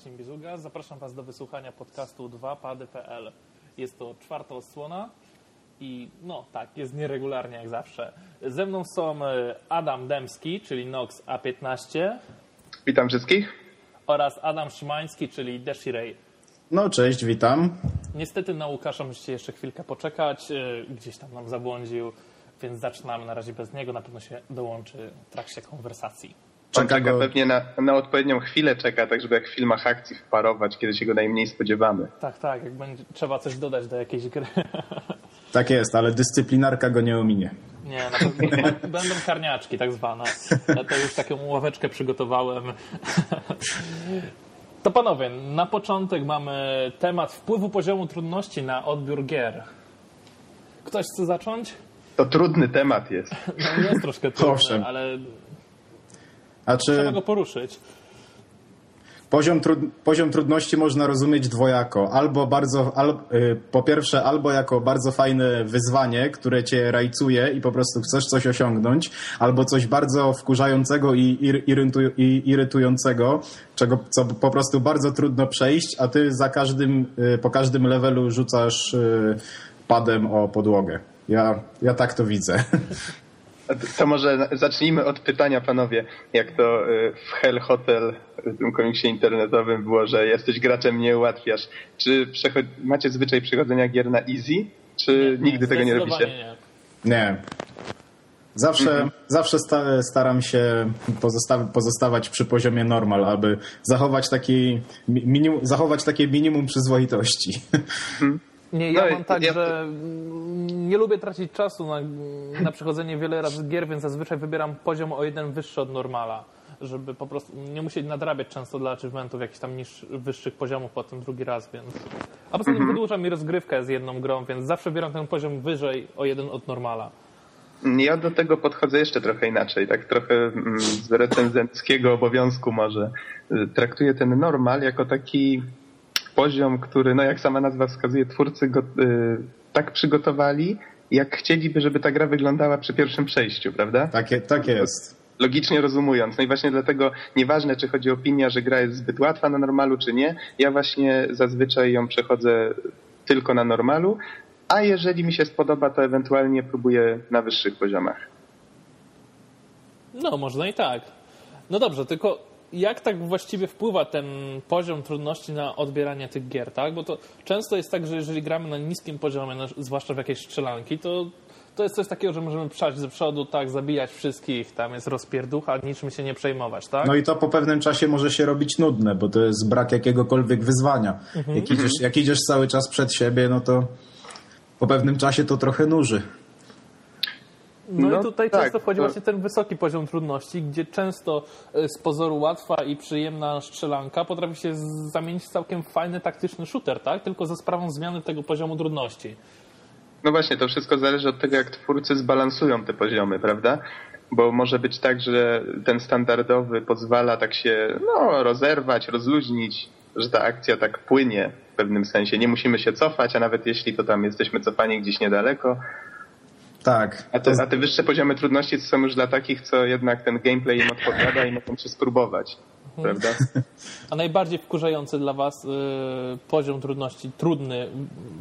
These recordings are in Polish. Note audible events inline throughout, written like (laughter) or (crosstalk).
Marcin Bizuga. Zapraszam Was do wysłuchania podcastu 2pady.pl. Jest to czwarta odsłona i no tak, jest nieregularnie jak zawsze. Ze mną są e, Adam Demski, czyli Nox A15 Witam wszystkich. oraz Adam Szymański, czyli Deshiray. No cześć, witam. Niestety na Łukasza musicie jeszcze chwilkę poczekać, e, gdzieś tam nam zabłądził, więc zaczynamy na razie bez niego, na pewno się dołączy w trakcie konwersacji. Czeka czeka go- pewnie na, na odpowiednią chwilę czeka, tak żeby jak w filmach akcji wparować, kiedy się go najmniej spodziewamy. Tak, tak, jak będzie trzeba coś dodać do jakiejś gry. (laughs) Tak jest, ale dyscyplinarka go nie ominie. Nie, na pewno (laughs) będą karniaczki tak zwane. Ja to już taką ławeczkę przygotowałem. (laughs) To panowie, na początek mamy temat wpływu poziomu trudności na odbiór gier. Ktoś chce zacząć? To trudny temat jest. No jest troszkę trudny, Owszem. ale A trzeba czy go poruszyć. poziom, trud, poziom trudności można rozumieć dwojako? Albo bardzo, al, y, po pierwsze, albo jako bardzo fajne wyzwanie, które cię rajcuje i po prostu chcesz coś osiągnąć, albo coś bardzo wkurzającego i, ir, irytu, i irytującego, czego co po prostu bardzo trudno przejść, a ty za każdym, y, po każdym levelu rzucasz y, padem o podłogę. Ja, ja tak to widzę. (laughs) To, może zacznijmy od pytania, panowie. Jak to y, w Hell Hotel, y, tym komiksie internetowym było, że jesteś graczem, nie ułatwiasz. Czy macie zwyczaj przechodzenia gier na easy? Czy nigdy tego nie robicie? nie. Nie. Zawsze, zawsze sta, staram się pozosta pozostawać przy poziomie normal, aby zachować, taki, mi- minimum, zachować takie minimum przyzwoitości. Nie, ja No mam tak, ja- że nie lubię tracić czasu na, na przechodzenie wiele razy gier, więc zazwyczaj wybieram poziom o jeden wyższy od normala, żeby po prostu nie musieć nadrabiać często dla achievementów jakichś tam niż, wyższych poziomów potem drugi raz, więc... A poza tym wydłuża mi rozgrywkę z jedną grą, więc zawsze wybieram ten poziom wyżej o jeden od normala. Ja do tego podchodzę jeszcze trochę inaczej, tak trochę mm, z recenzenckiego obowiązku może. Traktuję ten normal jako taki poziom, który, no jak sama nazwa wskazuje, twórcy go y, tak przygotowali, jak chcieliby, żeby ta gra wyglądała przy pierwszym przejściu, prawda? Takie, tak jest. Logicznie rozumując. No i właśnie dlatego nieważne, czy chodzi o opinia, że gra jest zbyt łatwa na normalu, czy nie, ja właśnie zazwyczaj ją przechodzę tylko na normalu, a jeżeli mi się spodoba, to ewentualnie próbuję na wyższych poziomach. No, można i tak. No dobrze, tylko jak tak właściwie wpływa ten poziom trudności na odbieranie tych gier, tak? Bo to często jest tak, że jeżeli gramy na niskim poziomie, no, zwłaszcza w jakieś strzelanki, to, to jest coś takiego, że możemy przejść ze przodu, tak, zabijać wszystkich, tam jest rozpierducha, niczym się nie przejmować, tak? No i to po pewnym czasie może się robić nudne, bo to jest brak jakiegokolwiek wyzwania. Jak, idziesz, jak idziesz cały czas przed siebie, no to po pewnym czasie to trochę nuży. No, No i tutaj tak, często wchodzi to- właśnie ten wysoki poziom trudności, gdzie często e, z pozoru łatwa i przyjemna strzelanka potrafi się zamienić w całkiem fajny taktyczny shooter, tak? Tylko za sprawą zmiany tego poziomu trudności. No właśnie, to wszystko zależy od tego, jak twórcy zbalansują te poziomy, prawda? Bo może być tak, że ten standardowy pozwala tak się no, rozerwać, rozluźnić, że ta akcja tak płynie w pewnym sensie. Nie musimy się cofać, a nawet jeśli to tam jesteśmy cofani gdzieś niedaleko. Tak. A te, a te wyższe poziomy trudności to są już dla takich, co jednak ten gameplay im odpowiada i mogą się spróbować, prawda? A najbardziej wkurzający dla Was y, poziom trudności, trudny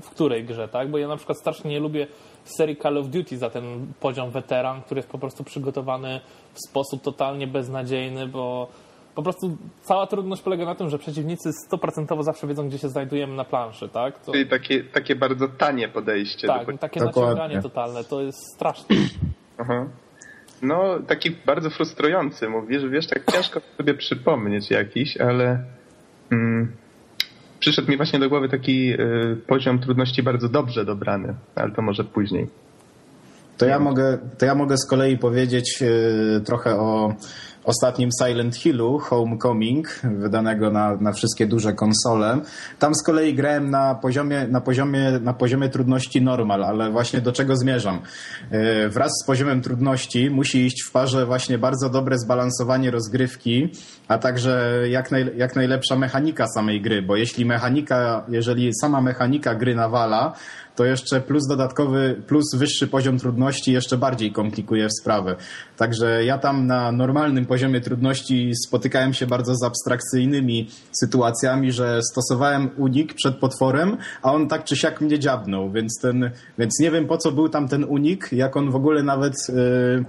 w której grze, tak? Bo ja na przykład strasznie nie lubię serii Call of Duty za ten poziom weteran, który jest po prostu przygotowany w sposób totalnie beznadziejny, bo po prostu cała trudność polega na tym, że przeciwnicy 100% zawsze wiedzą, gdzie się znajdujemy na planszy, tak? To, Czyli takie, takie bardzo tanie podejście. do tak, takie Dokładnie. naciąganie totalne, to jest straszne. Aha. No, taki bardzo frustrujący, mówisz, wiesz, tak ciężko sobie przypomnieć jakiś, ale mm, przyszedł mi właśnie do głowy taki y, poziom trudności bardzo dobrze dobrany, ale to może później. To ja mogę, to ja mogę z kolei powiedzieć e, trochę o ostatnim Silent Hillu, Homecoming, wydanego na, na wszystkie duże konsole. Tam z kolei grałem na poziomie, na, poziomie, na poziomie trudności normal, ale właśnie do czego zmierzam? E, Wraz z poziomem trudności musi iść w parze właśnie bardzo dobre zbalansowanie rozgrywki, a także jak, naj, jak najlepsza mechanika samej gry, bo jeśli mechanika, jeżeli sama mechanika gry nawala, to jeszcze plus dodatkowy, plus wyższy poziom trudności jeszcze bardziej komplikuje sprawę. Także ja tam na normalnym poziomie trudności spotykałem się bardzo z abstrakcyjnymi sytuacjami, że stosowałem unik przed potworem, a on tak czy siak mnie dziabnął, więc, ten, więc nie wiem po co był tam ten unik, jak on w ogóle nawet yy,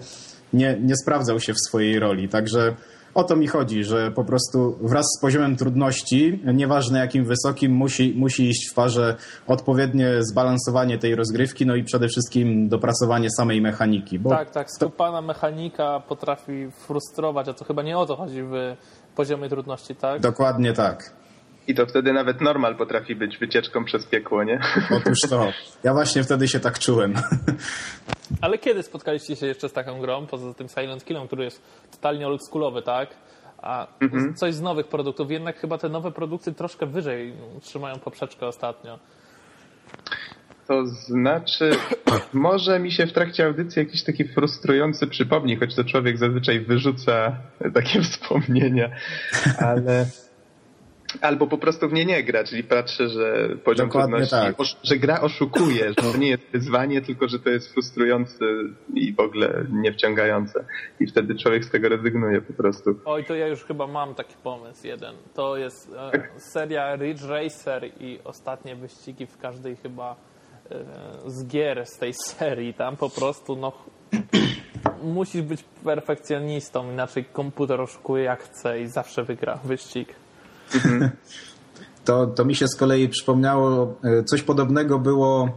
nie, nie sprawdzał się w swojej roli. Także o to mi chodzi, że po prostu wraz z poziomem trudności, nieważne jakim wysokim, musi, musi iść w parze odpowiednie zbalansowanie tej rozgrywki, no i przede wszystkim dopracowanie samej mechaniki. Bo tak, tak, skupana mechanika potrafi frustrować, a to chyba nie o to chodzi w poziomie trudności, tak? Dokładnie tak. I to wtedy nawet normal potrafi być wycieczką przez piekło, nie? (laughs) Otóż to. Ja właśnie wtedy się tak czułem. Ale kiedy spotkaliście się jeszcze z taką grą, poza tym Silent Killem, który jest totalnie oldschoolowy, tak? A mhm. coś z nowych produktów. Jednak chyba te nowe produkcje troszkę wyżej trzymają poprzeczkę ostatnio. To znaczy, (clears throat) może mi się w trakcie audycji jakiś taki frustrujący przypomni, choć to człowiek zazwyczaj wyrzuca takie (laughs) wspomnienia, ale Albo po prostu w nie nie gra, czyli patrzę, że poziom Dokładnie trudności, tak. że gra oszukuje, że to nie jest wyzwanie, tylko że to jest frustrujące i w ogóle niewciągające. I wtedy człowiek z tego rezygnuje po prostu. Oj, to ja już chyba mam taki pomysł jeden. To jest e, tak. seria Ridge Racer i ostatnie wyścigi w każdej chyba e, z gier z tej serii. Tam po prostu no musisz być perfekcjonistą, inaczej komputer oszukuje jak chce i zawsze wygra wyścig. Mhm. (laughs) To, to mi się z kolei przypomniało, e, coś podobnego było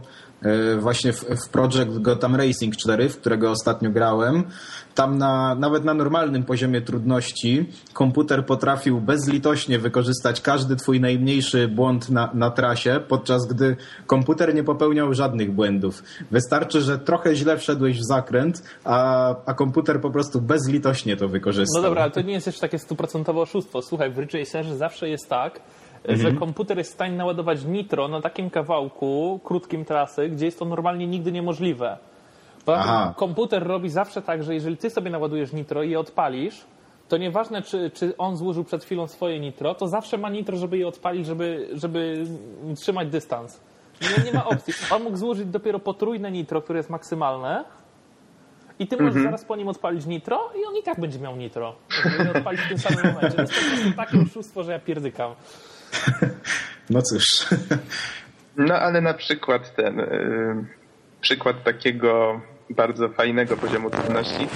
właśnie w, w Project Gotham Racing 4, w którego ostatnio grałem. Tam na, nawet na normalnym poziomie trudności komputer potrafił bezlitośnie wykorzystać każdy twój najmniejszy błąd na, na trasie, podczas gdy komputer nie popełniał żadnych błędów. Wystarczy, że trochę źle wszedłeś w zakręt, a, a komputer po prostu bezlitośnie to wykorzystał. No dobra, ale to nie jest jeszcze takie stuprocentowe oszustwo. Słuchaj, w Ridge zawsze jest tak, mhm. że komputer jest w stanie naładować nitro na takim kawałku, krótkim trasy, gdzie jest to normalnie nigdy niemożliwe. Bo komputer robi zawsze tak, że jeżeli ty sobie naładujesz nitro i je odpalisz, to nieważne, czy, czy on złożył przed chwilą swoje nitro, to zawsze ma nitro, żeby je odpalić, żeby, żeby trzymać dystans. Nie, nie ma opcji. On mógł złożyć dopiero potrójne nitro, które jest maksymalne, i ty możesz mhm. zaraz po nim odpalić nitro i on i tak będzie miał nitro. Jeżeli odpalić w tym samym momencie. To jest takie oszustwo, że ja pierdykam. (laughs) No cóż. No ale na przykład ten... Yy, przykład takiego bardzo fajnego poziomu trudności,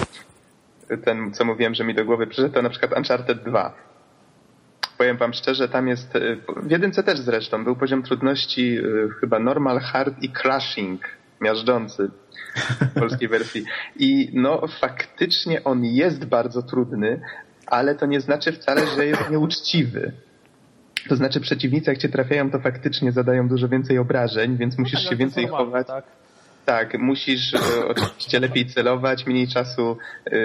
ten, co mówiłem, że mi do głowy przyszedł, to na przykład Uncharted 2. Powiem wam szczerze, tam jest, y, w jedynce też zresztą, był poziom trudności y, chyba normal, hard i crashing, miażdżący w polskiej (laughs) wersji. I no faktycznie on jest bardzo trudny, ale to nie znaczy wcale, że jest nieuczciwy. To znaczy przeciwnicy, jak cię trafiają, to faktycznie zadają dużo więcej obrażeń, więc musisz no tak, się więcej chować. Tak. Tak, musisz e, oczywiście lepiej celować, mniej czasu, e,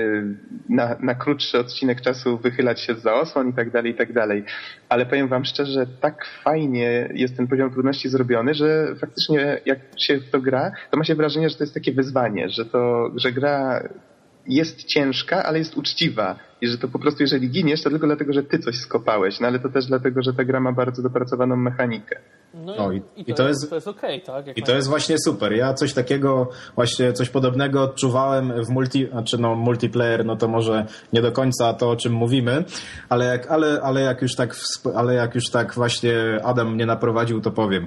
na, na krótszy odcinek czasu wychylać się za osłon i tak dalej, i tak dalej. Ale powiem wam szczerze, tak fajnie jest ten poziom trudności zrobiony, że faktycznie jak się w to gra, to ma się wrażenie, że to jest takie wyzwanie, że to, że gra jest ciężka, ale jest uczciwa. I że to po prostu, jeżeli giniesz, to tylko dlatego, że ty coś skopałeś. No ale to też dlatego, że ta gra ma bardzo dopracowaną mechanikę. No, no i, i, to i, to jest, jest, okej, okay, tak? Jak I to jest właśnie super. Ja coś takiego, właśnie coś podobnego odczuwałem w multi, znaczy no multiplayer, no to może nie do końca to, o czym mówimy, ale jak, ale, ale jak już tak, ale jak już tak właśnie Adam mnie naprowadził, to powiem.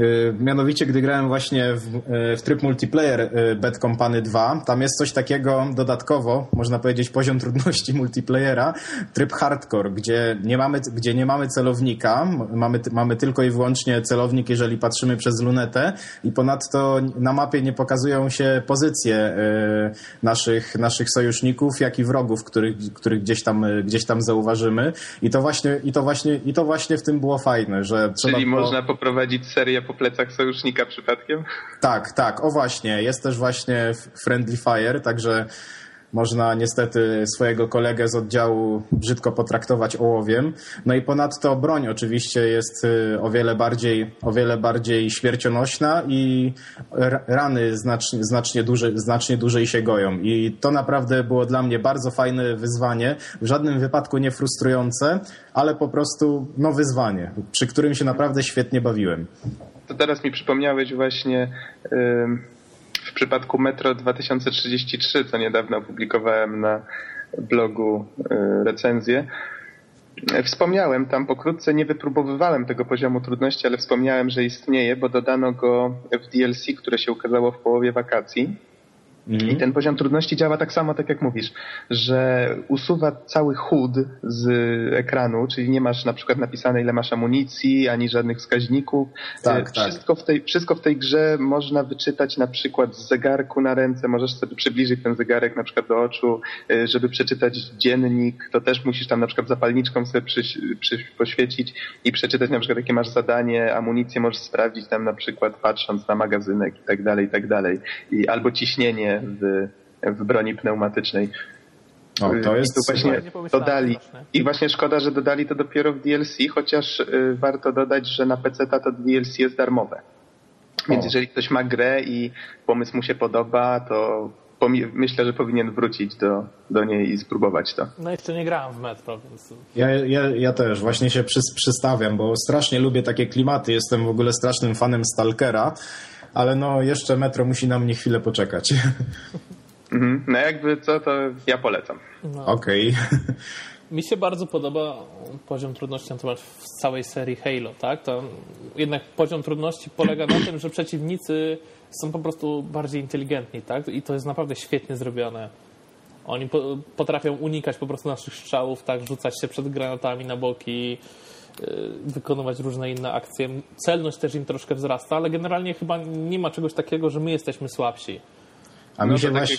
Y, mianowicie, gdy grałem właśnie w, y, w tryb multiplayer y, Bad Company 2, tam jest coś takiego dodatkowo, można powiedzieć poziom (laughs) trudności multiplayera, tryb hardcore, gdzie nie mamy, gdzie nie mamy celownika, mamy, mamy tylko i wyłącznie celownik, jeżeli patrzymy przez lunetę i ponadto na mapie nie pokazują się pozycje naszych, naszych sojuszników, jak i wrogów, których, których gdzieś, tam, gdzieś tam zauważymy. I to właśnie, i to właśnie, i to właśnie w tym było fajne, że trzeba Czyli można poprowadzić serię po plecach sojusznika przypadkiem? Tak, tak. O właśnie, jest też właśnie Friendly Fire, także można niestety swojego kolegę z oddziału brzydko potraktować ołowiem. No i ponadto broń oczywiście jest y, o wiele bardziej, o wiele bardziej śmiercionośna i rany znacznie, znacznie, znacznie dłużej się goją. I to naprawdę było dla mnie bardzo fajne wyzwanie, w żadnym wypadku nie frustrujące, ale po prostu no wyzwanie, przy którym się naprawdę świetnie bawiłem to teraz mi przypomniałeś właśnie w przypadku Metro 2033, co niedawno opublikowałem na blogu y, recenzję, Wspomniałem tam pokrótce, nie wypróbowywałem tego poziomu trudności, ale wspomniałem, że istnieje, bo dodano go w DLC, które się ukazało w połowie wakacji. Mhm. I ten poziom trudności działa tak samo, tak jak mówisz, że usuwa cały HUD z ekranu, czyli nie masz na przykład napisane ile masz amunicji, ani żadnych wskaźników. Tak, e, wszystko, tak. W tej, wszystko w tej grze można wyczytać na przykład z zegarku na ręce, możesz sobie przybliżyć ten zegarek na przykład do oczu, e, żeby przeczytać dziennik, to też musisz tam na przykład zapalniczką sobie przy, przy, poświecić i przeczytać na przykład jakie masz zadanie, amunicję możesz sprawdzić tam na przykład patrząc na magazynek i tak dalej, i tak dalej. I albo ciśnienie w, w broni pneumatycznej. O, to jest I właśnie dodali. I właśnie szkoda, że dodali to dopiero w DLC, chociaż y, warto dodać, że na PC to DLC jest darmowe. Więc o. jeżeli ktoś ma grę i pomysł mu się podoba, to myślę, że powinien wrócić do, do niej i spróbować to. No jeszcze nie grałem w Metro, więc... Ja, ja, ja też właśnie się przy, przystawiam, bo strasznie lubię takie klimaty. Jestem w ogóle strasznym fanem Stalkera ale no jeszcze metro musi na mnie chwilę poczekać. (laughs) Mhm. No jakby co, to ja polecam. No. Okej. Okay. (laughs) Mi się bardzo podoba poziom trudności natomiast w całej serii Halo, tak? To jednak poziom trudności polega na tym, że przeciwnicy są po prostu bardziej inteligentni, tak? I to jest naprawdę świetnie zrobione. Oni potrafią unikać po prostu naszych strzałów, tak? Rzucać się przed granatami na boki, wykonywać różne inne akcje. Celność też im troszkę wzrasta, ale generalnie chyba nie ma czegoś takiego, że my jesteśmy słabsi. A mi no się właśnie...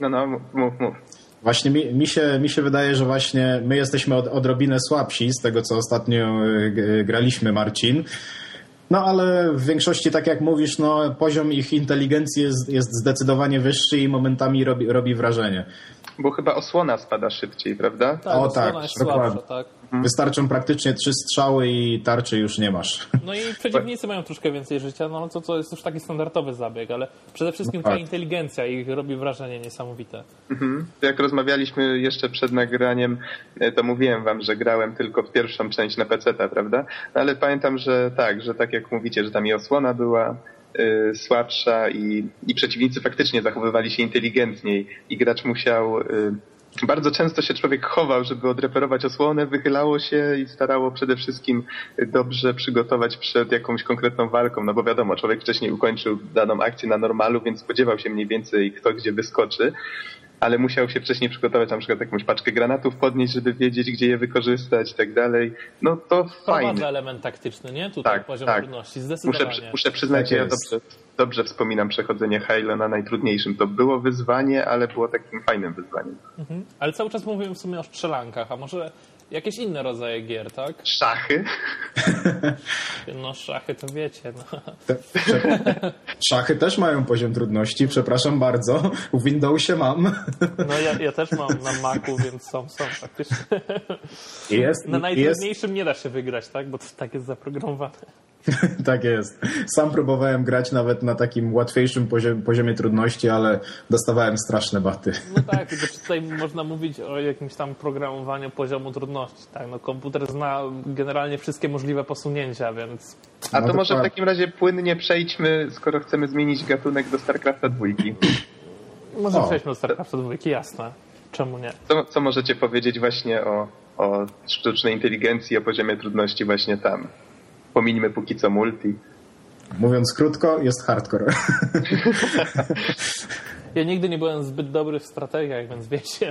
No, no, mów, mów. Właśnie mi, mi, się, mi się wydaje, że właśnie my jesteśmy od, odrobinę słabsi z tego, co ostatnio y, graliśmy, Marcin. No ale w większości, tak jak mówisz, no, poziom ich inteligencji jest, jest zdecydowanie wyższy i momentami robi, robi wrażenie. Bo chyba osłona spada szybciej, prawda? Tak, o tak, jest słabsza, tak. Mhm. Wystarczą praktycznie trzy strzały i tarczy już nie masz. No i przeciwnicy mają troszkę więcej życia, no to, to jest już taki standardowy zabieg, ale przede wszystkim no ta tak. inteligencja ich robi wrażenie niesamowite. Mhm. Jak rozmawialiśmy jeszcze przed nagraniem, e, to mówiłem wam, że grałem tylko w pierwszą część na PC, prawda? Ale pamiętam, że tak, że tak jak mówicie, że tam i osłona była, y, słabsza i, i przeciwnicy faktycznie zachowywali się inteligentniej i gracz musiał y, bardzo często się człowiek chował, żeby odreperować osłonę, wychylało się i starało przede wszystkim dobrze przygotować przed jakąś konkretną walką, no bo wiadomo, człowiek wcześniej ukończył daną akcję na normalu, więc spodziewał się mniej więcej kto gdzie wyskoczy, ale musiał się wcześniej przygotować na przykład jakąś paczkę granatów podnieść, żeby wiedzieć, gdzie je wykorzystać i tak dalej. No to fajnie. Wprowadza element taktyczny, nie? Tutaj tak, poziom tak. trudności, zdecydowanie. Muszę, muszę przyznać, że ja dobrze, dobrze wspominam przechodzenie Halo na najtrudniejszym. To było wyzwanie, ale było takim fajnym wyzwaniem. Mhm. Ale cały czas mówimy w sumie o strzelankach, a może jakieś inne rodzaje gier, tak? Szachy? (laughs) No szachy to wiecie. No. Szachy też mają poziom trudności, przepraszam bardzo. W Windowsie mam. No ja, ja też mam na Macu, więc są, są faktycznie. Jest, na najtrudniejszym jest. nie da się wygrać, tak? Bo to tak jest zaprogramowane. (laughs) tak jest. Sam próbowałem grać nawet na takim łatwiejszym poziomie, poziomie trudności, ale dostawałem straszne baty. No tak, tylko tutaj można mówić o jakimś tam programowaniu poziomu trudności. Tak? No, komputer zna generalnie wszystkie możliwe posunięcia, więc... A to no może w takim razie płynnie przejdźmy, skoro chcemy zmienić gatunek do StarCrafta dwójki. Może o. przejdźmy do StarCrafta dwójki, jasne. Czemu nie? Co, co możecie powiedzieć właśnie o, o sztucznej inteligencji, o poziomie trudności właśnie tam? Pominimy póki co multi. Mówiąc krótko, jest hardcore. Ja nigdy nie byłem zbyt dobry w strategiach, więc wiecie.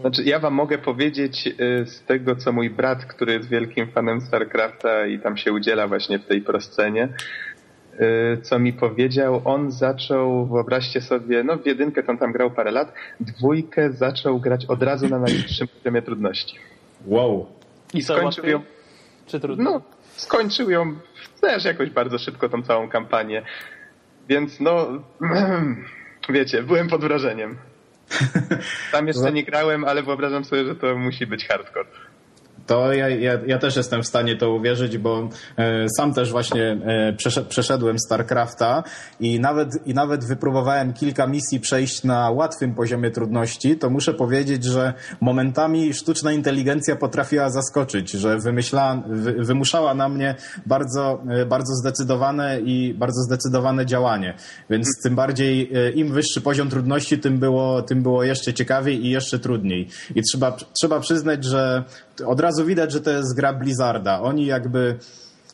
Znaczy, ja wam mogę powiedzieć y, z tego, co mój brat, który jest wielkim fanem StarCrafta i tam się udziela właśnie w tej proscenie, y, co mi powiedział, on zaczął, wyobraźcie sobie, no w jedynkę to on tam grał parę lat, dwójkę zaczął grać od razu na najniższym poziomie trudności. Wow. I skończył ją... Czy trudno? No, skończył ją też jakoś bardzo szybko tą całą kampanię. Więc no, (clears throat) wiecie, byłem pod wrażeniem. (laughs) Tam jeszcze nie grałem, ale wyobrażam sobie, że to musi być hardcore. To ja, ja, ja, też jestem w stanie to uwierzyć, bo e, sam też właśnie e, przeszedłem StarCrafta i nawet, i nawet wypróbowałem kilka misji przejść na łatwym poziomie trudności, to muszę powiedzieć, że momentami sztuczna inteligencja potrafiła zaskoczyć, że wymyśla, wy, wymuszała na mnie bardzo, e, bardzo zdecydowane i bardzo zdecydowane działanie. Więc tym bardziej e, im wyższy poziom trudności, tym było, tym było jeszcze ciekawiej i jeszcze trudniej. I trzeba, trzeba przyznać, że od razu widać, że to jest gra Blizzarda. Oni jakby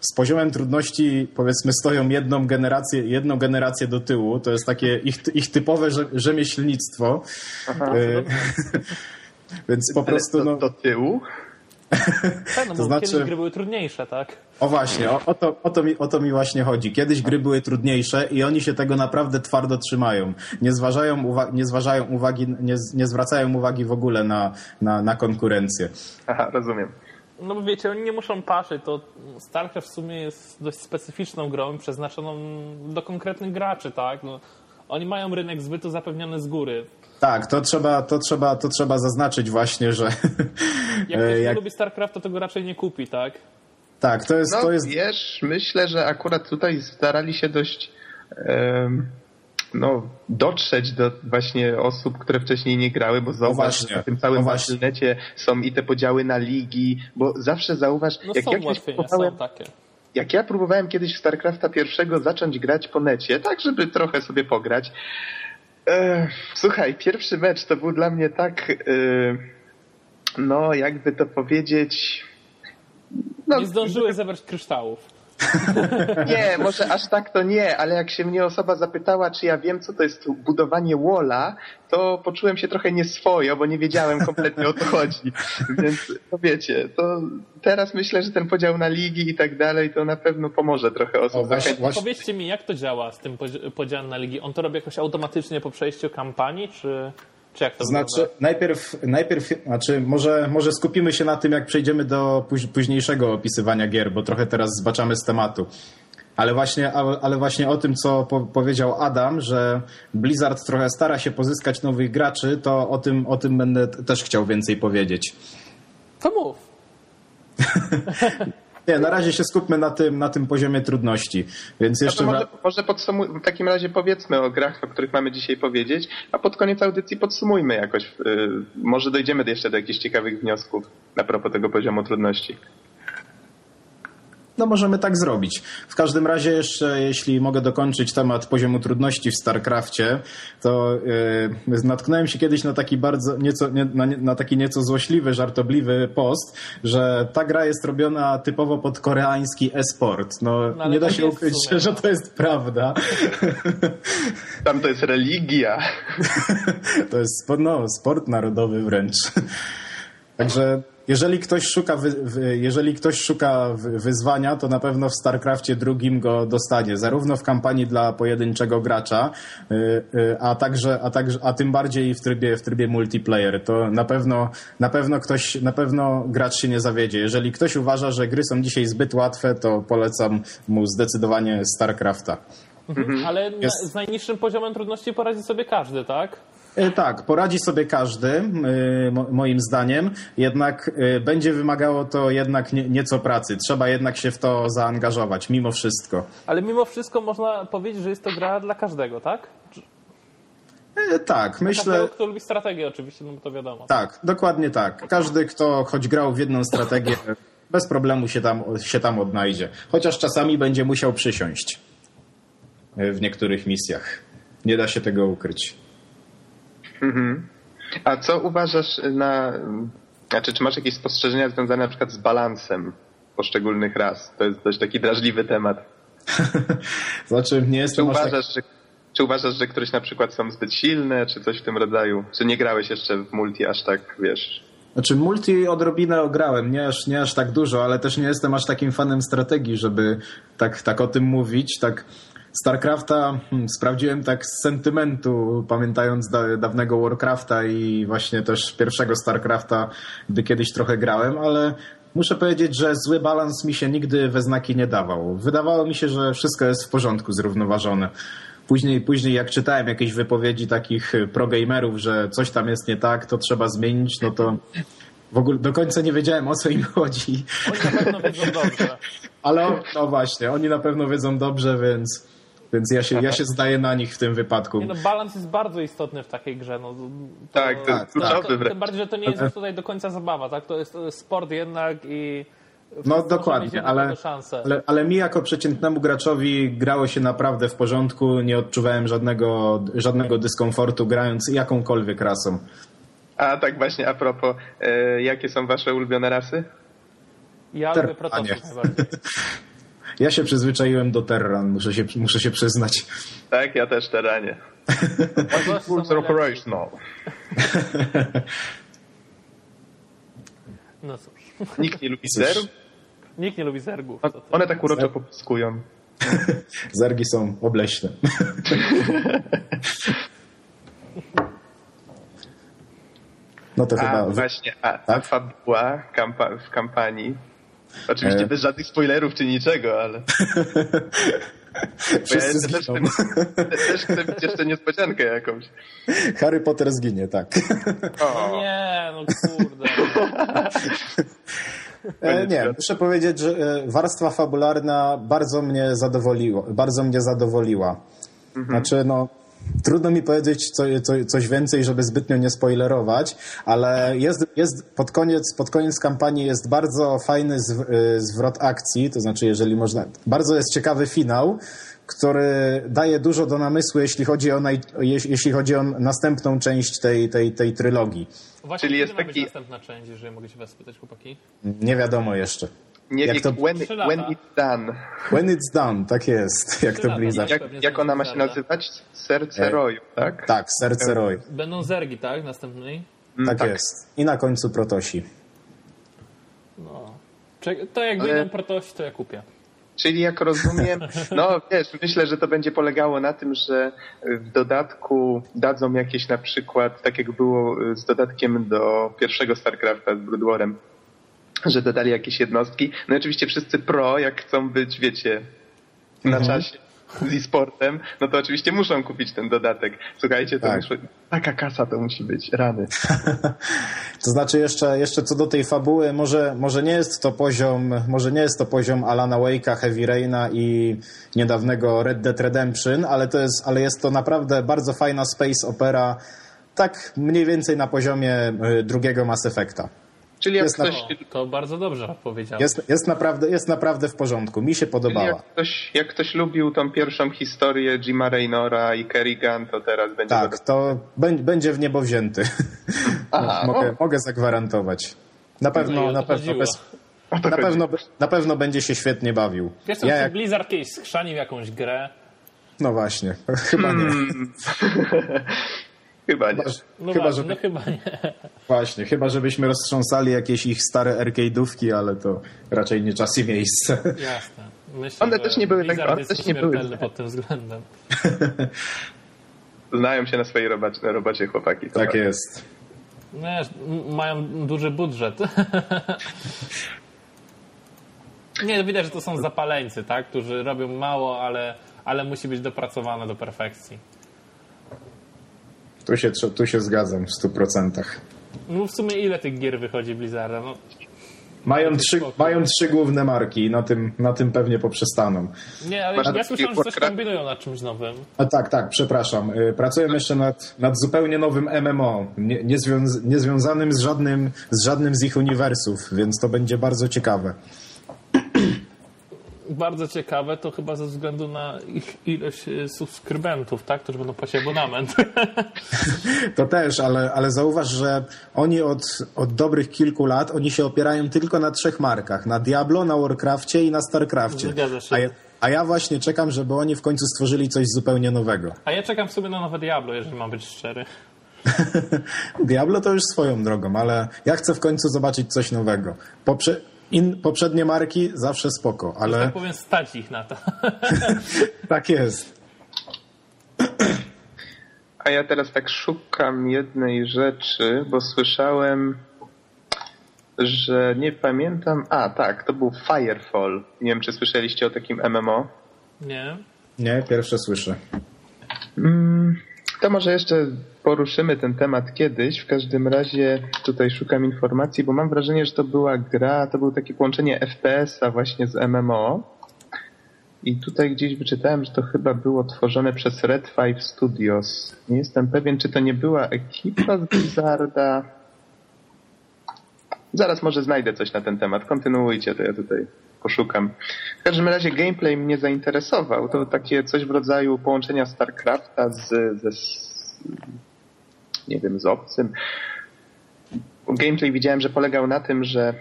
z poziomem trudności powiedzmy stoją jedną generację, jedną generację do tyłu. To jest takie ich, ich typowe rzemieślnictwo. Aha, e, (laughs) Więc po prostu. Do, no, do tyłu? (laughs) Tak, no to znaczy, kiedyś gry były trudniejsze, tak? O właśnie, o, o, to, o, to mi, o to mi właśnie chodzi. Kiedyś gry były trudniejsze i oni się tego naprawdę twardo trzymają. Nie zważają, uwa- nie zważają uwagi, nie, nie zwracają uwagi w ogóle na, na, na konkurencję. Aha, rozumiem. No bo wiecie, oni nie muszą paszyć. To StarCraft w sumie jest dość specyficzną grą przeznaczoną do konkretnych graczy, tak? No, oni mają rynek zbytu zapewniony z góry. Tak, to trzeba, to trzeba, to trzeba zaznaczyć właśnie, że... (laughs) Jak ktoś jak... nie lubi StarCraft, to tego raczej nie kupi, tak? Tak, to jest... No to jest... wiesz, myślę, że akurat tutaj starali się dość... Um no, dotrzeć do właśnie osób, które wcześniej nie grały, bo zauważ, że na tym całym internecie są i te podziały na ligi, bo zawsze zauważ, no jak ja próbowałem, jak ja próbowałem kiedyś w StarCrafta pierwszego zacząć grać po necie, tak żeby trochę sobie pograć, słuchaj, pierwszy mecz to był dla mnie tak, e, no jakby to powiedzieć... No, nie zdążyłeś zebrać kryształów. Nie, może aż tak to nie, ale jak się mnie osoba zapytała, czy ja wiem, co to jest budowanie walla, to poczułem się trochę nieswojo, bo nie wiedziałem kompletnie o co chodzi. Więc to wiecie, to teraz myślę, że ten podział na ligi i tak dalej, to na pewno pomoże trochę osób. Właśnie, właśnie. Powiedzcie mi, jak to działa z tym podziałem na ligi? On to robi jakoś automatycznie po przejściu kampanii, czy... Czy jak to znaczy, najpierw, najpierw znaczy może, może skupimy się na tym, jak przejdziemy do późniejszego opisywania gier, bo trochę teraz zbaczamy z tematu. Ale właśnie, ale właśnie o tym, co po, powiedział Adam, że Blizzard trochę stara się pozyskać nowych graczy, to o tym, o tym będę też chciał więcej powiedzieć. To mów. (laughs) Nie, na razie się skupmy na tym, na tym poziomie trudności. Więc jeszcze no może, może podsumuj, w takim razie powiedzmy o grach, o których mamy dzisiaj powiedzieć, a pod koniec audycji podsumujmy jakoś. Yy, może dojdziemy jeszcze do jakichś ciekawych wniosków na propos tego poziomu trudności. No możemy tak zrobić. W każdym razie jeszcze, jeśli mogę dokończyć temat poziomu trudności w StarCrafcie, to yy, natknąłem się kiedyś na taki bardzo, nieco, nie, na, na, taki nieco złośliwy, żartobliwy post, że ta gra jest robiona typowo pod koreański e-sport. No, no nie da się ukryć, że to jest prawda. Tam to jest religia. (laughs) to jest no, sport narodowy wręcz. Także jeżeli ktoś szuka, wy, jeżeli ktoś szuka wyzwania, to na pewno w StarCraftie drugim go dostanie, zarówno w kampanii dla pojedynczego gracza, y, y, a także, a także, a tym bardziej w trybie, w trybie multiplayer. To na pewno, na pewno ktoś, na pewno gracz się nie zawiedzie. Jeżeli ktoś uważa, że gry są dzisiaj zbyt łatwe, to polecam mu zdecydowanie StarCrafta. Mhm. Ale Jest... z najniższym poziomem trudności poradzi sobie każdy, tak? E, tak, poradzi sobie każdy, e, moim zdaniem, jednak e, będzie wymagało to jednak nieco pracy. Trzeba jednak się w to zaangażować, mimo wszystko. Ale mimo wszystko można powiedzieć, że jest to gra dla każdego, tak? Tak, myślę. Każdego, kto lubi strategię, oczywiście, no to wiadomo. Tak, dokładnie tak. Każdy, kto choć grał w jedną strategię, bez problemu się tam, się tam odnajdzie. Chociaż czasami będzie musiał przysiąść w niektórych misjach. Nie da się tego ukryć. Mhm. A co uważasz na... Znaczy, czy masz jakieś spostrzeżenia związane na przykład z balansem poszczególnych ras? To jest dość taki drażliwy temat. (laughs) znaczy, nie jestem czy uważasz, tak... że, czy uważasz, że któreś na przykład są zbyt silne, czy coś w tym rodzaju? Czy nie grałeś jeszcze w multi aż tak, wiesz... Znaczy multi odrobinę ograłem, nie aż, nie aż tak dużo, ale też nie jestem aż takim fanem strategii, żeby tak, tak o tym mówić. Tak StarCrafta hmm, sprawdziłem tak z sentymentu, pamiętając da, dawnego Warcrafta i właśnie też pierwszego StarCrafta, gdy kiedyś trochę grałem, ale muszę powiedzieć, że zły balans mi się nigdy we znaki nie dawał. Wydawało mi się, że wszystko jest w porządku, zrównoważone. Później, później jak czytałem jakieś wypowiedzi takich progamerów, że coś tam jest nie tak, to trzeba zmienić, no to w ogóle do końca nie wiedziałem o co im chodzi. Oni na pewno wiedzą dobrze. (laughs) Ale no właśnie, oni na pewno wiedzą dobrze, więc, więc ja, się, ja się zdaję na nich w tym wypadku. Nie no, balans jest bardzo istotny w takiej grze. No, to, Tak, to jest tak, kluczowy. Tym bardziej, że to nie jest tutaj do końca zabawa, tak? To jest, to jest sport jednak i... No dokładnie, ale, ale, ale mi jako przeciętnemu graczowi grało się naprawdę w porządku, nie odczuwałem żadnego, żadnego dyskomfortu grając jakąkolwiek rasą. A tak właśnie, a propos, e, jakie są wasze ulubione rasy? Ja Ter- lubię nie. najbardziej. (laughs) Ja się przyzwyczaiłem do Terran, muszę się, muszę się przyznać. Tak, ja też są (laughs) najlepsi. operational. (laughs) No cóż. Nikt nie lubi zerów. Nikt nie lubi zergów. One tak uroczo popiskują. (laughs) Zergi są obleśne. No to A chyba... właśnie, a, a Tak? fabuła kampa- w kampanii. Oczywiście E. bez żadnych spoilerów czy niczego, ale (laughs) Wszyscy ja też, chcę, (laughs) też chcę mieć jeszcze niespodziankę jakąś. Harry Potter zginie, tak. O, Nie, no kurde. E, nie, świata. muszę powiedzieć, że e, warstwa fabularna bardzo mnie zadowoliła. Bardzo mnie zadowoliła. Znaczy, no, trudno mi powiedzieć co, co, coś więcej, żeby zbytnio nie spoilerować, ale jest, jest pod, koniec, pod koniec kampanii jest bardzo fajny zw, e, zwrot akcji, to znaczy, jeżeli można, bardzo jest ciekawy finał, który daje dużo do namysłu, jeśli chodzi o, naj, jeśli jeśli chodzi o następną część tej, tej, tej trylogii. Właśnie Czyli jest ma być taki- następna część, jeżeli mogę się was spytać, chłopaki? Nie wiadomo jeszcze. Nie, Jak to- when, when it's done. When it's done, tak jest, jak to Blizzard. tak? Jak, jak ona ma się nazywać? Serce E. Roju, tak? Tak, serce Roy. Będą zergi, tak? Następnej? Tak, tak. jest. I na końcu Protosi. No. To jak Ale- wyjdą protosi, to ja kupię. Czyli jak rozumiem, (laughs) no wiesz, myślę, że to będzie polegało na tym, że w dodatku dadzą jakieś na przykład, tak jak było z dodatkiem do pierwszego StarCrafta z Brood Warem, (laughs) że dodali jakieś jednostki. No i oczywiście wszyscy pro, jak chcą być, wiecie, na czasie z e-sportem, no to oczywiście muszą kupić ten dodatek. Słuchajcie, to Tak. muszą, taka kasa to musi być, rany. (laughs) To znaczy jeszcze, jeszcze co do tej fabuły, może, może nie jest to poziom, może nie jest to poziom Alana Wake'a, Heavy Raina i niedawnego Red Dead Redemption, ale to jest, ale jest to naprawdę bardzo fajna space opera, tak mniej więcej na poziomie y, drugiego Mass Effecta. Czyli jak Jest na- ktoś, O, to bardzo dobrze powiedziałem. Jest, jest, naprawdę, jest naprawdę w porządku. Mi się czyli podobała. jak ktoś, jak ktoś lubił tą pierwszą historię Jima Raynora i Kerrigan, to teraz będzie Tak, to bę- będzie w niebo wzięty. (laughs) Aha, (laughs) mogę, o. mogę zagwarantować. Na No pewno, o na pewno, bez, na, pewno, na pewno będzie się świetnie bawił. Wiesz co, Ja jak, Blizzard kiedyś skrzanił jakąś grę? no właśnie, (laughs) chyba nie. Chyba nie. No chyba, właśnie, żeby, no chyba nie. (laughs) właśnie, chyba żebyśmy roztrząsali jakieś ich stare arcade'ówki, ale to raczej nie czas i miejsce. (laughs) Jasne. Myślę, One też nie były tak- one też nie były pod tym względem. (laughs) Znają się na swojej robocie, na robocie chłopaki. Tak prawda. jest. No, mają duży budżet. nie, no widać, że to są zapaleńcy, tak? Którzy robią mało, ale, ale musi być dopracowane do perfekcji. Tu się, tu się zgadzam w 100%. No w sumie ile tych gier wychodzi Blizzarda? No, Mają trzy, mają trzy główne marki i na tym, na tym pewnie poprzestaną. nie, ale Masz ja słyszałem, że coś kombinują nad czymś nowym. A tak, tak, przepraszam. Y, Pracuję jeszcze nad, nad zupełnie nowym MMO, nie, niezwiąz, niezwiązanym z żadnym, z żadnym z ich uniwersów, więc to będzie bardzo ciekawe. Bardzo ciekawe, to chyba ze względu na ich ilość e, subskrybentów, tak? Którzy będą płacić abonament. (laughs) To też, ale, ale zauważ, że oni od, od dobrych kilku lat, oni się opierają tylko na trzech markach. Na Diablo, na Warcrafcie i na Starcrafcie. Zgadza się. A ja, a ja właśnie czekam, żeby oni w końcu stworzyli coś zupełnie nowego. A ja czekam sobie na nowe Diablo, jeżeli mam być szczery. (laughs) Diablo to już swoją drogą, ale ja chcę w końcu zobaczyć coś nowego. Poprze in, poprzednie marki zawsze spoko, Ale... ale Tak powiem, stać ich na to. (laughs) tak jest. A ja teraz tak szukam jednej rzeczy, bo słyszałem, że nie pamiętam. A, tak, to był Firefall. Nie wiem, czy słyszeliście o takim MMO. Nie? Nie, pierwsze słyszę. Mm, to może jeszcze poruszymy ten temat kiedyś. W każdym razie tutaj szukam informacji, bo mam wrażenie, że to była gra, to było takie połączenie FPS-a właśnie z MMO. I tutaj gdzieś wyczytałem, że to chyba było tworzone przez Red Five Studios. Nie jestem pewien, czy to nie była ekipa z Blizzarda. Zaraz może znajdę coś na ten temat. Kontynuujcie, to ja tutaj poszukam. W każdym razie gameplay mnie zainteresował. To takie coś w rodzaju połączenia StarCrafta z, ze, nie wiem, z obcym. Gameplay widziałem, że polegał na tym, że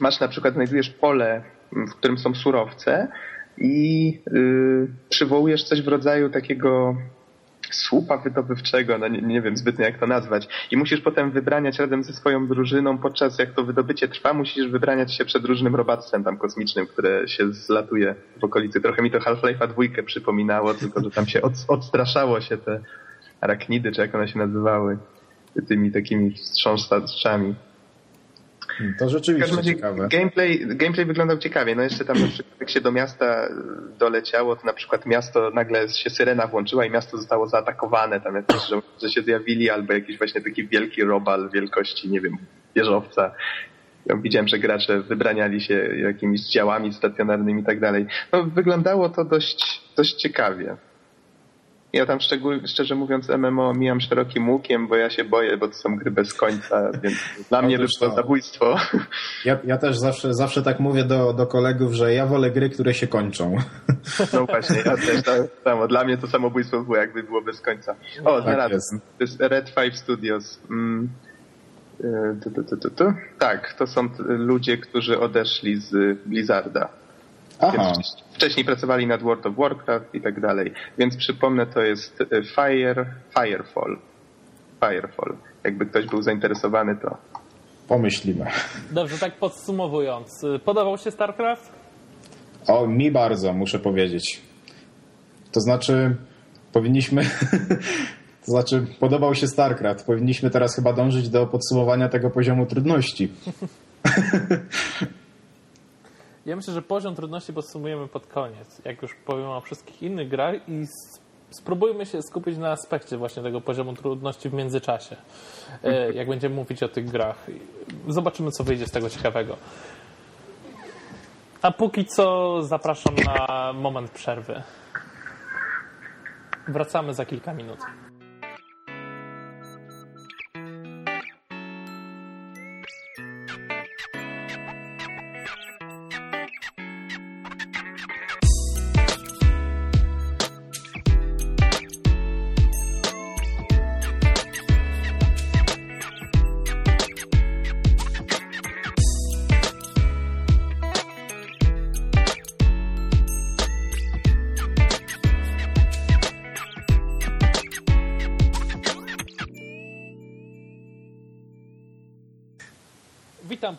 masz na przykład, znajdujesz pole, w którym są surowce i yy, przywołujesz coś w rodzaju takiego słupa wydobywczego, no nie, nie, wiem zbytnio jak to nazwać. I musisz potem wybraniać razem ze swoją drużyną, podczas jak to wydobycie trwa, musisz wybraniać się przed różnym robactwem tam kosmicznym, które się zlatuje w okolicy. Trochę mi to Half-Life'a dwójkę przypominało, tylko że tam się od, odstraszało się te arachnidy, czy jak one się nazywały, tymi takimi wstrząsaczami. To rzeczywiście ciekawe. Gameplay, gameplay wyglądał ciekawie. No jeszcze tam na przykład jak się do miasta doleciało, to na przykład miasto nagle się syrena włączyła i miasto zostało zaatakowane. Tam jakieś że się zjawili albo jakiś właśnie taki wielki robal wielkości, nie wiem, wieżowca. Ja widziałem, że gracze wybraniali się jakimiś działami stacjonarnymi i tak dalej. No wyglądało to dość, dość ciekawie. Ja tam szczegół, szczerze mówiąc MMO mijam szerokim łukiem, bo ja się boję, bo to są gry bez końca, więc dla mnie by było zabójstwo. Ja, ja też zawsze, zawsze tak mówię do, do kolegów, że ja wolę gry, które się kończą. No właśnie, ja też tak samo. Dla mnie to samobójstwo było, jakby było bez końca. O, tak znalazłem. Jest. To jest Red Five Studios. Mm. Tu, tu, tu, tu, Tak, to są ludzie, którzy odeszli z Blizzarda. Aha. Wcześniej pracowali nad World of Warcraft i tak dalej. Więc przypomnę, to jest e, Fire, Firefall. Firefall. Jakby ktoś był zainteresowany, to pomyślimy. Dobrze, tak podsumowując. E, podobał się StarCraft? O, mi bardzo, muszę powiedzieć. To znaczy, powinniśmy... (laughs) to znaczy, podobał się StarCraft. Powinniśmy teraz chyba dążyć do podsumowania tego poziomu trudności. (laughs) Ja myślę, że poziom trudności podsumujemy pod koniec, jak już powiem o wszystkich innych grach i spróbujmy się skupić na aspekcie właśnie tego poziomu trudności w międzyczasie, e, jak będziemy mówić o tych grach. Zobaczymy, co wyjdzie z tego ciekawego. A póki co zapraszam na moment przerwy. Wracamy za kilka minut.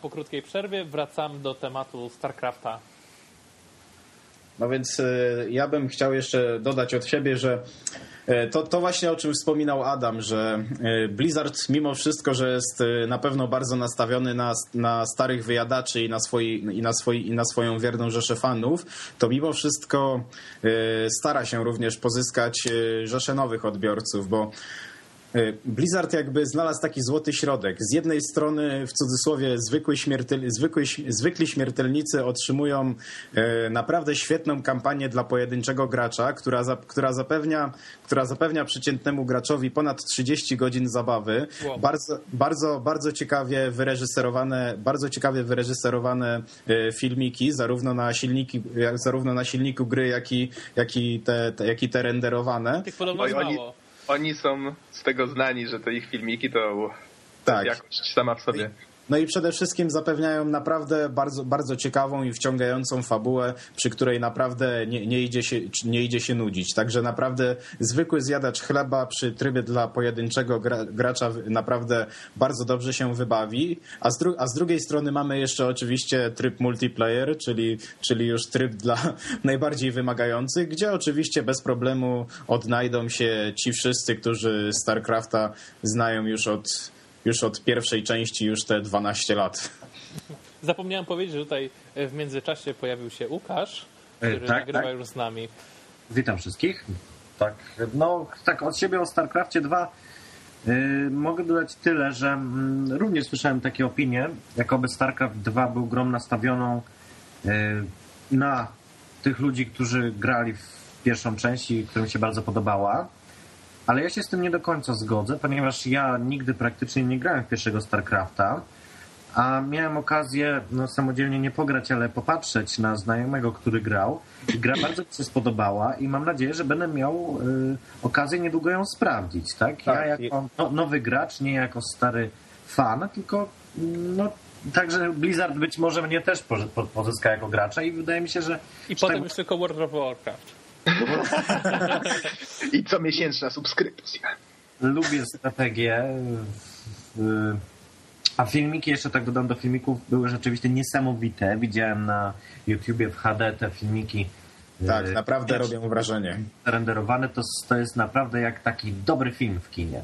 Po krótkiej przerwie. Wracam do tematu StarCrafta. No więc y, ja bym chciał jeszcze dodać od siebie, że y, to, to właśnie o czym wspominał Adam, że y, Blizzard mimo wszystko, że jest na pewno bardzo nastawiony na, na starych wyjadaczy i na, swoi, i, na swoi, i na swoją wierną rzeszę fanów, to mimo wszystko stara się również pozyskać rzeszę nowych odbiorców, bo E, Blizzard jakby znalazł taki złoty środek. Z jednej strony, w cudzysłowie, zwykły śmiertel, zwykły, zwykli śmiertelnicy otrzymują e, naprawdę świetną kampanię dla pojedynczego gracza, która, za, która, zapewnia, która zapewnia przeciętnemu graczowi ponad 30 godzin zabawy. Wow. Bardzo, bardzo, bardzo ciekawie wyreżyserowane, bardzo ciekawie wyreżyserowane e, filmiki, zarówno na silniki, zarówno na silniku gry, jak i, jak i, te, te, jak i te renderowane. Tych podobno mało oni są z tego znani, że to ich filmiki to tak. jakość sama w sobie. No i przede wszystkim zapewniają naprawdę bardzo, bardzo ciekawą i wciągającą fabułę, przy której naprawdę nie, nie, idzie się, nie idzie się nudzić. Także naprawdę zwykły zjadacz chleba przy trybie dla pojedynczego gra, gracza naprawdę bardzo dobrze się wybawi. A z, a z drugiej strony mamy jeszcze oczywiście tryb multiplayer, czyli, czyli już tryb dla (laughs) najbardziej wymagających, gdzie oczywiście bez problemu odnajdą się ci wszyscy, którzy StarCrafta znają już od już od pierwszej części, już te 12 lat. Zapomniałem powiedzieć, że tutaj e, w międzyczasie pojawił się Łukasz, e, który tak, nagrywa tak. już z nami. Witam wszystkich. tak. No, tak od siebie o StarCraftie 2 yy, mogę dodać tyle, że mm, również słyszałem takie opinie, jakoby StarCraft 2 był grą nastawioną yy, na tych ludzi, którzy grali w pierwszą część i którym się bardzo podobała. Ale ja się z tym nie do końca zgodzę, ponieważ ja nigdy praktycznie nie grałem w pierwszego StarCrafta, a miałem okazję no, samodzielnie nie pograć, ale popatrzeć na znajomego, który grał. I gra bardzo mi się spodobała i mam nadzieję, że będę miał y, okazję niedługo ją sprawdzić. Tak? Ja Tak, jako no, nowy gracz, nie jako stary fan, tylko no, także Blizzard być może mnie też po- po- pozyska jako gracza i wydaje mi się, że I potem tak- już tylko World of Warcraft. I co miesięczna subskrypcja. lubię strategię. y, A filmiki, jeszcze tak dodam do filmików, były rzeczywiście niesamowite. Widziałem na YouTubie w HD te filmiki. Tak, y, naprawdę też robią wrażenie. renderowane. To, to jest naprawdę jak taki dobry film w kinie.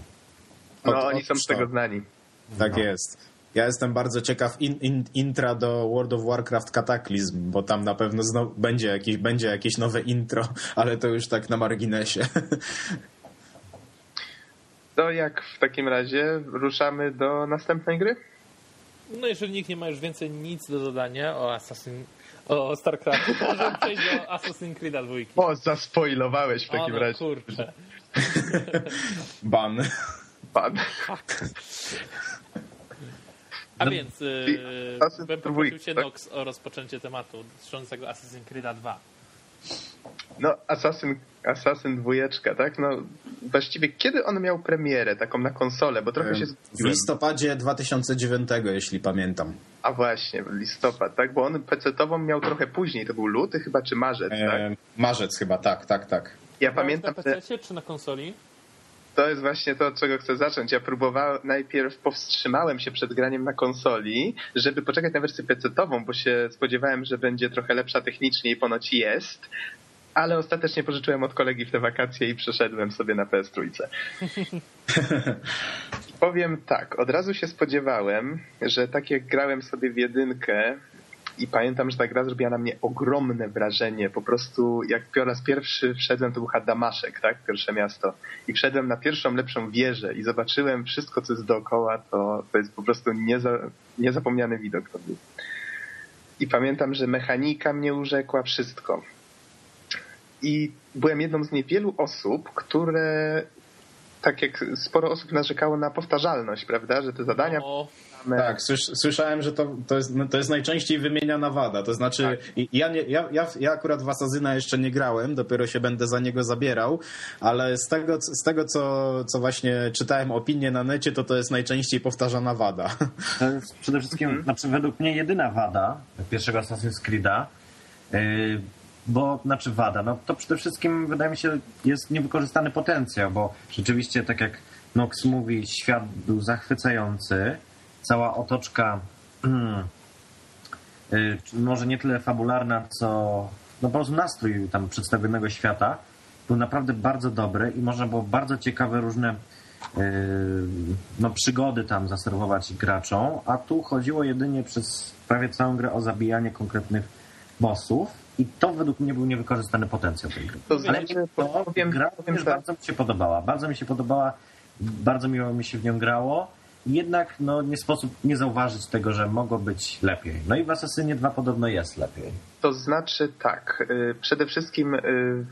No, Ot- oni są z tego znani. Tak No. jest. Ja jestem bardzo ciekaw in, in, intra do World of Warcraft Cataclysm, bo tam na pewno znowu będzie jakieś, będzie jakieś nowe intro, ale to już tak na marginesie. (laughs) To jak w takim razie ruszamy do następnej gry? No jeżeli nikt nie ma już więcej nic do dodania o Assassin... o StarCraft, to możemy (laughs) przejść do Assassin's Creed 2. O, zaspoilowałeś w O, takim no razie. kurczę. Ban. Pan. A No, więc yy, bym poprosił cię tak? Nox o rozpoczęcie tematu dotyczącego Assassin's Creed 2. No, Assassin, Assassin dwójeczka, tak? No, właściwie kiedy on miał premierę, taką na konsolę, bo trochę się W listopadzie 2009, jeśli pamiętam. A właśnie, listopad, tak? Bo on PC-tową miał trochę później, to był luty chyba, czy marzec, tak? E, marzec chyba, tak, tak, tak. Ja pamiętam, na że PC czy na konsoli? To jest właśnie to, od czego chcę zacząć. Ja próbowałem, najpierw powstrzymałem się przed graniem na konsoli, żeby poczekać na wersję PC-tową, bo się spodziewałem, że będzie trochę lepsza technicznie i ponoć jest, ale ostatecznie pożyczyłem od kolegi w te wakacje i przeszedłem sobie na PS trójce. I (laughs) powiem tak, od razu się spodziewałem, że tak jak grałem sobie w jedynkę i pamiętam, że ta gra zrobiła na mnie ogromne wrażenie. Po prostu jak po raz pierwszy wszedłem, to był Hadamaszek, tak? Pierwsze miasto. I wszedłem na pierwszą lepszą wieżę i zobaczyłem wszystko, co jest dookoła, to, to jest po prostu nieza, niezapomniany widok to był. I pamiętam, że mechanika mnie urzekła wszystko. I byłem jedną z niewielu osób, które tak jak sporo osób narzekało na powtarzalność, prawda? Że te zadania O, same- Tak, słysz, słyszałem, że to, to, jest, no, to jest najczęściej wymieniana wada. To znaczy, Tak. ja, nie, ja, ja, ja akurat w Asazyna jeszcze nie grałem, dopiero się będę za niego zabierał, ale z tego, z tego co, co właśnie czytałem opinie na necie, to to jest najczęściej powtarzana wada. To jest przede wszystkim, znaczy według mnie jedyna wada pierwszego Assassin's Creed'a, yy, bo, znaczy wada, no to przede wszystkim wydaje mi się jest niewykorzystany potencjał, bo rzeczywiście tak jak Nox mówi, świat był zachwycający, cała otoczka (clears throat) yy, może nie tyle fabularna, co no po prostu nastrój tam przedstawionego świata był naprawdę bardzo dobry i można było bardzo ciekawe różne yy, no, przygody tam zaserwować graczom, a tu chodziło jedynie przez prawie całą grę o zabijanie konkretnych bossów i to według mnie był niewykorzystany potencjał tej gry. To Ale znaczy, to powiem, gra powiem tak. bardzo mi się podobała. Bardzo mi się podobała, bardzo miło mi się w nią grało. Jednak no, nie sposób nie zauważyć tego, że mogło być lepiej. No i w Asasynie 2 podobno jest lepiej. To znaczy tak, y, przede wszystkim y,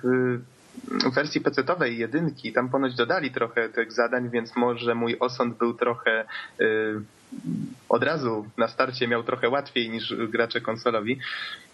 w w wersji PC-owej jedynki tam ponoć dodali trochę tych zadań, więc może mój osąd był trochę y, od razu na starcie miał trochę łatwiej niż gracze konsolowi,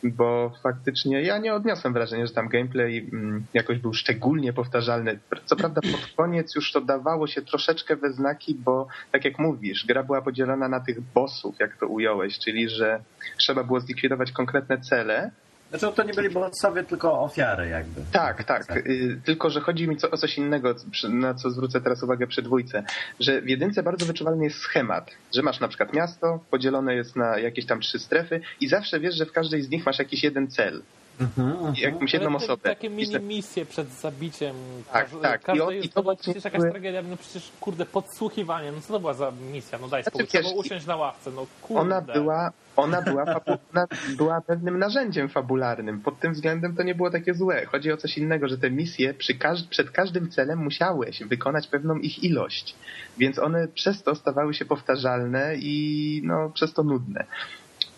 bo faktycznie ja nie odniosłem wrażenia, że tam gameplay mm, jakoś był szczególnie powtarzalny. Co prawda pod koniec już to dawało się troszeczkę we znaki, bo tak jak mówisz, gra była podzielona na tych bossów, jak to ująłeś, czyli że trzeba było zlikwidować konkretne cele, Znaczy to nie byli bossowie, tylko ofiary jakby. tak, tak. Y, Tylko, że chodzi mi o coś innego, na co zwrócę teraz uwagę przy dwójce. Że w jedynce bardzo wyczuwalny jest schemat. Że masz na przykład miasto, podzielone jest na jakieś tam trzy strefy i zawsze wiesz, że w każdej z nich masz jakiś jeden cel. Mhm, jakąś jedną osobę. Takie mini misje przed zabiciem. Tak, Każ, tak. Każda I, on, i to była przecież jakaś tragedia, no przecież kurde, podsłuchiwanie, no co to była za misja, no daj Znaczy, spokój, było usiąść na ławce, no kurde. Ona była, ona była, fabu- (laughs) ona była pewnym narzędziem fabularnym. Pod tym względem to nie było takie złe. Chodzi o coś innego, że te misje przy każ- przed każdym celem musiałeś wykonać pewną ich ilość. Więc one przez to stawały się powtarzalne i no, przez to nudne.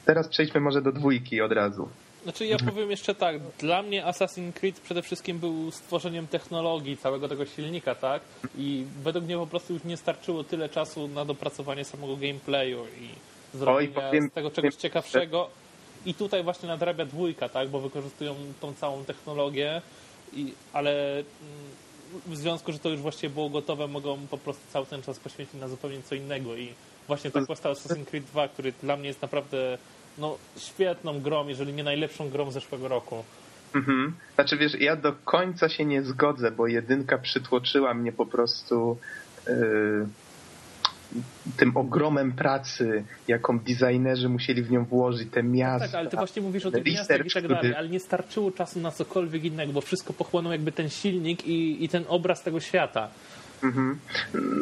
Teraz przejdźmy może do dwójki od razu. Znaczy ja powiem jeszcze tak, dla mnie Assassin's Creed przede wszystkim był stworzeniem technologii całego tego silnika, tak? I według mnie po prostu już nie starczyło tyle czasu na dopracowanie samego gameplayu i zrobienie powiem- z tego czegoś ciekawszego. I tutaj właśnie nadrabia dwójka, tak? Bo wykorzystują tą całą technologię, i, ale mm, w związku, że to już właściwie było gotowe, mogą po prostu cały ten czas poświęcić na zupełnie co innego i właśnie tak powstał Assassin's Creed 2, który dla mnie jest naprawdę no, świetną grą, jeżeli nie najlepszą grą zeszłego roku. Mhm. Znaczy wiesz, ja do końca się nie zgodzę, bo jedynka przytłoczyła mnie po prostu yy, tym ogromem pracy, jaką designerzy musieli w nią włożyć, te miasta. Tak, ale ty właśnie mówisz o tych miastach i tak który- dalej, ale nie starczyło czasu na cokolwiek innego, bo wszystko pochłonął jakby ten silnik i, i ten obraz tego świata. Mhm.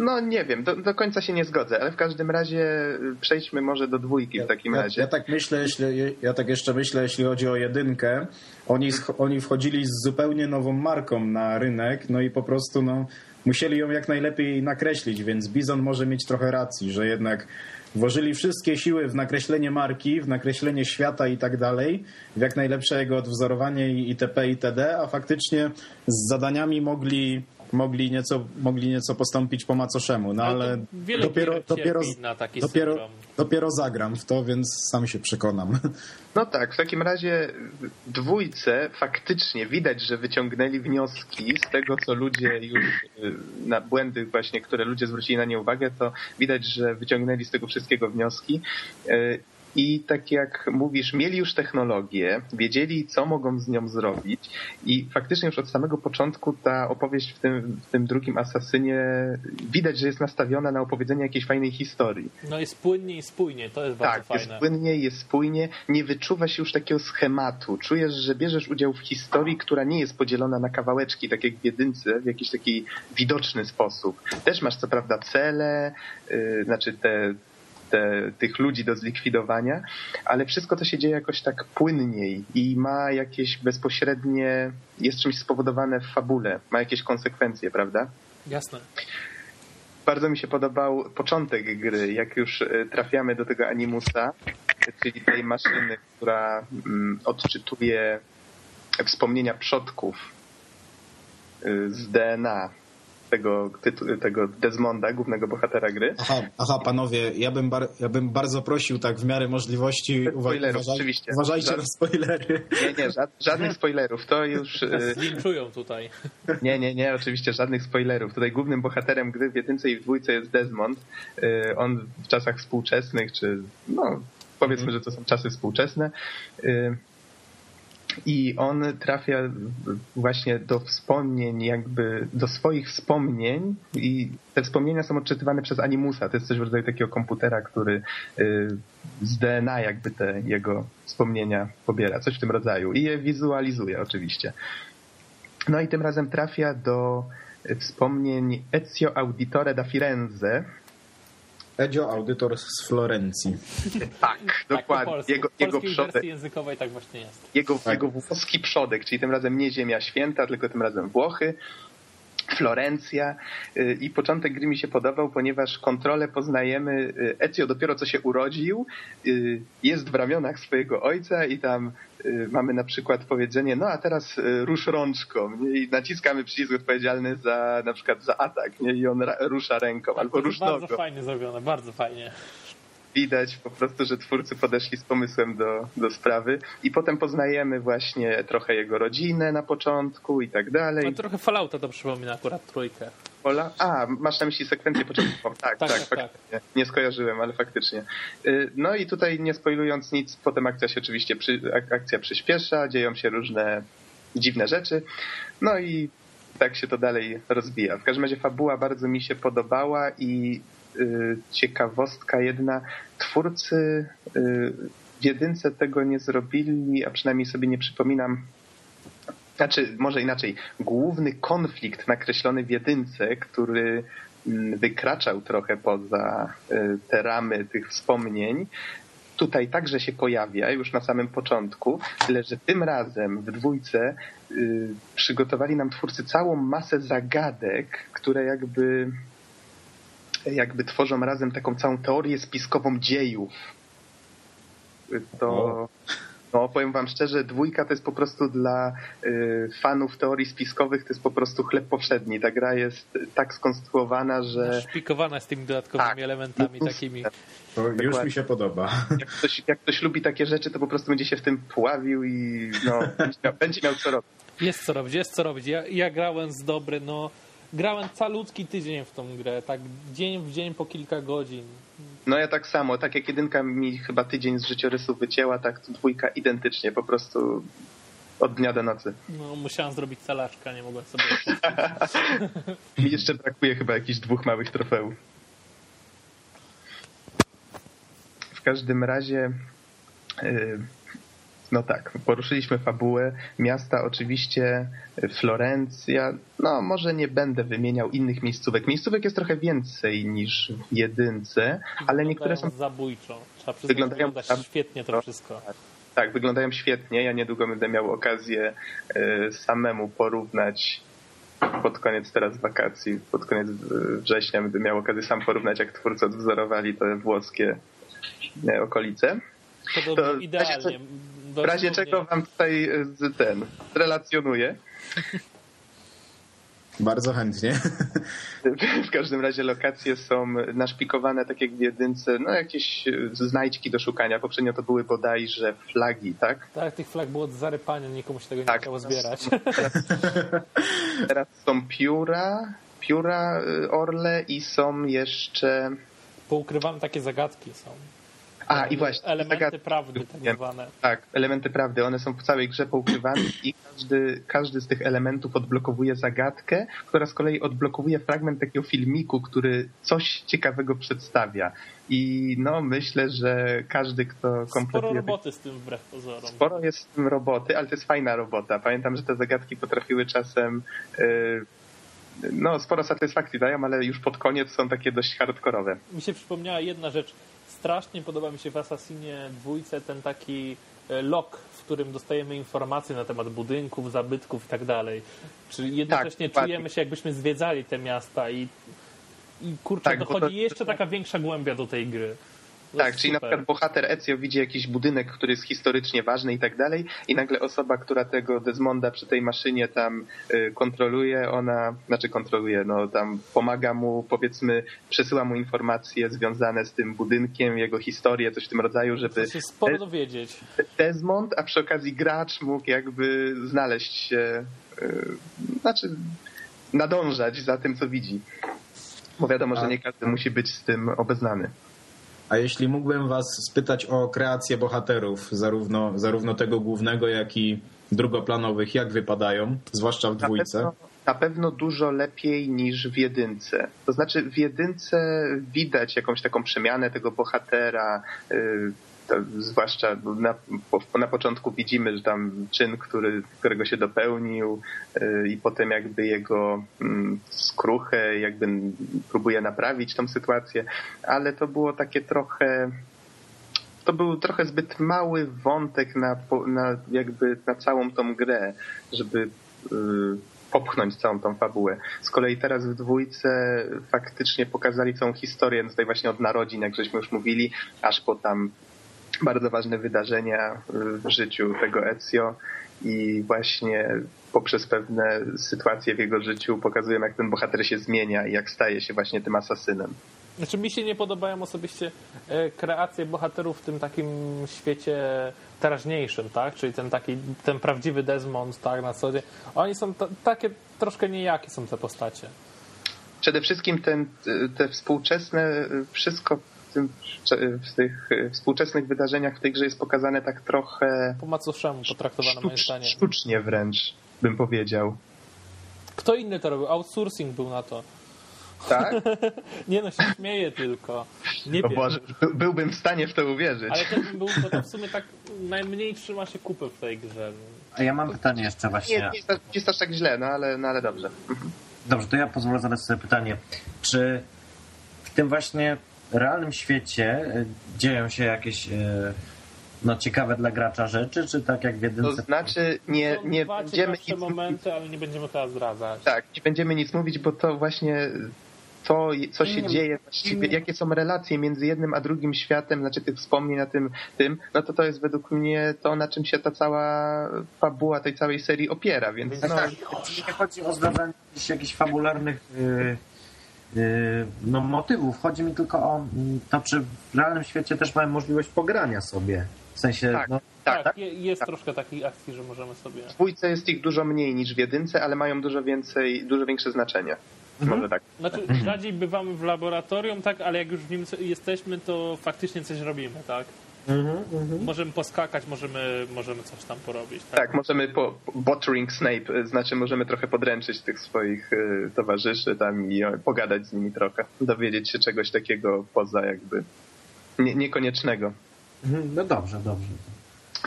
No nie wiem, do, do końca się nie zgodzę, ale w każdym razie y, przejdźmy może do dwójki w takim ja, razie. Ja tak myślę, jeśli, ja tak jeszcze myślę, jeśli chodzi o jedynkę, oni, oni wchodzili z zupełnie nową marką na rynek, no i po prostu no, musieli ją jak najlepiej nakreślić, więc Bizon może mieć trochę racji, że jednak włożyli wszystkie siły w nakreślenie marki, w nakreślenie świata i tak dalej, w jak najlepsze jego odwzorowanie i itp. itd., a faktycznie z zadaniami mogli mogli nieco, mogli nieco postąpić po macoszemu, no Ale ale, dopiero, dopiero, cierpi na taki dopiero, syndrom. dopiero zagram w to, więc sam się przekonam. No tak, w takim razie w dwójce faktycznie widać, że wyciągnęli wnioski z tego, co ludzie już y, na błędy właśnie, które ludzie zwrócili na nie uwagę, to widać, że wyciągnęli z tego wszystkiego wnioski. I tak jak mówisz, mieli już technologię, wiedzieli, co mogą z nią zrobić i faktycznie już od samego początku ta opowieść w tym, w tym drugim Asasynie widać, że jest nastawiona na opowiedzenie jakiejś fajnej historii. No jest płynnie i spójnie, to jest bardzo Tak, fajne. jest płynnie, jest spójnie, nie wyczuwa się już takiego schematu. Czujesz, że bierzesz udział w historii, która nie jest podzielona na kawałeczki, tak jak w jedynce, w jakiś taki widoczny sposób. Też masz co prawda cele, yy, znaczy te, te, tych ludzi do zlikwidowania, ale wszystko to się dzieje jakoś tak płynniej i ma jakieś bezpośrednie, jest czymś spowodowane w fabule, ma jakieś konsekwencje, prawda? Jasne. Bardzo mi się podobał początek gry, jak już e, trafiamy do tego animusa, czyli tej maszyny, która mm, odczytuje wspomnienia przodków y, z DNA tego, tego Desmonda, głównego bohatera gry. Aha, aha panowie, ja bym, bar, ja bym bardzo prosił tak w miarę możliwości spoilerów, uważaj, oczywiście. uważajcie Żad- na spoilery. Nie, nie, ża- żadnych spoilerów. To już. (laughs) Nas y, tutaj. (laughs) Nie, nie, nie, oczywiście żadnych spoilerów. Tutaj głównym bohaterem gry w jedynce i w dwójce jest Desmond. Y, On w czasach współczesnych, czy no powiedzmy, że to są czasy współczesne. I on trafia właśnie do wspomnień, jakby do swoich wspomnień i te wspomnienia są odczytywane przez Animusa. To jest coś w rodzaju takiego komputera, który y, z DNA jakby te jego wspomnienia pobiera, coś w tym rodzaju i je wizualizuje oczywiście. No i tym razem trafia do wspomnień Ezio Auditore da Firenze. Edzio, audytor z Florencji. Tak, Tak, po dokładnie. Jego, jego przodek, językowej tak właśnie jest. jego, Tak. jego włoski przodek, czyli tym razem nie Ziemia Święta, tylko tym razem Włochy. Florencja y, i początek gry mi się podobał, ponieważ kontrolę poznajemy. y, Ezio dopiero co się urodził, y, jest w ramionach swojego ojca i tam mamy na przykład powiedzenie, no a teraz rusz rączką nie? i naciskamy przycisk odpowiedzialny za na przykład za atak nie? i on rusza ręką albo to rusz bardzo nogą. fajnie zrobione, bardzo fajnie. Widać po prostu, że twórcy podeszli z pomysłem do, do sprawy i potem poznajemy właśnie trochę jego rodzinę na początku i tak dalej. No, trochę Fallouta to przypomina akurat trójkę. Pola? A, masz na myśli sekwencję początkową. Tak, Tak, tak, tak, faktycznie. Nie skojarzyłem, ale faktycznie. Y, No i tutaj nie spoilując nic, potem akcja się oczywiście przy, ak- akcja przyspiesza, dzieją się różne dziwne rzeczy. No i tak się to dalej rozwija. W każdym razie fabuła bardzo mi się podobała i ciekawostka jedna, twórcy y, w jedynce tego nie zrobili, a przynajmniej sobie nie przypominam. Znaczy, może inaczej, główny konflikt nakreślony w jedynce, który mm, wykraczał trochę poza y, te ramy tych wspomnień, tutaj także się pojawia już na samym początku, tyle że tym razem w dwójce y, przygotowali nam twórcy całą masę zagadek, które jakby jakby tworzą razem taką całą teorię spiskową dziejów. To, no powiem wam szczerze, dwójka to jest po prostu dla y, fanów teorii spiskowych, to jest po prostu chleb powszedni. Ta gra jest tak skonstruowana, że... Szpikowana z tymi dodatkowymi Tak. elementami takimi. To już Dokładnie. mi się podoba. Jak ktoś, jak ktoś lubi takie rzeczy, to po prostu będzie się w tym pławił i no, będzie, miał, będzie miał co robić. Jest co robić, jest co robić. Ja, ja grałem z dobry, no grałem calutki tydzień w tą grę, tak dzień w dzień po kilka godzin. No ja tak samo, tak jak jedynka mi chyba tydzień z życiorysu wycięła, tak dwójka identycznie, po prostu od dnia do nocy. No, musiałem zrobić salaczka, nie mogłem sobie. (laughs) Mi jeszcze brakuje chyba jakichś dwóch małych trofeów. W każdym razie, yy, no tak, poruszyliśmy fabułę. Miasta oczywiście, Florencja. No, może nie będę wymieniał innych miejscówek. Miejscówek jest trochę więcej niż w jedynce, ale niektóre są zabójczo. Trzeba przyznać, Wyglądają wygląda świetnie to no. wszystko. Tak, wyglądają świetnie. Ja niedługo będę miał okazję e, samemu porównać pod koniec teraz wakacji, pod koniec września będę miał okazję sam porównać, jak twórcy odwzorowali te włoskie e, okolice. To, To idealnie. W razie czego wam tutaj z ten relacjonuję. Bardzo chętnie. W każdym razie lokacje są naszpikowane, tak jak w jedynce, no jakieś e, znajdźki do szukania. Poprzednio to były bodajże flagi, tak? Tak, tych flag było od zarypania, nikomu się tego nie Tak. chciało zbierać. (laughs) Teraz są pióra, pióra y, orle i są jeszcze... Poukrywane takie zagadki są. A, i właśnie. Elementy prawdy tak zwane. Tak, elementy prawdy. One są w całej grze poukrywane i każdy, każdy z tych elementów odblokowuje zagadkę, która z kolei odblokowuje fragment takiego filmiku, który coś ciekawego przedstawia. I no, myślę, że każdy, kto Sporo kompletuje... roboty z tym wbrew pozorom. Sporo jest w tym roboty, ale to jest fajna robota. Pamiętam, że te zagadki potrafiły czasem... y, no, sporo satysfakcji dają, ale już pod koniec są takie dość hardkorowe. Mi się przypomniała jedna rzecz. Strasznie podoba mi się w Assassinie dwójce ten taki e, log, w którym dostajemy informacje na temat budynków, zabytków i tak dalej. Czyli jednocześnie dokładnie. czujemy się, jakbyśmy zwiedzali te miasta i, i kurczę, Tak, dochodzi to- jeszcze taka większa głębia do tej gry. Tak, jest czyli na super. przykład bohater Ezio widzi jakiś budynek, który jest historycznie ważny i tak dalej i nagle osoba, która tego Desmonda przy tej maszynie tam y, kontroluje, ona, znaczy kontroluje, no tam pomaga mu, powiedzmy, przesyła mu informacje związane z tym budynkiem, jego historię, coś w tym rodzaju, żeby To się sporo dowiedzieć. Desmond, a przy okazji gracz mógł jakby znaleźć się, y, znaczy nadążać za tym, co widzi. Bo wiadomo, że nie każdy musi być z tym obeznany. A jeśli mógłbym was spytać o kreację bohaterów, zarówno, zarówno tego głównego, jak i drugoplanowych, jak wypadają, zwłaszcza w Na dwójce? pewno, na pewno dużo lepiej niż w jedynce. To znaczy w jedynce widać jakąś taką przemianę tego bohatera, y, zwłaszcza na, na początku widzimy, że tam czyn, który, którego się dopełnił y, i potem jakby jego mm, skruchę jakby próbuje naprawić tą sytuację, ale to było takie trochę to był trochę zbyt mały wątek na, na jakby na całą tą grę, żeby y, popchnąć całą tą fabułę. Z kolei teraz w dwójce faktycznie pokazali całą historię, no tutaj właśnie od narodzin, jak żeśmy już mówili, aż po tam bardzo ważne wydarzenia w życiu tego Ezio i właśnie poprzez pewne sytuacje w jego życiu pokazują, jak ten bohater się zmienia i jak staje się właśnie tym asasynem. Znaczy mi się nie podobają osobiście e, kreacje bohaterów w tym takim świecie teraźniejszym, tak? Czyli ten taki, ten prawdziwy Desmond, tak, na co dzień. Oni są takie troszkę nijakie są te postacie. Przede wszystkim ten, te współczesne, wszystko w, tym, w tych współczesnych wydarzeniach w tej grze jest pokazane tak trochę Po macoszemu potraktowane moim sztucz, zdaniem. sztucznie wręcz, bym powiedział. Kto inny to robił? Outsourcing był na to. Tak? (laughs) Nie no, się śmieję tylko. Nie O wiem. Boże, by, byłbym w stanie w to uwierzyć. Ale to bym był, bo to w sumie tak najmniej trzyma się kupy w tej grze. A ja mam pytanie jeszcze Nie, właśnie. nie, jest, aż- nie jest aż tak źle, no ale, no ale dobrze. Dobrze, to ja pozwolę zadać sobie pytanie. Czy w tym właśnie realnym świecie y, dzieją się jakieś y, no, ciekawe dla gracza rzeczy, czy tak jak w To jedynce? znaczy nie, Są nie dwa będziemy nic momenty, ale nie będziemy teraz zdradzać. Tak, nie będziemy nic mówić, bo to właśnie to, co się Nie, dzieje właściwie, nie. jakie są relacje między jednym a drugim światem, znaczy tych wspomnień na tym, tym, no to to jest według mnie to, na czym się ta cała fabuła tej całej serii opiera, więc no, nie chodzi o zdradzanie jakichś, fabularnych y, y, no, motywów. Chodzi mi tylko o mm, to, czy w realnym świecie też mamy możliwość pogrania sobie. W sensie, Tak. no, Tak, tak, je- jest troszkę takich akcji, że możemy sobie... w dwójce jest ich dużo mniej niż w jedynce, ale mają dużo więcej, dużo większe znaczenie. Może tak. Znaczy, rzadziej bywamy w laboratorium, tak, ale jak już w nim jesteśmy, to faktycznie coś robimy, tak? Możemy poskakać, możemy, możemy coś tam porobić, tak? Tak, możemy po bottering Snape, y, znaczy możemy trochę podręczyć tych swoich y, towarzyszy tam i pogadać z nimi trochę, dowiedzieć się czegoś takiego poza jakby nie, niekoniecznego. Mhm, no dobrze, dobrze.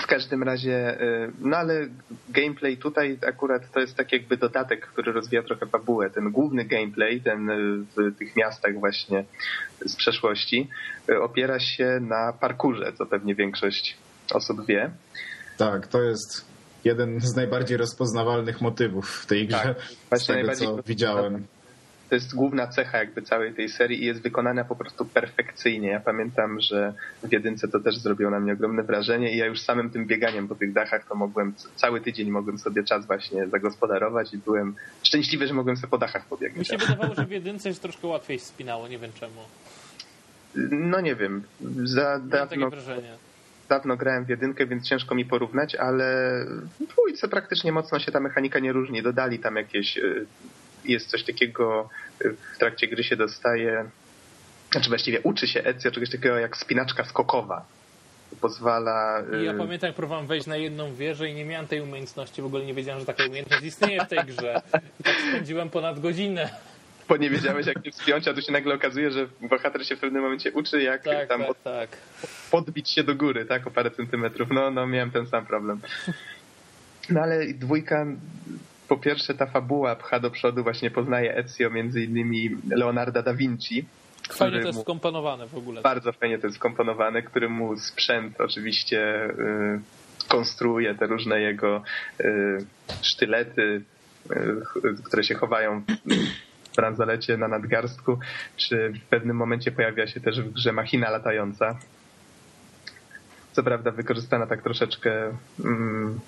W każdym razie, y, no ale gameplay tutaj akurat to jest tak jakby dodatek, który rozwija trochę fabułę. Ten główny gameplay, ten y, w tych miastach właśnie z przeszłości, y, opiera się na parkurze, co pewnie większość osób wie. Tak, to jest jeden z najbardziej rozpoznawalnych motywów w tej grze, Tak, z tego co widziałem. To jest główna cecha jakby całej tej serii i jest wykonana po prostu perfekcyjnie. Ja pamiętam, że w jedynce to też zrobiło na mnie ogromne wrażenie i ja już samym tym bieganiem po tych dachach to mogłem, cały tydzień mogłem sobie czas właśnie zagospodarować i byłem szczęśliwy, że mogłem sobie po dachach Mi pobiegać. się wydawało, że w jedynce się troszkę łatwiej spinało, nie wiem czemu. No nie wiem, za Miałem takie dawno, wrażenie. dawno grałem w jedynkę, więc ciężko mi porównać, ale w dwójce praktycznie mocno się ta mechanika nie różni. Dodali tam jakieś, y, jest coś takiego, y, w trakcie gry się dostaje, znaczy właściwie uczy się Ezio czegoś takiego jak spinaczka skokowa. Pozwala... y, ja pamiętam, jak próbowałem wejść na jedną wieżę i nie miałem tej umiejętności, w ogóle nie wiedziałem, że taka umiejętność istnieje w tej grze. I tak spędziłem ponad godzinę. (laughs) Bo nie wiedziałeś jak się wspiąć, a tu się nagle okazuje, że bohater się w pewnym momencie uczy jak Tak, tam tak, od, tak. podbić się do góry, tak, o parę centymetrów. No, no, miałem ten sam problem. No ale dwójka, po pierwsze ta fabuła pcha do przodu, właśnie poznaje Ezio między innymi Leonarda da Vinci. Fajnie to jest skomponowane w ogóle. Bardzo fajnie to jest skomponowane, który mu sprzęt oczywiście y, konstruuje te różne jego y, sztylety, y, które się chowają w bransolecie na nadgarstku, czy w pewnym momencie pojawia się też w grze machina latająca. Co prawda wykorzystana tak troszeczkę... Mm,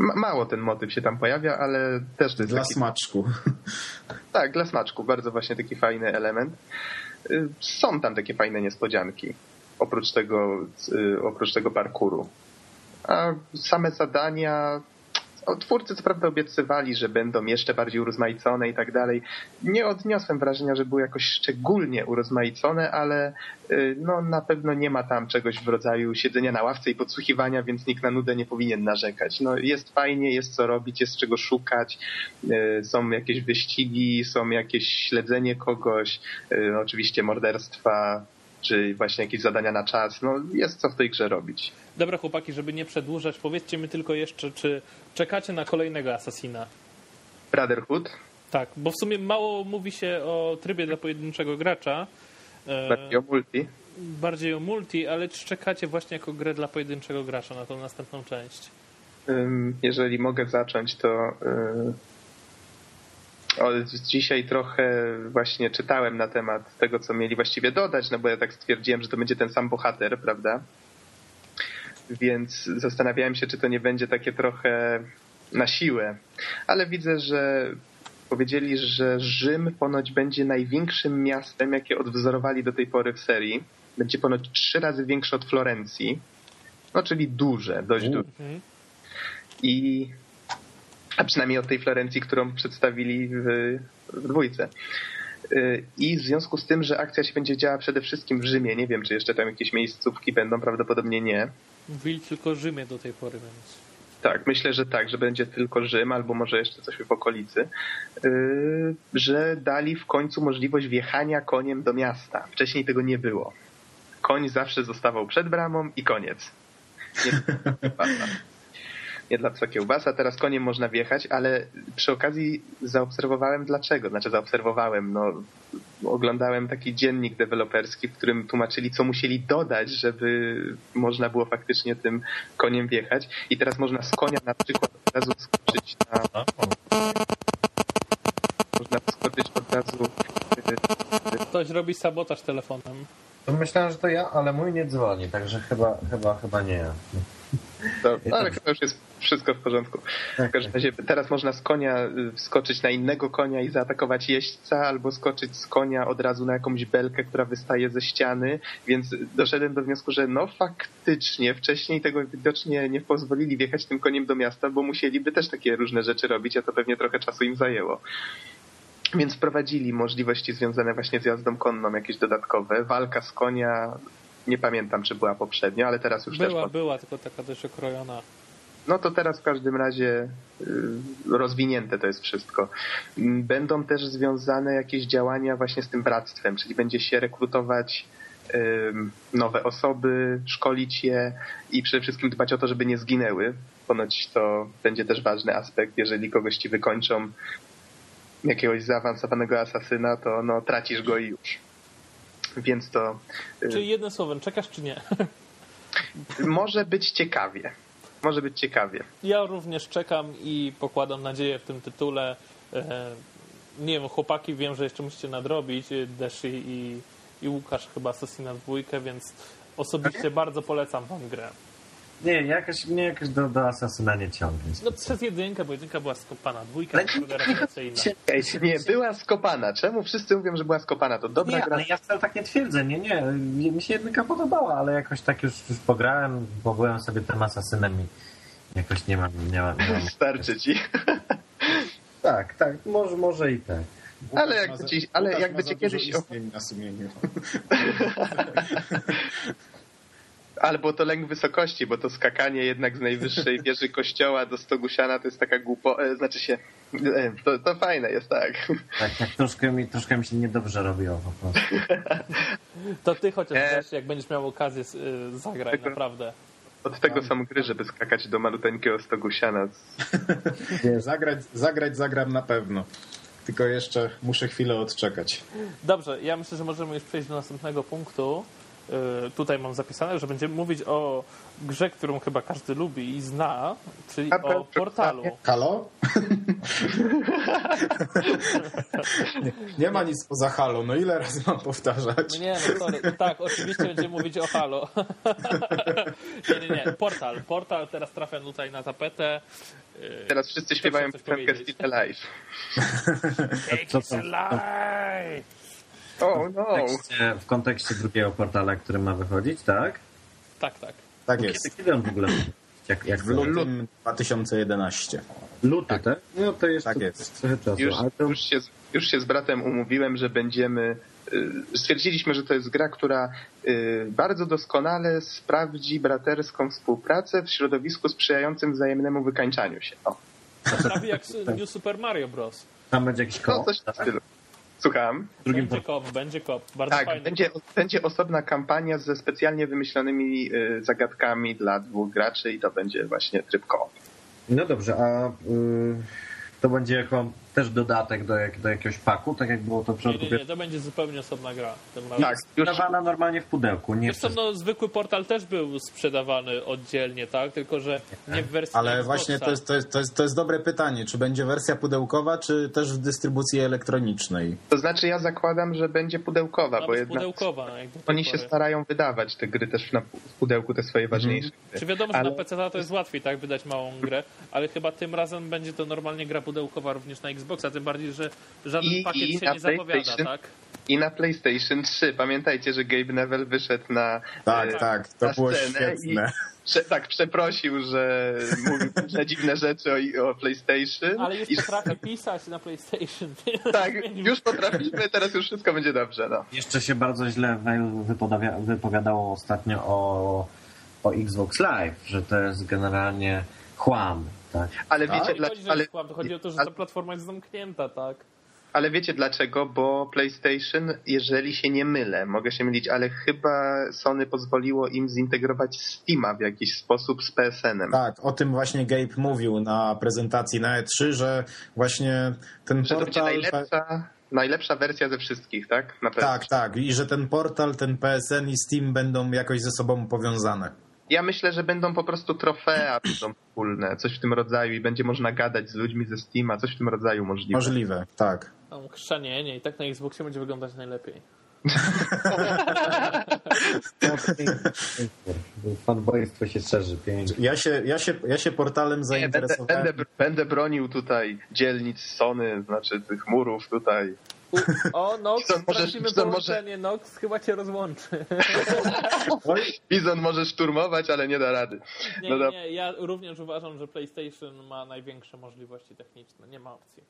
mało ten motyw się tam pojawia, ale też to jest Dla taki smaczku. (laughs) tak, dla smaczku. Bardzo właśnie taki fajny element. Y, Są tam takie fajne niespodzianki. Oprócz tego, y, oprócz tego parkuru. A same zadania... Twórcy co prawda obiecywali, że będą jeszcze bardziej urozmaicone i tak dalej. Nie odniosłem wrażenia, że były jakoś szczególnie urozmaicone, ale y, no, na pewno nie ma tam czegoś w rodzaju siedzenia na ławce i podsłuchiwania, więc nikt na nudę nie powinien narzekać. No, jest fajnie, jest co robić, jest czego szukać, y, są jakieś wyścigi, są jakieś śledzenie kogoś, y, oczywiście morderstwa, czy właśnie jakieś zadania na czas. No, jest co w tej grze robić. Dobra, chłopaki, żeby nie przedłużać, powiedzcie mi tylko jeszcze, czy czekacie na kolejnego Assassina? Brotherhood, Tak, bo w sumie mało mówi się o trybie dla pojedynczego gracza. E, bardziej o multi. bardziej o multi, ale czy czekacie właśnie jako grę dla pojedynczego gracza na tą następną część? Jeżeli mogę zacząć, to yy, o, dzisiaj trochę właśnie czytałem na temat tego, co mieli właściwie dodać, no bo ja tak stwierdziłem, że to będzie ten sam bohater, prawda? Więc zastanawiałem się, czy to nie będzie takie trochę na siłę. Ale widzę, że powiedzieli, że Rzym ponoć będzie największym miastem, jakie odwzorowali do tej pory w serii. Będzie ponoć trzy razy większe od Florencji. No, czyli duże, dość duże. Mhm. I a przynajmniej od tej Florencji, którą przedstawili w, w dwójce. Y, I w związku z tym, że akcja się będzie działa przede wszystkim w Rzymie, nie wiem, czy jeszcze tam jakieś miejscówki będą, prawdopodobnie nie. Mówili tylko o Rzymie do tej pory, więc... Tak, myślę, że tak, że będzie tylko Rzym albo może jeszcze coś w okolicy, yy, że dali w końcu możliwość wjechania koniem do miasta. Wcześniej tego nie było. Koń zawsze zostawał przed bramą i koniec. Nie, (laughs) nie dla psa kiełbasa, teraz koniem można wjechać, ale przy okazji zaobserwowałem dlaczego. Znaczy zaobserwowałem, no oglądałem taki dziennik deweloperski, w którym tłumaczyli, co musieli dodać, żeby można było faktycznie tym koniem wjechać. I teraz można z konia na przykład od razu skoczyć na... Można skoczyć od razu... Ktoś robi sabotaż telefonem. Myślałem, że to ja, ale mój nie dzwoni, także chyba, chyba, chyba nie ja. To, ale chyba już jest wszystko w porządku. W każdym razie teraz można z konia y, wskoczyć na innego konia i zaatakować jeźdźca, albo skoczyć z konia od razu na jakąś belkę, która wystaje ze ściany, więc doszedłem do wniosku, że no faktycznie wcześniej tego widocznie nie pozwolili wjechać tym koniem do miasta, bo musieliby też takie różne rzeczy robić, a to pewnie trochę czasu im zajęło. Więc wprowadzili możliwości związane właśnie z jazdą konną, jakieś dodatkowe. Walka z konia, nie pamiętam czy była poprzednio, ale teraz już była, też... Była, tylko taka dość okrojona. No to teraz w każdym razie y, rozwinięte to jest wszystko. Mm, będą też związane jakieś działania właśnie z tym bractwem, czyli będzie się rekrutować nowe osoby, szkolić je i przede wszystkim dbać o to, żeby nie zginęły. Ponoć to będzie też ważny aspekt, jeżeli kogoś ci wykończą jakiegoś zaawansowanego asasyna, to no, tracisz go i już. Więc to. Y, Czyli jednym słowem, czekasz czy nie? (laughs) Może być ciekawie. Może być ciekawie. Ja również czekam i pokładam nadzieję w tym tytule. E, nie wiem, chłopaki wiem, że jeszcze musicie nadrobić, y, Deshi i, i Łukasz chyba Assassina dwójkę, więc osobiście bardzo polecam wam grę. Nie, jakoś, mnie jakoś do, do Asasyna nie ciągnie. No przez jedynkę, bo jedynka była skopana, dwójka jest druga referencyjna. Nie, była skopana. Czemu wszyscy mówią, że była skopana? To dobra nie, gra. Ale ja wcale tak nie twierdzę. Nie, nie. Mi się jedynka podobała, ale jakoś tak już, już pograłem, pobyłem sobie tym Asasynem i jakoś nie mam... Nie mam, nie mam... Starczy ci. (laughs) tak, tak. Może, może i tak. Ale jakby ci, ale jakby cię kiedyś... na sumieniu. (laughs) (laughs) Albo to lęk wysokości, bo to skakanie jednak z najwyższej (laughs) wieży kościoła do Stogusiana to jest taka głupo... E, znaczy się... E, to, to fajne jest, tak. Tak, tak troszkę, mi, troszkę mi się niedobrze robiło po prostu. (laughs) To ty chociaż e... też, jak będziesz miał okazję zagrać, Tego... naprawdę. Od tego są gry, żeby skakać do maluteńkiego Stogusiana. (laughs) zagrać, zagrać zagram na pewno. Tylko jeszcze muszę chwilę odczekać. Dobrze, ja myślę, że możemy już przejść do następnego punktu. Y, tutaj mam zapisane, że będziemy mówić o grze, którą chyba każdy lubi i zna, czyli o portalu. Halo? nie, (laughs) nie, ma nic poza Halo, no ile razy mam powtarzać? Nie, no sorry. Tak, oczywiście będziemy mówić o Halo. (laughs) nie, nie, nie. Portal. Portal teraz trafia tutaj na tapetę. Y, teraz wszyscy śpiewają piosenkę Still Alive. It's alive! Oh, no. w, kontekście, w kontekście drugiego portala, który ma wychodzić, tak? Tak, tak. Tak jest. Kiedy, kiedy on w ogóle jak, jak w lutym 2011. Luty, tak? tak? No to jest, tak jest. trochę czasu. Już, to... już, się, już się z bratem umówiłem, że będziemy y, stwierdziliśmy, że to jest gra, która y, bardzo doskonale sprawdzi braterską współpracę w środowisku sprzyjającym wzajemnemu wykańczaniu się. O. Prawie jak (laughs) New Super Mario Bros. Tam będzie jakiś koło? No, coś w tak? stylu. Słucham. Drugim będzie kop, będzie kop. Bardzo tak, fajny. Będzie, będzie osobna kampania ze specjalnie wymyślonymi y, zagadkami dla dwóch graczy i to będzie właśnie tryb koop. No dobrze, a y, to będzie jako też dodatek do, jak, do jakiegoś paku, tak jak było to w Nie, nie, nie, to będzie zupełnie osobna gra. Tak, już... Sprzedawana normalnie w pudełku. Nie Wiesz no, zwykły portal też był sprzedawany oddzielnie, tak? Tylko, że nie w wersji Ale Xboxa. właśnie to jest, to, jest, to, jest, to jest dobre pytanie. Czy będzie wersja pudełkowa, czy też w dystrybucji elektronicznej? To znaczy ja zakładam, że będzie pudełkowa, bo jednak pudełkowa. Oni się starają wydawać te gry też na pudełku, te swoje ważniejsze mhm. gry. Czy wiadomo, że ale... na PC to jest łatwiej, tak? Wydać małą grę, ale chyba tym razem będzie to normalnie gra pudełkowa również na Xboxa, tym bardziej, że żaden I- pakiet i się na nie zapowiada, PlayStation. tak? I na PlayStation 3. Pamiętajcie, że Gabe Neville wyszedł na Tak, e, tak, to na było świetne. Prze, tak, przeprosił, że mówił różne dziwne rzeczy o, o PlayStation. Ale już I, potrafi pisać na PlayStation. (laughs) tak, już potrafimy, teraz już wszystko będzie dobrze. No. Jeszcze się bardzo źle wypowiadało ostatnio o, o Xbox Live, że to jest generalnie chłam. Tak. Ale Tak? wiecie, Nie dla, chodzi, ale, kłam, chodzi o to, że ta platforma jest zamknięta, tak? ale wiecie dlaczego? Bo PlayStation, jeżeli się nie mylę, mogę się mylić, ale chyba Sony pozwoliło im zintegrować Steama w jakiś sposób z PSN-em. Tak, o tym właśnie Gabe mówił na prezentacji na E3, że właśnie ten Że to będzie portal... najlepsza, najlepsza wersja ze wszystkich, tak? Na. Tak, tak. I że ten portal, ten PSN i Steam będą jakoś ze sobą powiązane. Ja myślę, że będą po prostu trofea (clears throat) będą wspólne, coś w tym rodzaju i będzie można gadać z ludźmi ze Steama, coś w tym rodzaju możliwe. Możliwe, tak. Tam chrzanienie i tak na Xboxie będzie wyglądać najlepiej. (laughs) Fanboystwo się szerzy, pięknie. Ja się, ja się, ja się portalem Nie, będę, zainteresowałem. będę, będę bronił tutaj dzielnic Sony, znaczy tych murów tutaj. U, o, Nox, Bizon, możesz- Bizon, połączenie. Nox chyba cię rozłączy. Oj, Bizon może szturmować, ale nie da rady. Nie, No nie, ja również uważam, że PlayStation ma największe możliwości techniczne. Nie ma opcji.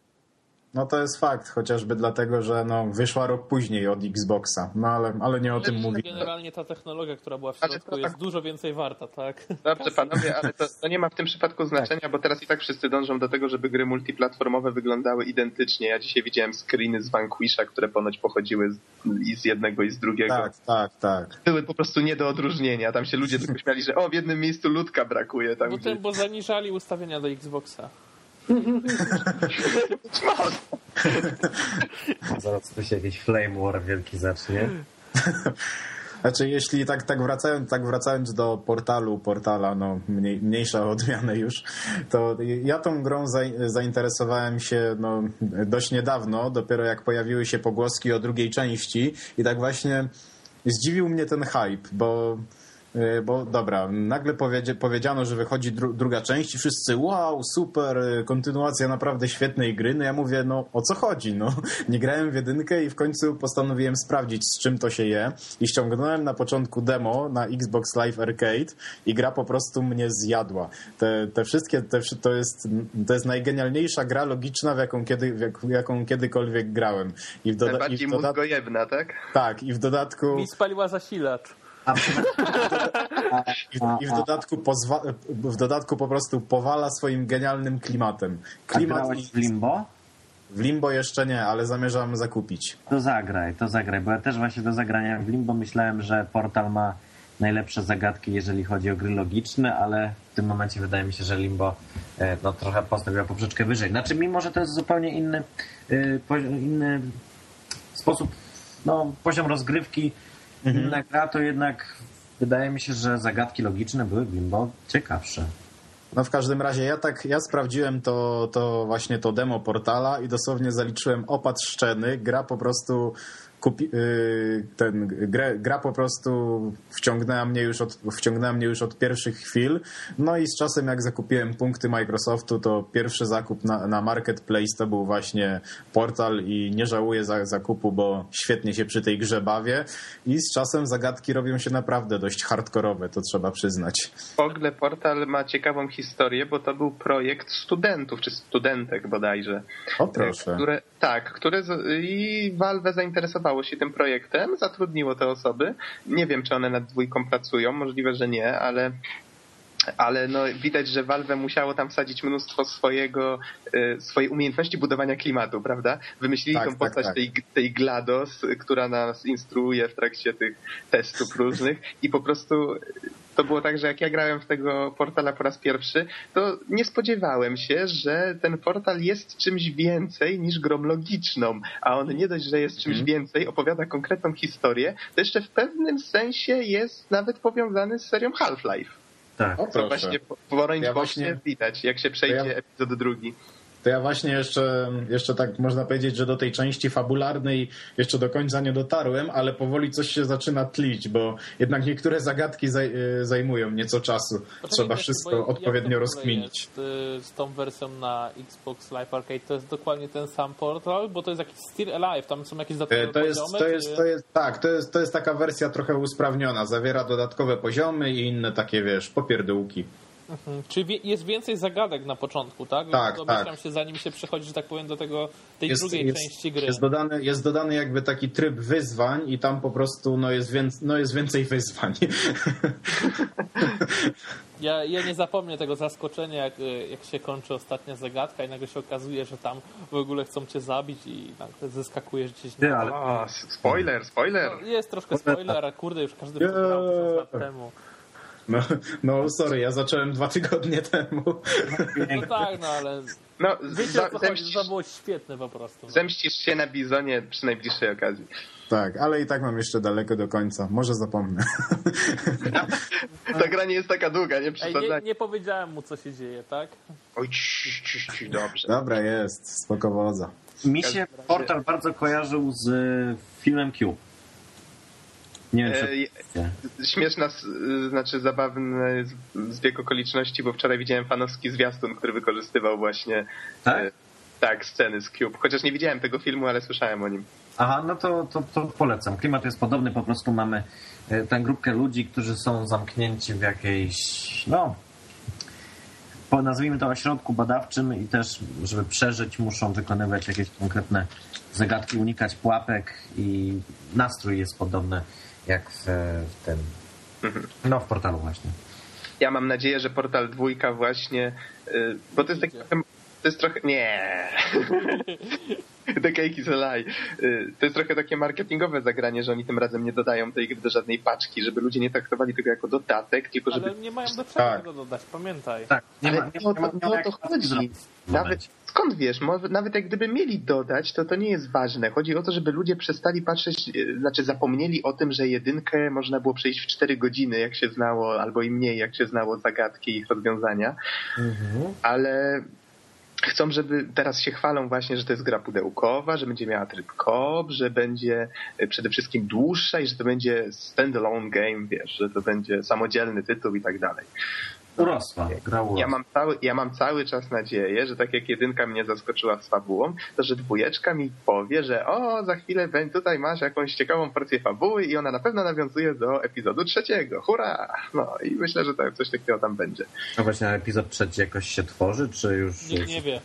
No to jest fakt, chociażby dlatego, że no, wyszła rok później od Xboxa. No ale, ale nie o tym mówimy. Generalnie ta technologia, która była w Znaczy, środku, to jest tak- dużo więcej warta, tak? Dobrze, panowie, ale to, to nie ma w tym przypadku znaczenia, bo teraz i tak wszyscy dążą do tego, żeby gry multiplatformowe wyglądały identycznie. Ja dzisiaj widziałem screeny z Vanquisha, które ponoć pochodziły z, i z jednego i z drugiego. Tak, tak, tak. Były po prostu nie do odróżnienia. Tam się ludzie tylko śmiali, że o, w jednym miejscu ludka brakuje. Tam Bo, gdzie... ten, bo zaniżali ustawienia do Xboxa. (laughs) Zaraz tu się jakiś flame war wielki zacznie. (laughs) Znaczy, jeśli tak, tak, wracając, tak wracając do portalu, portala, no mniej, mniejsza o odmianę już, to ja tą grą za, zainteresowałem się no, dość niedawno, dopiero jak pojawiły się pogłoski o drugiej części i tak właśnie zdziwił mnie ten hype, bo bo dobra, nagle powiedzie, powiedziano, że wychodzi dru, druga część i wszyscy wow, super, y, kontynuacja naprawdę świetnej gry. No ja mówię, no o co chodzi? No, nie grałem w jedynkę i w końcu postanowiłem sprawdzić, z czym to się je. I ściągnąłem na początku demo na Xbox Live Arcade i gra po prostu mnie zjadła. Te, te wszystkie, te, to, jest, to jest najgenialniejsza gra logiczna, w jaką, kiedy, w jak, w jaką kiedykolwiek grałem. I w, doda- i Najbardziej w dodatku mózgojebna, tak? tak, i w dodatku Mi spaliła zasilacz. A, I w, dodatku pozwa- w dodatku po prostu powala swoim genialnym klimatem. a Klimat grałeś w Limbo? w Limbo jeszcze nie, ale zamierzam zakupić. To zagraj, to zagraj, bo ja też właśnie do zagrania w Limbo myślałem, że Portal ma najlepsze zagadki, jeżeli chodzi o gry logiczne, ale w tym momencie wydaje mi się, że Limbo e, no, trochę postawiła poprzeczkę wyżej. Znaczy, mimo że to jest zupełnie inny, e, inny sposób, no, poziom rozgrywki, inna gra, to jednak wydaje mi się, że zagadki logiczne były w Limbo ciekawsze. No w każdym razie ja tak, ja sprawdziłem to, to właśnie to demo portala i dosłownie zaliczyłem opad szczeny. Gra po prostu kupi, yy, ten, grę, gra po prostu wciągnęła mnie, już od, wciągnęła mnie już od pierwszych chwil. No i z czasem jak zakupiłem punkty Microsoftu, to pierwszy zakup na, na Marketplace to był właśnie portal i nie żałuję za, zakupu, bo świetnie się przy tej grze bawię. I z czasem zagadki robią się naprawdę dość hardkorowe, to trzeba przyznać. W ogóle portal ma ciekawą historię, bo to był projekt studentów, czy studentek bodajże. O proszę. Które, tak, które z, i Valve zainteresowało się tym projektem, zatrudniło te osoby. Nie wiem, czy one nad dwójką pracują, możliwe, że nie, ale ale no, widać, że Valve musiało tam wsadzić mnóstwo swojego, e, swojej umiejętności budowania klimatu, prawda? Wymyślili Tak, tą tak, postać tak. Tej, tej GLaDOS, która nas instruuje w trakcie tych testów różnych i po prostu to było tak, że jak ja grałem w tego portala po raz pierwszy, to nie spodziewałem się, że ten portal jest czymś więcej niż grą logiczną, a on nie dość, że jest czymś Mhm. więcej, opowiada konkretną historię, to jeszcze w pewnym sensie jest nawet powiązany z serią Half-Life. Tak. O Co proszę. właśnie Orange Ja właśnie- widać, jak się przejdzie To ja- epizod drugi. To ja właśnie jeszcze, jeszcze tak można powiedzieć, że do tej części fabularnej jeszcze do końca nie dotarłem, ale powoli coś się zaczyna tlić, bo jednak niektóre zagadki zaj, y, zajmują nieco czasu. Poczekaj, Trzeba wiesz, wszystko jak odpowiednio rozkminić. Jest, z tą wersją na Xbox Live Arcade to jest dokładnie ten sam portal, bo to jest jakiś Still Alive, tam są jakieś E, dodatkowe To jest, poziomy. to czy- jest, to jest, tak, to jest, to jest taka wersja trochę usprawniona. Zawiera dodatkowe poziomy i inne takie, wiesz, popierdółki. Mhm. Czyli jest więcej zagadek na początku, tak? Tak, Domyślam tak. się, zanim się przechodzi, że tak powiem, do tego, tej Jest, drugiej jest, części gry. jest, dodany, jest dodany jakby taki tryb wyzwań i tam po prostu no, jest, więc, no, jest więcej wyzwań. (laughs) Ja, ja nie zapomnę tego zaskoczenia, jak, jak się kończy ostatnia zagadka i nagle się okazuje, że tam w ogóle chcą cię zabić i nagle zeskakujesz gdzieś na... ale- O, s- spoiler, spoiler. No, jest troszkę spoiler, a kurde, już każdy Nie. yeah. lat temu. No, no sorry, ja zacząłem dwa tygodnie temu. No tak, no ale No, wiecie za, zemścisz, to było świetne po prostu. No. zemścisz się na Bizonie przy najbliższej okazji. Tak, ale i tak mam jeszcze daleko do końca. Może zapomnę. (laughs) Ta gra nie jest taka długa, nie Ej, nie, przesadzaj. nie powiedziałem mu, co się dzieje, tak? Oj, cii, cii, cii, dobrze. Dobra, jest, spoko wodza. Mi się portal bardzo kojarzył z y, filmem Q. Nie wiem, E, Śmieszna, znaczy zabawny z- zbieg okoliczności, bo wczoraj widziałem fanowski zwiastun, który wykorzystywał właśnie Tak? e, tak, sceny z Cube. Chociaż nie widziałem tego filmu, ale słyszałem o nim. Aha, no to, to, to polecam. Klimat jest podobny, po prostu mamy e, tę grupkę ludzi, którzy są zamknięci w jakiejś, no, po, nazwijmy to ośrodku badawczym i też, żeby przeżyć, muszą wykonywać jakieś konkretne zagadki, unikać pułapek i nastrój jest podobny jak w, w tym, no w portalu właśnie. Ja mam nadzieję, że Portal dwójka właśnie, y, bo to jest taki to jest trochę, nie. (laughs) The cake is a lie. Y, To jest trochę takie marketingowe zagranie, że oni tym razem nie dodają tej gry do żadnej paczki, żeby ludzie nie traktowali tego jako dodatek, tylko żeby... Ale nie mają do czego Tak. tego dodać, pamiętaj. Tak, nie Ale ma, nie, nie o nie ma, to, nie nie ma o to chodzi. Nawet. Skąd wiesz, nawet jak gdyby mieli dodać, to to nie jest ważne. Chodzi o to, żeby ludzie przestali patrzeć, e, znaczy zapomnieli o tym, że jedynkę można było przejść w 4 godziny, jak się znało, albo i mniej, jak się znało zagadki i ich rozwiązania, Mhm. ale chcą, żeby teraz się chwalą właśnie, że to jest gra pudełkowa, że będzie miała tryb koop, że będzie e, przede wszystkim dłuższa i że to będzie standalone game, wiesz, że to będzie samodzielny tytuł i tak dalej. Urosła, gra urosła. Ja mam, cały, ja mam cały czas nadzieję, że tak jak jedynka mnie zaskoczyła z fabułą, to że dwójeczka mi powie, że o, za chwilę tutaj masz jakąś ciekawą porcję fabuły i ona na pewno nawiązuje do epizodu trzeciego. Hurra! No i myślę, że tak, coś takiego tam będzie. A właśnie a epizod trzeci jakoś się tworzy, czy już... Nikt nie wie.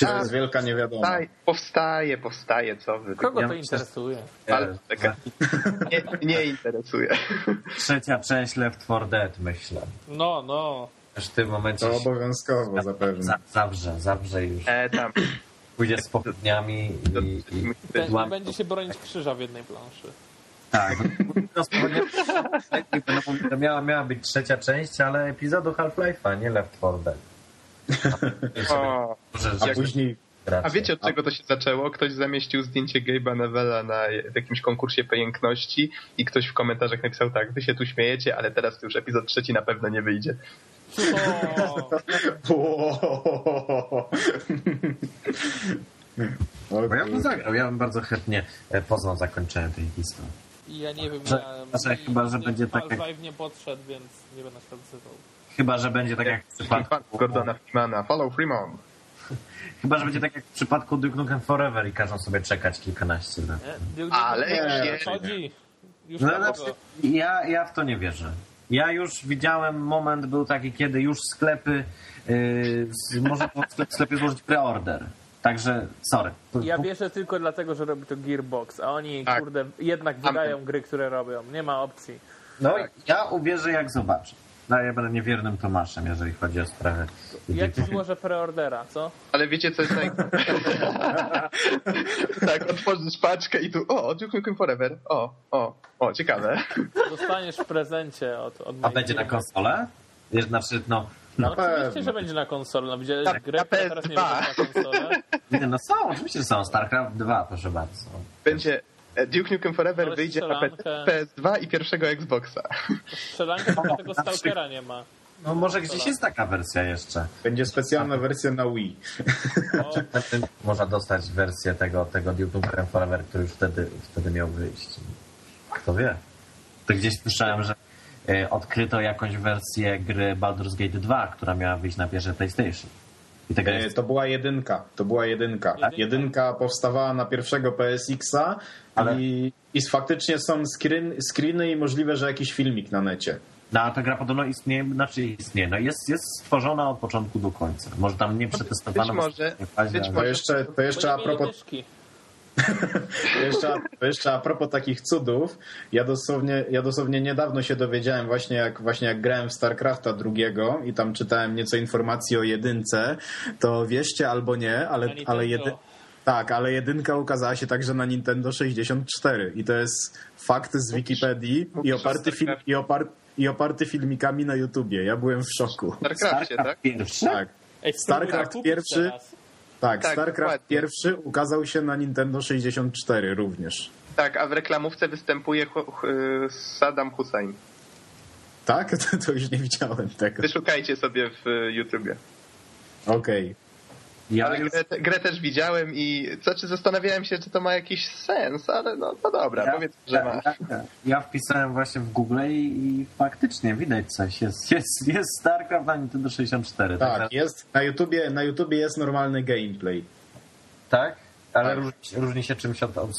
Jest wielka niewiadoma. Powstaje, powstaje, powstaje co wy. Kogo to interesuje? Ale czekaj. Nie, nie interesuje. Trzecia część Left 4 Dead, myślę. No, no. Aż w tym momencie To obowiązkowo zapewne. za, zawrze, zawrze już. E, tam. Pójdzie z pochodniami i... i Łam- będzie się bronić krzyża w jednej planszy. tak. Miała, miała być trzecia część, ale epizodu Half-Life'a, nie Left 4 Dead. (laughs) O. A później A wiecie od czego to się zaczęło? Ktoś zamieścił zdjęcie Gabe'a Nevela na jakimś konkursie piękności i ktoś w komentarzach napisał tak, wy się tu śmiejecie, ale teraz już epizod trzeci na pewno nie wyjdzie. O, (laughs) Ło. O, Bo ja bym zagrał, ja bym bardzo chętnie e, poznał zakończenie tej historii. I ja nie wiem, Że- ja, że chyba, że nie- będzie tak jak- Half-Life nie podszedł, więc nie będę się odzywał. Chyba, że będzie tak jak w przypadku... Gordona Freemana. Follow Freeman. (laughs) Chyba, że będzie tak jak w przypadku Duke Nukem Forever i każą sobie czekać kilkanaście lat. Ale nie. chodzi. Już No, no, znaczy, ja, ja w to nie wierzę. Ja już widziałem, moment był taki, kiedy już sklepy, yy, z- można było w sklep- w sklepie złożyć preorder. Także, sorry. Ja wierzę tylko dlatego, że robi to Gearbox, a oni, Tak. kurde, jednak wydają gry, które robią. Nie ma opcji. No, ja uwierzę jak zobaczę. No, ja będę niewiernym Tomaszem, jeżeli chodzi o sprawę. Ja ci złożę preordera, co? Ale wiecie co jest naj... tak, otworzysz paczkę i tu, o, Duke Nukem Forever. O, o, o, ciekawe. Dostaniesz w prezencie od, od A będzie na konsolę? Wiesz, znaczy, no, No oczywiście, że będzie na konsolę. No widziałeś na która teraz nie PS2. będzie na konsolę? nie, no są, oczywiście że są. StarCraft 2, proszę bardzo. Będzie Duke Nukem Forever Ale wyjdzie na strzelankę. PS2 i pierwszego Xboxa. Strzelanka tego (laughs) Stalkera nie ma. No może gdzieś jest taka wersja jeszcze. Będzie specjalna wersja na Wii. O, (laughs) Można dostać wersję tego, tego Duke Nukem Forever, który już wtedy, wtedy miał wyjść. Kto wie? To gdzieś słyszałem, że e, odkryto jakąś wersję gry Baldur's Gate 2, która miała wyjść na pierwsze PlayStation. E, jest... To była jedynka. To była jedynka. Jedynka. Jedynka powstawała na pierwszego PSX-a Ale- i, i faktycznie są screen, screeny i możliwe, że jakiś filmik na necie. No a ta gra podobno istnieje, znaczy istnieje, no jest, jest stworzona od początku do końca. Może tam nie przetestowana Być może- fazie, być ale- To może- jeszcze, to jeszcze a propos myszki. Jeszcze, to jeszcze a propos takich cudów, ja dosłownie, ja dosłownie niedawno się dowiedziałem właśnie jak, właśnie jak grałem w StarCrafta drugiego i tam czytałem nieco informacji o jedynce, to wierzcie albo nie, ale, ale jedy... Tak, ale jedynka ukazała się także na Nintendo 64 i to jest fakt z Wikipedii i oparty, film, i, opar, i oparty filmikami na YouTubie. Ja byłem w szoku. Starcraft tak? pierwszy? Tak. Ej, StarCraft pierwszy. teraz. Tak, Tak, StarCraft dokładnie. pierwszy ukazał się na Nintendo 64 również. Tak, a w reklamówce występuje Saddam Hussein. Tak? (laughs) To, to już nie widziałem tego. Wyszukajcie sobie w y, YouTubie. Okej. Ja Ale już grę, grę też widziałem i znaczy zastanawiałem się, czy to ma jakiś sens, ale no, no dobra, ja, powiedz, że ma. ja, ja wpisałem właśnie w Google i, i faktycznie widać coś. Jest, jest, jest StarCraft na Nintendo 64. Tak, tak? jest. Na YouTubie, na YouTubie jest normalny gameplay. tak? Ale Tak. Różni, różni się czymś od, od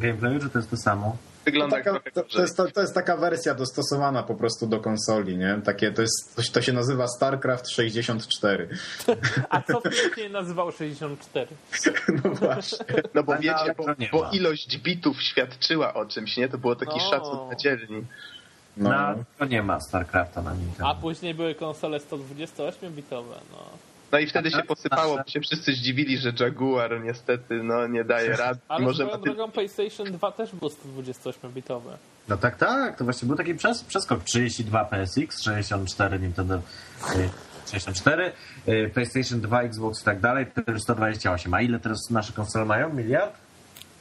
gameplayu, czy to jest to samo? Wygląda taka, trochę to, to, jest, to, to jest taka wersja dostosowana po prostu do konsoli, nie? Takie, to, jest, to, się- to się nazywa StarCraft 64. A co wcześniej nazywał 64? (laughs) No właśnie. No bo wiecie, bo, bo ilość bitów świadczyła o czymś, nie? To było taki No. szacun na dzielni. No. No, to nie ma StarCrafta na A Nintendo. później były konsole 128-bitowe, no. No i wtedy się posypało, bo się wszyscy zdziwili, że Jaguar niestety no, nie daje rady. Ale Może swoją drogą PlayStation 2 też było 128-bitowe. No tak, tak, to właśnie był taki przes przeskok. 32 PSX, 64 Nintendo y, 64, y, PlayStation 2, Xbox i tak dalej, teraz 128. A ile teraz nasze konsole mają? Miliard?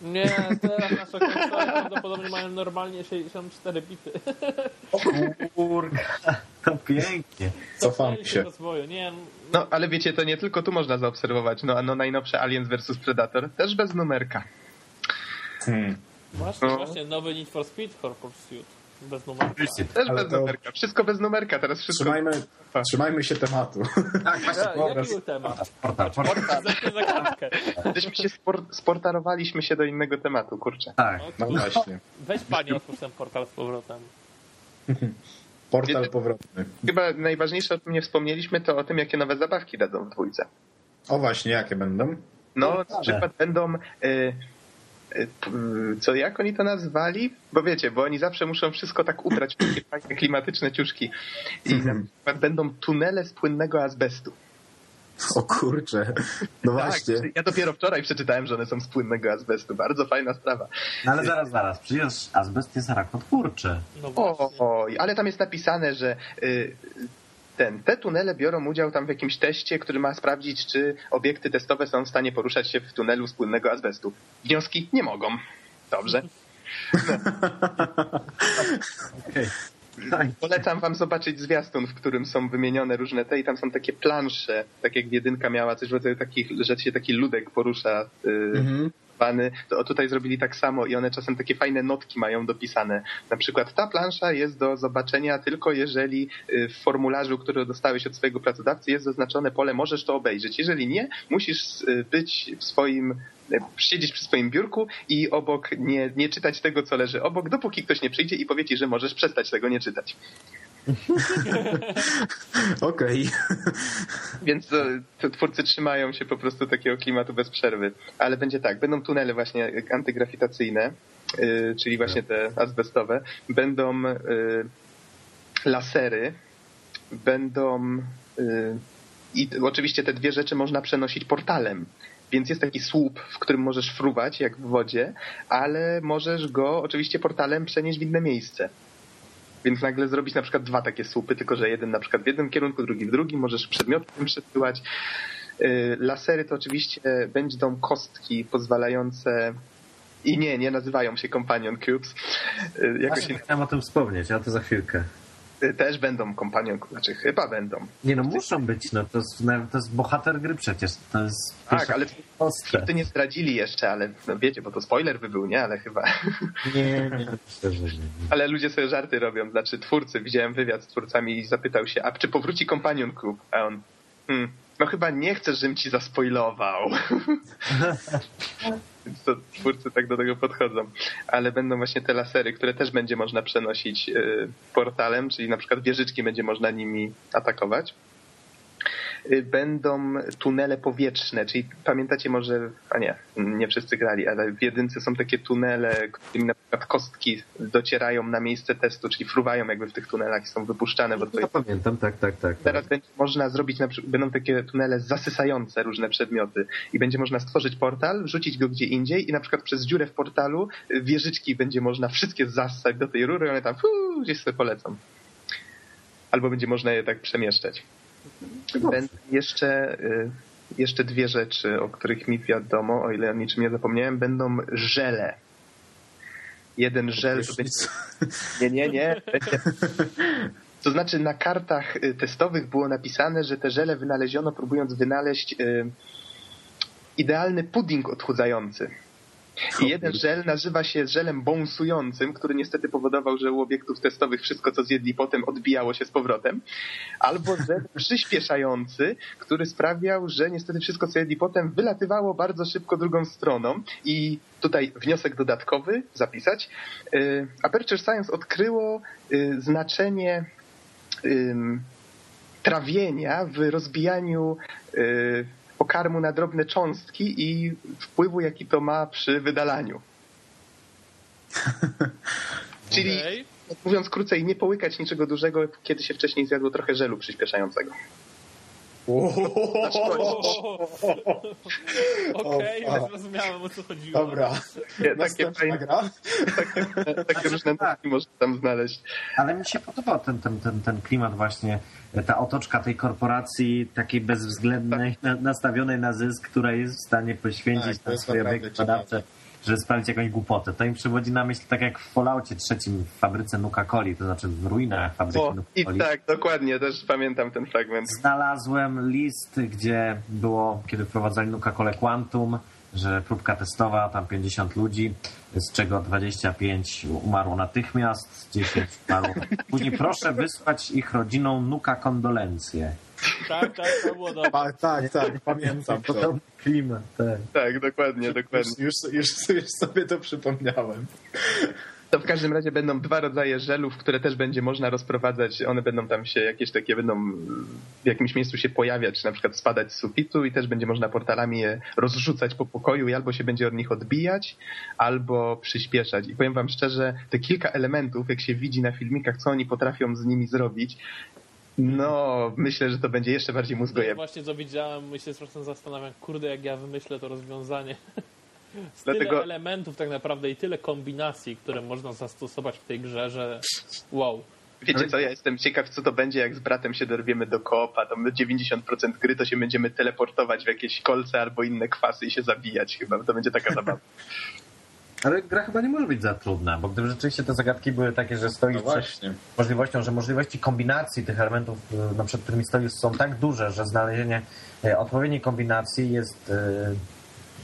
Nie, teraz nasze konsole prawdopodobnie mają normalnie 64 bity. O kurka, to pięknie. Cofamy Cofnęli się. rozwoju. Nie, No ale wiecie, to nie tylko tu można zaobserwować. No, no najnowsze Aliens vs Predator też bez numerka. Hmm. właśnie, No. właśnie nowy Need for Speed for Pursuit. Bez numerka. Też Ale bez to- numerka. Wszystko bez numerka, teraz wszystko... Trzymajmy, trzymajmy się tematu. Tak, właśnie, Ja, jaki był temat? portal, portal. Gdyśmy się spor- sportarowaliśmy się do innego tematu, kurczę. Tak. No właśnie. Weź pani otwórz ten portal z powrotem. Portal powrotny. Chyba najważniejsze, o czym nie wspomnieliśmy, to o tym, jakie nowe zabawki dadzą w dwójce. O właśnie, jakie będą? No, No, na przykład będą... Y, co, jak oni to nazwali? Bo wiecie, bo oni zawsze muszą wszystko tak ubrać w takie (clears throat) fajne, klimatyczne ciuszki. I na przykład będą tunele z płynnego azbestu. O kurcze. No (laughs) właśnie. Tak, ja dopiero wczoraj przeczytałem, że one są z płynnego azbestu. Bardzo fajna sprawa. No ale zaraz, zaraz, przecież azbest jest rakotwórczy. No O, oj, ale tam jest napisane, że y, ten, te tunele biorą udział tam w jakimś teście, który ma sprawdzić, czy obiekty testowe są w stanie poruszać się w tunelu z płynnego azbestu. Wnioski nie mogą. Dobrze. (laughs) Tak. Polecam wam zobaczyć zwiastun, w którym są wymienione różne te i tam są takie plansze, tak jak jedynka miała coś w rodzaju takich, że się taki ludek porusza y, Mhm. Bany, to tutaj zrobili tak samo i one czasem takie fajne notki mają dopisane. Na przykład ta plansza jest do zobaczenia tylko jeżeli y, w formularzu, który dostałeś od swojego pracodawcy jest zaznaczone pole możesz to obejrzeć. Jeżeli nie, musisz y, być w swoim siedzieć przy swoim biurku i obok nie, nie czytać tego, co leży obok, dopóki ktoś nie przyjdzie i powie ci, że możesz przestać tego nie czytać. (laughs) Okej. Więc e, to twórcy trzymają się po prostu takiego klimatu bez przerwy. Ale będzie tak, będą tunele właśnie antygrawitacyjne, y, czyli właśnie te azbestowe, będą y, lasery, będą y, i oczywiście te dwie rzeczy można przenosić portalem. Więc jest taki słup, w którym możesz fruwać, jak w wodzie, ale możesz go oczywiście portalem przenieść w inne miejsce. Więc nagle zrobić na przykład dwa takie słupy, tylko że jeden na przykład w jednym kierunku, drugi w drugim, możesz przedmiotem przesyłać. Yy, Lasery to oczywiście będą kostki pozwalające i nie, nie nazywają się Companion Cubes. Yy, Jakoś Właśnie chciałem o tym wspomnieć, ale to za chwilkę. Też będą Companion, znaczy chyba będą. Nie no, muszą być, no to jest, to jest bohater gry przecież. To jest Tak, ale postać. ty nie zdradzili jeszcze, ale no wiecie, bo to spoiler by był, nie? Ale chyba. Nie, nie, że nie. Ale ludzie sobie żarty robią. Znaczy twórcy, widziałem wywiad z twórcami i zapytał się, a czy powróci Companion Cube? A on, hmm, no chyba nie chcesz, żebym ci zaspoilował. (laughs) Więc to twórcy tak do tego podchodzą. Ale będą właśnie te lasery, które też będzie można przenosić y, portalem, czyli na przykład wieżyczki będzie można nimi atakować. Y, Będą tunele powietrzne, czyli pamiętacie może, a nie, nie wszyscy grali, ale w jedynce są takie tunele, którymi na przykład kostki docierają na miejsce testu, czyli fruwają jakby w tych tunelach i są wypuszczane, bo to Ja pamiętam, tak, tak, tak. tak. Teraz będzie można zrobić, na przykład, będą takie tunele zasysające różne przedmioty i będzie można stworzyć portal, wrzucić go gdzie indziej i na przykład przez dziurę w portalu y, wieżyczki będzie można wszystkie zassać do tej rury i one tam fuu, gdzieś sobie polecą. Albo będzie można je tak przemieszczać. Będą jeszcze, y, jeszcze dwie rzeczy, o których mi wiadomo, o ile o niczym nie zapomniałem, będą żele. Jeden żel to będzie nie, nie, nie. To znaczy na kartach y, testowych było napisane, że te żele wynaleziono próbując wynaleźć y, idealny pudding odchudzający. I jeden żel nazywa się żelem bąsującym, który niestety powodował, że u obiektów testowych wszystko, co zjedli potem, odbijało się z powrotem. Albo żel (laughs) przyspieszający, który sprawiał, że niestety wszystko, co jedli potem, wylatywało bardzo szybko drugą stroną. I tutaj wniosek dodatkowy zapisać. Y, Aperture Science odkryło y, znaczenie trawienia w rozbijaniu y, pokarmu na drobne cząstki i wpływu, jaki to ma przy wydalaniu. (laughs) Czyli, mówiąc krócej, nie połykać niczego dużego, kiedy się wcześniej zjadło trochę żelu przyspieszającego. Okej, O, a. zrozumiałem o co chodziło. Dobra, Takie, takie, fajne, gra. takie, takie różne nutki można tam znaleźć. Ale mi się podobał ten, ten, ten, ten klimat właśnie, ta otoczka tej korporacji takiej bezwzględnej, na, nastawionej na zysk, która jest w stanie poświęcić Tak, swoje badawcze, żeby sprawdzić jakąś głupotę. To im przywodzi na myśl tak jak w Falloutie trzecim w fabryce Nuka-Coli, to znaczy w ruinach fabryki Nuka-Coli. tak, dokładnie, też pamiętam ten fragment. Znalazłem list, gdzie było, kiedy wprowadzali Nuka-Colę Quantum, że próbka testowa, tam 50 ludzi, z czego 25 umarło natychmiast, 10 umarło. (laughs) Później proszę wysłać ich rodzinom Nuka kondolencje. Tak, tak, to było dobre. A, tak, tak, pamiętam to. To klimat, tak. Tak, dokładnie, dokładnie. Już, już, już, już sobie to przypomniałem. To w każdym razie będą dwa rodzaje żelów, które też będzie można rozprowadzać. One będą tam się jakieś takie, będą w jakimś miejscu się pojawiać, czy na przykład spadać z sufitu i też będzie można portalami je rozrzucać po pokoju i albo się będzie od nich odbijać, albo przyspieszać. I powiem wam szczerze, te kilka elementów, jak się widzi na filmikach, co oni potrafią z nimi zrobić, no myślę, że to będzie jeszcze bardziej Ja mózgojebne. właśnie co widziałem, my się czasem zastanawiam, kurde, jak ja wymyślę to rozwiązanie. Z Dlatego- tyle elementów tak naprawdę i tyle kombinacji, które można zastosować w tej grze, że wow. Wiecie co, ja jestem ciekaw, co to będzie, jak z bratem się dorwiemy do koopa. Tam 90% gry to się będziemy teleportować w jakieś kolce albo inne kwasy i się zabijać chyba. To będzie taka zabawa. (laughs) Ale gra chyba nie może być za trudna, bo gdyby rzeczywiście te zagadki były takie, że stoisz No przed możliwością, że możliwości kombinacji tych elementów, y, no, przed którymi stoisz, są tak duże, że znalezienie y, odpowiedniej kombinacji jest, y,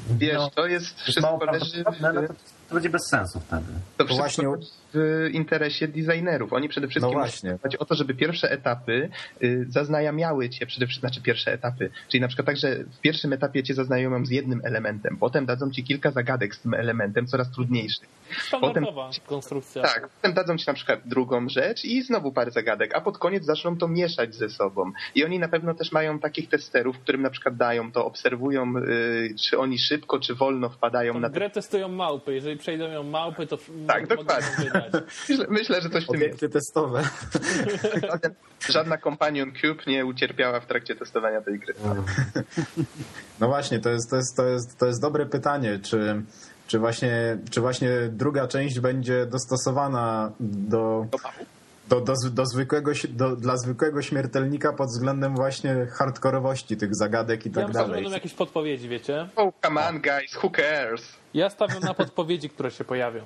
Wiesz, no, to jest wszystko leży, prawdopodobne, no to, to będzie bez sensu wtedy. to wszystko właśnie- leży w interesie designerów. Oni przede wszystkim No muszą właśnie. dbać o to, żeby pierwsze etapy y, zaznajamiały cię, przede wszystkim, znaczy pierwsze etapy, czyli na przykład tak, że w pierwszym etapie cię zaznajomią z jednym elementem, potem dadzą ci kilka zagadek z tym elementem, coraz trudniejszych. Standardowa konstrukcja. Tak, potem dadzą ci na przykład drugą rzecz i znowu parę zagadek, a pod koniec zaczną to mieszać ze sobą. I oni na pewno też mają takich testerów, którym na przykład dają to, obserwują, y, czy oni szybko, czy wolno wpadają Tą na to. grę testują małpy. Jeżeli przejdą ją małpy, to Tak, dokładnie. Myślę, myślę, że coś w tym jest. Obiekty testowe. (laughs) Żadna Companion Cube nie ucierpiała w trakcie testowania tej gry. No właśnie, to jest, to jest, to jest, to jest dobre pytanie, czy, czy, właśnie, czy właśnie druga część będzie dostosowana do, do, do, do zwykłego, do, dla zwykłego śmiertelnika pod względem właśnie hardkorowości tych zagadek i Ja tak że dalej. będą jakieś podpowiedzi, wiecie? Oh, come on guys, who cares? Ja stawiam na podpowiedzi, które się pojawią.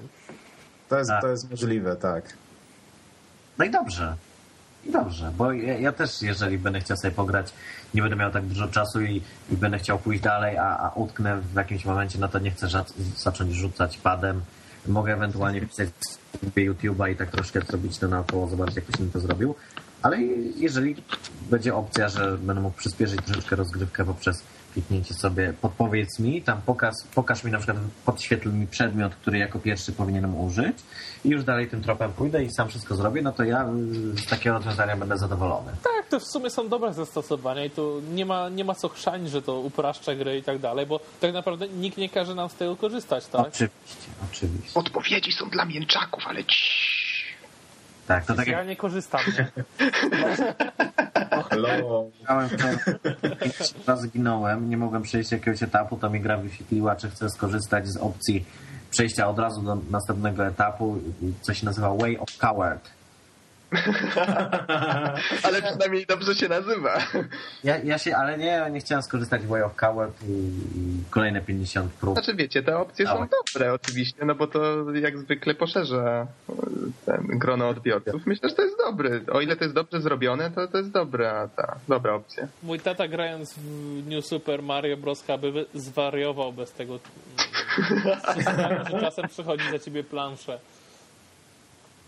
To jest, Tak. to jest możliwe, tak. No i dobrze. I dobrze, bo ja, ja też, jeżeli będę chciał sobie pograć, nie będę miał tak dużo czasu i, i będę chciał pójść dalej, a, a utknę w jakimś momencie, no to nie chcę zacząć rzucać padem, mogę ewentualnie wpisać sobie YouTube'a i tak troszkę zrobić to naokoło, zobaczyć jak ktoś mi to zrobił. Ale jeżeli będzie opcja, że będę mógł przyspieszyć troszeczkę rozgrywkę poprzez kliknięcie sobie podpowiedz mi, tam pokaż, pokaż mi na przykład, podświetl mi przedmiot, który jako pierwszy powinienem użyć i już dalej tym tropem pójdę i sam wszystko zrobię, no to ja z takiego rozwiązania będę zadowolony. Tak, to w sumie są dobre zastosowania i tu nie ma, nie ma co chrzanić, że to upraszcza gry i tak dalej, bo tak naprawdę nikt nie każe nam z tego korzystać, tak? Oczywiście, oczywiście. Podpowiedzi są dla mięczaków, ale ci. Tak, to tak Ja jak nie korzystam. Nie? (laughs) Hello. miałem pięć razy ginąłem, nie mogłem przejść jakiegoś etapu, to mi gra wyświetliła, czy chcę skorzystać z opcji przejścia od razu do następnego etapu, co się nazywa Way of Coward. (laughs) Ale przynajmniej dobrze się nazywa. Ja, ja się, ale nie, nie chciałem skorzystać z Way of Coward i, i kolejne 50 prób. Znaczy wiecie, te opcje są Dawaj. dobre oczywiście, no bo to jak zwykle poszerza e, ten grono odbiorców. Myślę, że to jest dobry. O ile to jest dobrze zrobione, to to jest dobra, ta, dobra opcja. Mój tata grając w New Super Mario Bros. by zwariował bez tego (laughs) czasem przychodzi za ciebie planszę.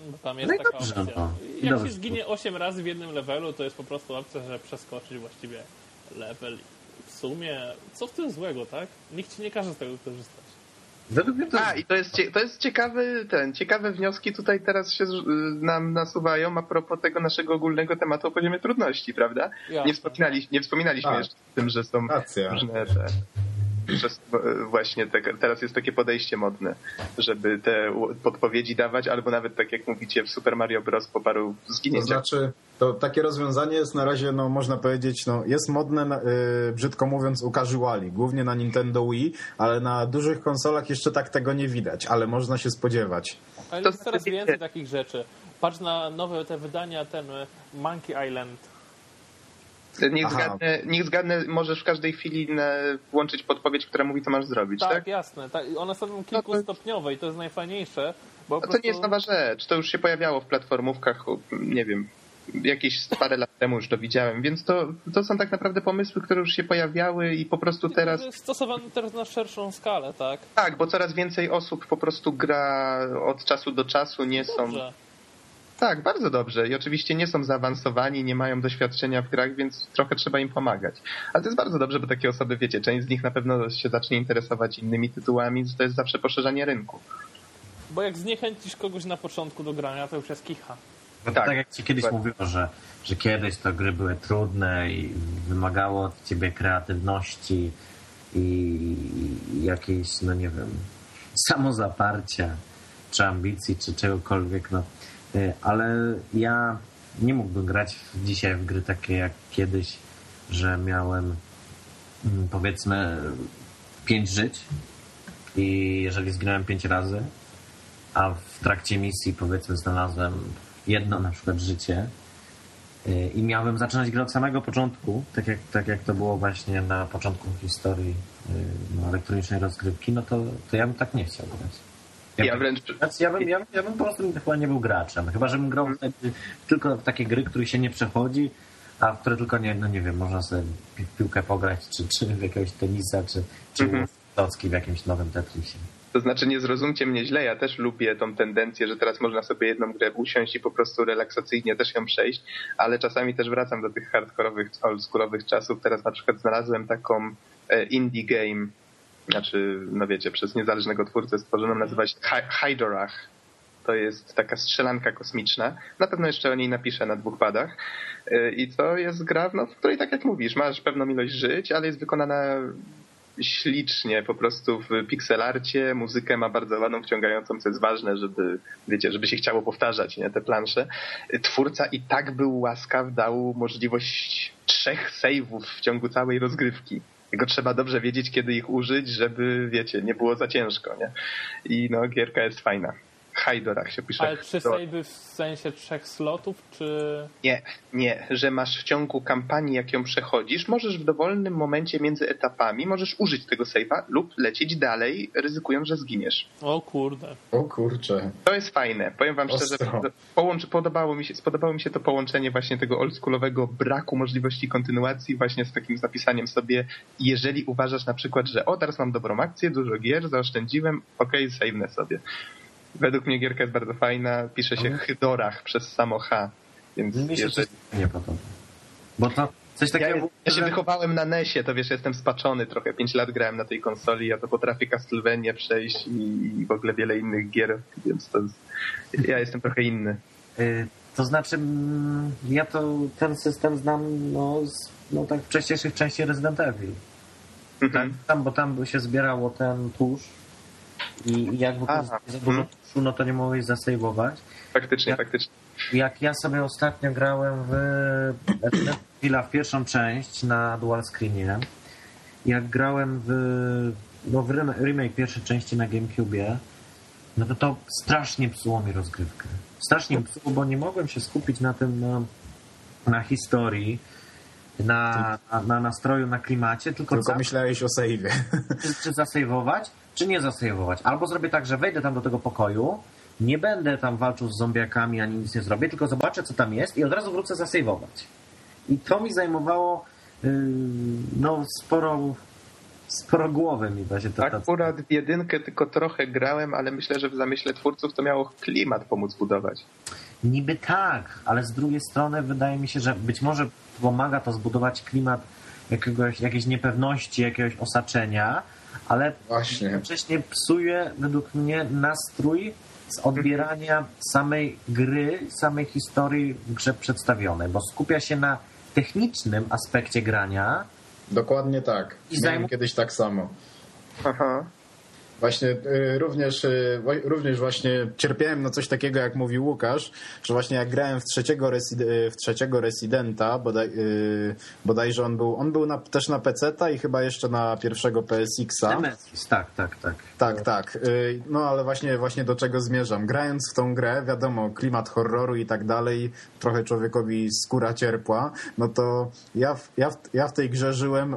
Bo tam jest No i taka dobrze, opcja. no. I Jak dobrze. się zginie 8 razy w jednym levelu, to jest po prostu opcja, że przeskoczyć właściwie level. W sumie, co w tym złego, tak? Nikt ci nie każe z tego korzystać. Według mnie to A, i to jest, to jest ciekawy, ten, ciekawe wnioski tutaj teraz się z- nam nasuwają a propos tego naszego ogólnego tematu o poziomie trudności, prawda? Jasne. Nie, wspominali, nie wspominaliśmy Tak. jeszcze o tym, że są Racja. różne te, że s- właśnie te, teraz jest takie podejście modne, żeby te podpowiedzi dawać, albo nawet tak jak mówicie w Super Mario Bros. po paru To zginięciach. znaczy, to takie rozwiązanie jest na razie, no można powiedzieć, no jest modne, na- y, brzydko mówiąc, u casuali, głównie na Nintendo Wii, ale na dużych konsolach jeszcze tak tego nie widać, ale można się spodziewać. Ale To jest coraz znaczy, więcej takich rzeczy. Patrz na nowe te wydania, ten e, Monkey Island. Niech Aha. zgadnę, niech zgadnę, możesz w każdej chwili na, włączyć podpowiedź, która mówi, co masz zrobić, Tak, tak? jasne. Tak, one są kilkustopniowe i to jest najfajniejsze, bo po A to prostu... nie jest nowa rzecz. To już się pojawiało w platformówkach, nie wiem, jakieś parę lat temu już to widziałem, więc to, to są tak naprawdę pomysły, które już się pojawiały i po prostu teraz... Stosowane teraz na szerszą skalę, tak? Tak, bo coraz więcej osób po prostu gra od czasu do czasu, nie są... Tak, bardzo dobrze. I oczywiście nie są zaawansowani, nie mają doświadczenia w grach, więc trochę trzeba im pomagać. Ale to jest bardzo dobrze, bo takie osoby, wiecie, część z nich na pewno się zacznie interesować innymi tytułami, to jest zawsze poszerzanie rynku. Bo jak zniechęcisz kogoś na początku do grania, to już jest kicha. No Tak. tak, jak ci kiedyś mówiło, że, że kiedyś to gry były trudne i wymagało od ciebie kreatywności i, i jakiejś, no nie wiem, samozaparcia, czy ambicji, czy czegokolwiek, no. Y, Ale ja nie mógłbym grać dzisiaj w gry takie jak kiedyś, że miałem mm, powiedzmy pięć żyć i jeżeli zginąłem pięć razy, a w trakcie misji powiedzmy znalazłem jedno na przykład życie yy, i miałbym zaczynać grę od samego początku, tak jak, tak jak to było właśnie na początku historii yy, no, elektronicznej rozgrywki, no to, to ja bym tak nie chciał grać. Ja, Ja bym, wręcz znaczy, ja, bym, ja, ja bym po prostu chyba nie był graczem. Chyba, żebym grał wtedy tylko w takie gry, których się nie przechodzi, a w które tylko nie, no nie wiem, można sobie piłkę pograć, czy, czy w jakiegoś tenisa, czy, czy mhm. w jakimś nowym Tetrisie. To znaczy nie zrozumcie mnie źle, ja też lubię tą tendencję, że teraz można sobie jedną grę usiąść i po prostu relaksacyjnie też ją przejść, ale czasami też wracam do tych hardkorowych, oldschoolowych czasów. Teraz na przykład znalazłem taką e, indie game, znaczy, no wiecie, przez niezależnego twórcę stworzoną, nazywa się Hy- Hydorach. To jest taka strzelanka kosmiczna. Na pewno jeszcze o niej napiszę na dwóch padach. E, I to jest gra, no, w której tak jak mówisz, masz pewną ilość żyć, ale jest wykonana ślicznie, po prostu w pixelarcie, muzykę ma bardzo ładną, wciągającą, co jest ważne, żeby, wiecie, żeby się chciało powtarzać, nie, te plansze. Twórca i tak był łaskaw, dał możliwość trzech save'ów w ciągu całej rozgrywki. Tylko trzeba dobrze wiedzieć, kiedy ich użyć, żeby, wiecie, nie było za ciężko, nie? I no, gierka jest fajna. Hajdorach się pisze. Ale trzy save'y w sensie trzech slotów, czy... Nie, nie, że masz w ciągu kampanii, jak ją przechodzisz, możesz w dowolnym momencie między etapami, możesz użyć tego save'a lub lecieć dalej, ryzykując, że zginiesz. O kurde. O kurczę. To jest fajne. Powiem wam szczerze, Ostro. połącz, podobało, mi się, spodobało mi się to połączenie właśnie tego oldschoolowego braku możliwości kontynuacji właśnie z takim zapisaniem sobie, jeżeli uważasz na przykład, że o, teraz mam dobrą akcję, dużo gier, zaoszczędziłem, okej, okay, sobie. Według mnie gierka jest bardzo fajna. Pisze się Hydorach przez samo H. Więc Mi się jeżeli... nie podoba. Bo to coś ja, takiego... ja się że- wychowałem na NESie, to wiesz, jestem spaczony trochę. Pięć lat grałem na tej konsoli, ja to potrafię Castlevania przejść i, i w ogóle wiele innych gier, więc to jest, ja jestem trochę inny. Y, To znaczy, mm, ja to ten system znam no, z no, tak wcześniejszych części Resident Evil. Tak, Mhm. tam, bo tam się zbierało ten tusz i i jak było Aha. za dużo Tuszu, no to nie mogłeś zasejwować. Faktycznie, Ja- faktycznie. Jak ja sobie ostatnio grałem w Evila w pierwszą część na dual screenie, jak grałem w, no, w rem- remake pierwszej części na GameCube, no to to strasznie psuło mi rozgrywkę. Strasznie psuło, bo nie mogłem się skupić na tym, na, na historii, na, na, na nastroju, na klimacie, tylko, Tylko cały- myślałeś o save'ie. czy, czy zasejwować, czy nie zasejwować. Albo zrobię tak, że wejdę tam do tego pokoju, nie będę tam walczył z zombiakami, ani nic nie zrobię, tylko zobaczę, co tam jest i od razu wrócę zasejwować. I to mi zajmowało yy, no sporo, sporo głowy mi się to... to Akurat w jedynkę tylko trochę grałem, ale myślę, że w zamyśle twórców to miało klimat pomóc budować. Niby tak, ale z drugiej strony wydaje mi się, że być może pomaga to zbudować klimat jakiegoś, jakiejś niepewności, jakiegoś osaczenia, ale Właśnie. jednocześnie psuje według mnie nastrój z odbierania samej gry, samej historii w grze przedstawionej, bo skupia się na technicznym aspekcie grania. Dokładnie tak. I Miałem zajmu- kiedyś tak samo. Aha. Właśnie y, również, wo- również właśnie cierpiałem na coś takiego, jak mówił Łukasz, że właśnie jak grałem w trzeciego, resi- y, w trzeciego Residenta, bodaj, y, bodajże on był, on był na, też na PC-ta i chyba jeszcze na pierwszego PSX-a. Tak, tak, tak. Tak, tak. No ale właśnie, właśnie do czego zmierzam. Grając w tą grę, wiadomo, klimat horroru i tak dalej, trochę człowiekowi skóra cierpła, no to ja w, ja ja w tej grze żyłem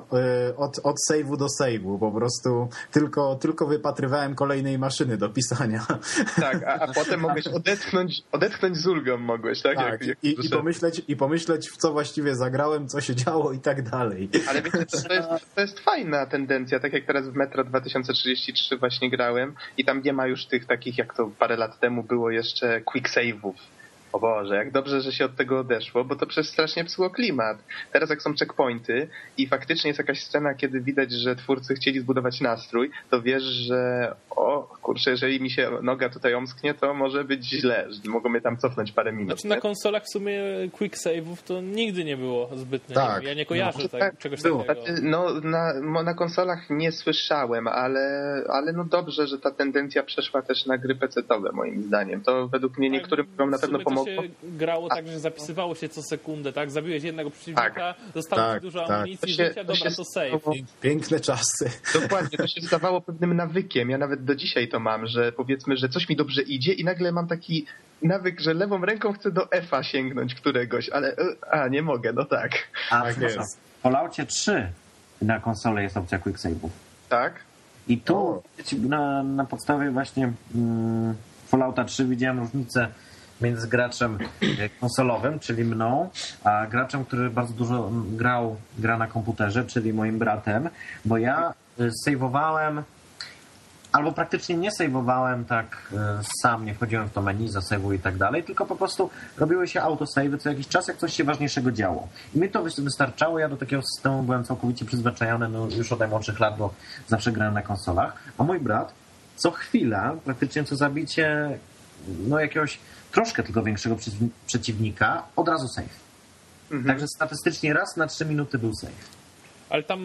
od, od save'u do save'u. Po prostu tylko, tylko wypatrywałem kolejnej maszyny do pisania. (laughs) Tak, a, a potem mogłeś odetchnąć, odetchnąć z ulgą mogłeś, tak? Tak, Jak- jak i, i, pomyśleć, i pomyśleć, w co właściwie zagrałem, co się działo i tak dalej. Ale wiecie, to, to, jest, to jest fajna tendencja, tak jak teraz w Metro 2033 właśnie grałem i tam nie ma już tych takich, jak to parę lat temu było jeszcze quick save'ów. O Boże, jak dobrze, że się od tego odeszło, bo to przez strasznie psuło klimat. Teraz jak są checkpointy i faktycznie jest jakaś scena, kiedy widać, że twórcy chcieli zbudować nastrój, to wiesz, że o kurczę, jeżeli mi się noga tutaj omsknie, to może być źle, że mogą mnie tam cofnąć parę minut. Znaczy na konsolach w sumie quick save'ów to nigdy nie było zbytnio. Tak. Ja nie kojarzę No, tak, tak, czegoś było. takiego. Znaczy, no, na, na konsolach nie słyszałem, ale, ale no dobrze, że ta tendencja przeszła też na gry PC-towe, moim zdaniem. To według mnie niektórym Tak, na pewno pomogło. To się grało tak, że zapisywało się co sekundę, tak? Zabiłeś jednego przeciwnika, zostało Tak, ci dużo tak. amunicji, się- życia, to dobra, to save. stało- Piękne czasy. Dokładnie, to się stawało pewnym nawykiem. Ja nawet do dzisiaj to mam, że powiedzmy, że coś mi dobrze idzie i nagle mam taki nawyk, że lewą ręką chcę do F-a sięgnąć któregoś, ale e, a, nie mogę, no tak. A Tak jest. w Falloutie 3 na konsolę jest opcja quick save'ów. Tak? I tu na, na podstawie właśnie mm, Fallouta 3 widziałem różnicę między graczem e, konsolowym, czyli mną, a graczem, który bardzo dużo grał, gra na komputerze, czyli moim bratem, bo ja y, sejwowałem albo praktycznie nie sejwowałem tak e, sam, nie wchodziłem w to menu, zasejwuj i tak dalej, tylko po prostu robiły się autosejwy co jakiś czas, jak coś się ważniejszego działo. I mi to wys- wystarczało, ja do takiego systemu byłem całkowicie przyzwyczajony no, już od najmłodszych lat, bo zawsze grałem na konsolach, a mój brat co chwila, praktycznie co zabicie no jakiegoś troszkę tylko większego przeciw- przeciwnika, od razu save. Mhm. Także statystycznie raz na trzy minuty był save. Ale tam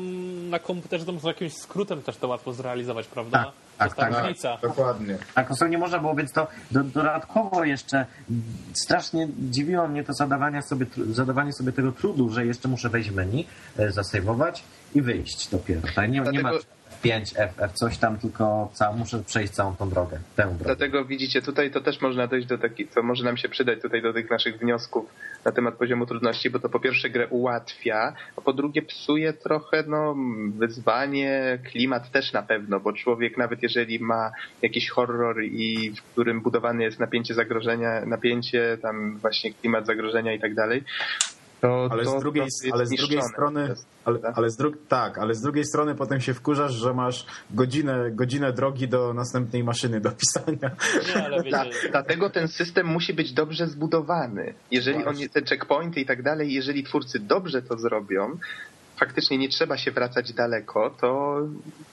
na komputerze to można jakimś skrótem też to łatwo zrealizować, prawda? Tak, tak, tak. różnica. Dokładnie. Na konsoli nie można było, więc to do, dodatkowo jeszcze strasznie dziwiło mnie to zadawanie sobie, zadawanie sobie tego trudu, że jeszcze muszę wejść w menu, e, zasejwować i wyjść dopiero. Tak? Nie, nie ma Dlatego- 5 F, coś tam, tylko ca, muszę przejść całą tą drogę, tę drogę. Dlatego widzicie, tutaj to też można dojść do takich, co może nam się przydać tutaj do tych naszych wniosków na temat poziomu trudności, bo to po pierwsze grę ułatwia, a po drugie psuje trochę no, wyzwanie, klimat też na pewno, bo człowiek nawet jeżeli ma jakiś horror i w którym budowane jest napięcie zagrożenia, napięcie, tam właśnie klimat zagrożenia i tak dalej, To, Ale to z drugiej, ale z drugiej strony, ale, tak? ale z dru- tak, ale z drugiej strony potem się wkurzasz, że masz godzinę, godzinę drogi do następnej maszyny do pisania. Nie, ale Dla, (laughs) wiecie, dlatego ten system musi być dobrze zbudowany. Jeżeli Właśnie. on, te checkpointy i tak dalej, jeżeli twórcy dobrze to zrobią, faktycznie nie trzeba się wracać daleko, to,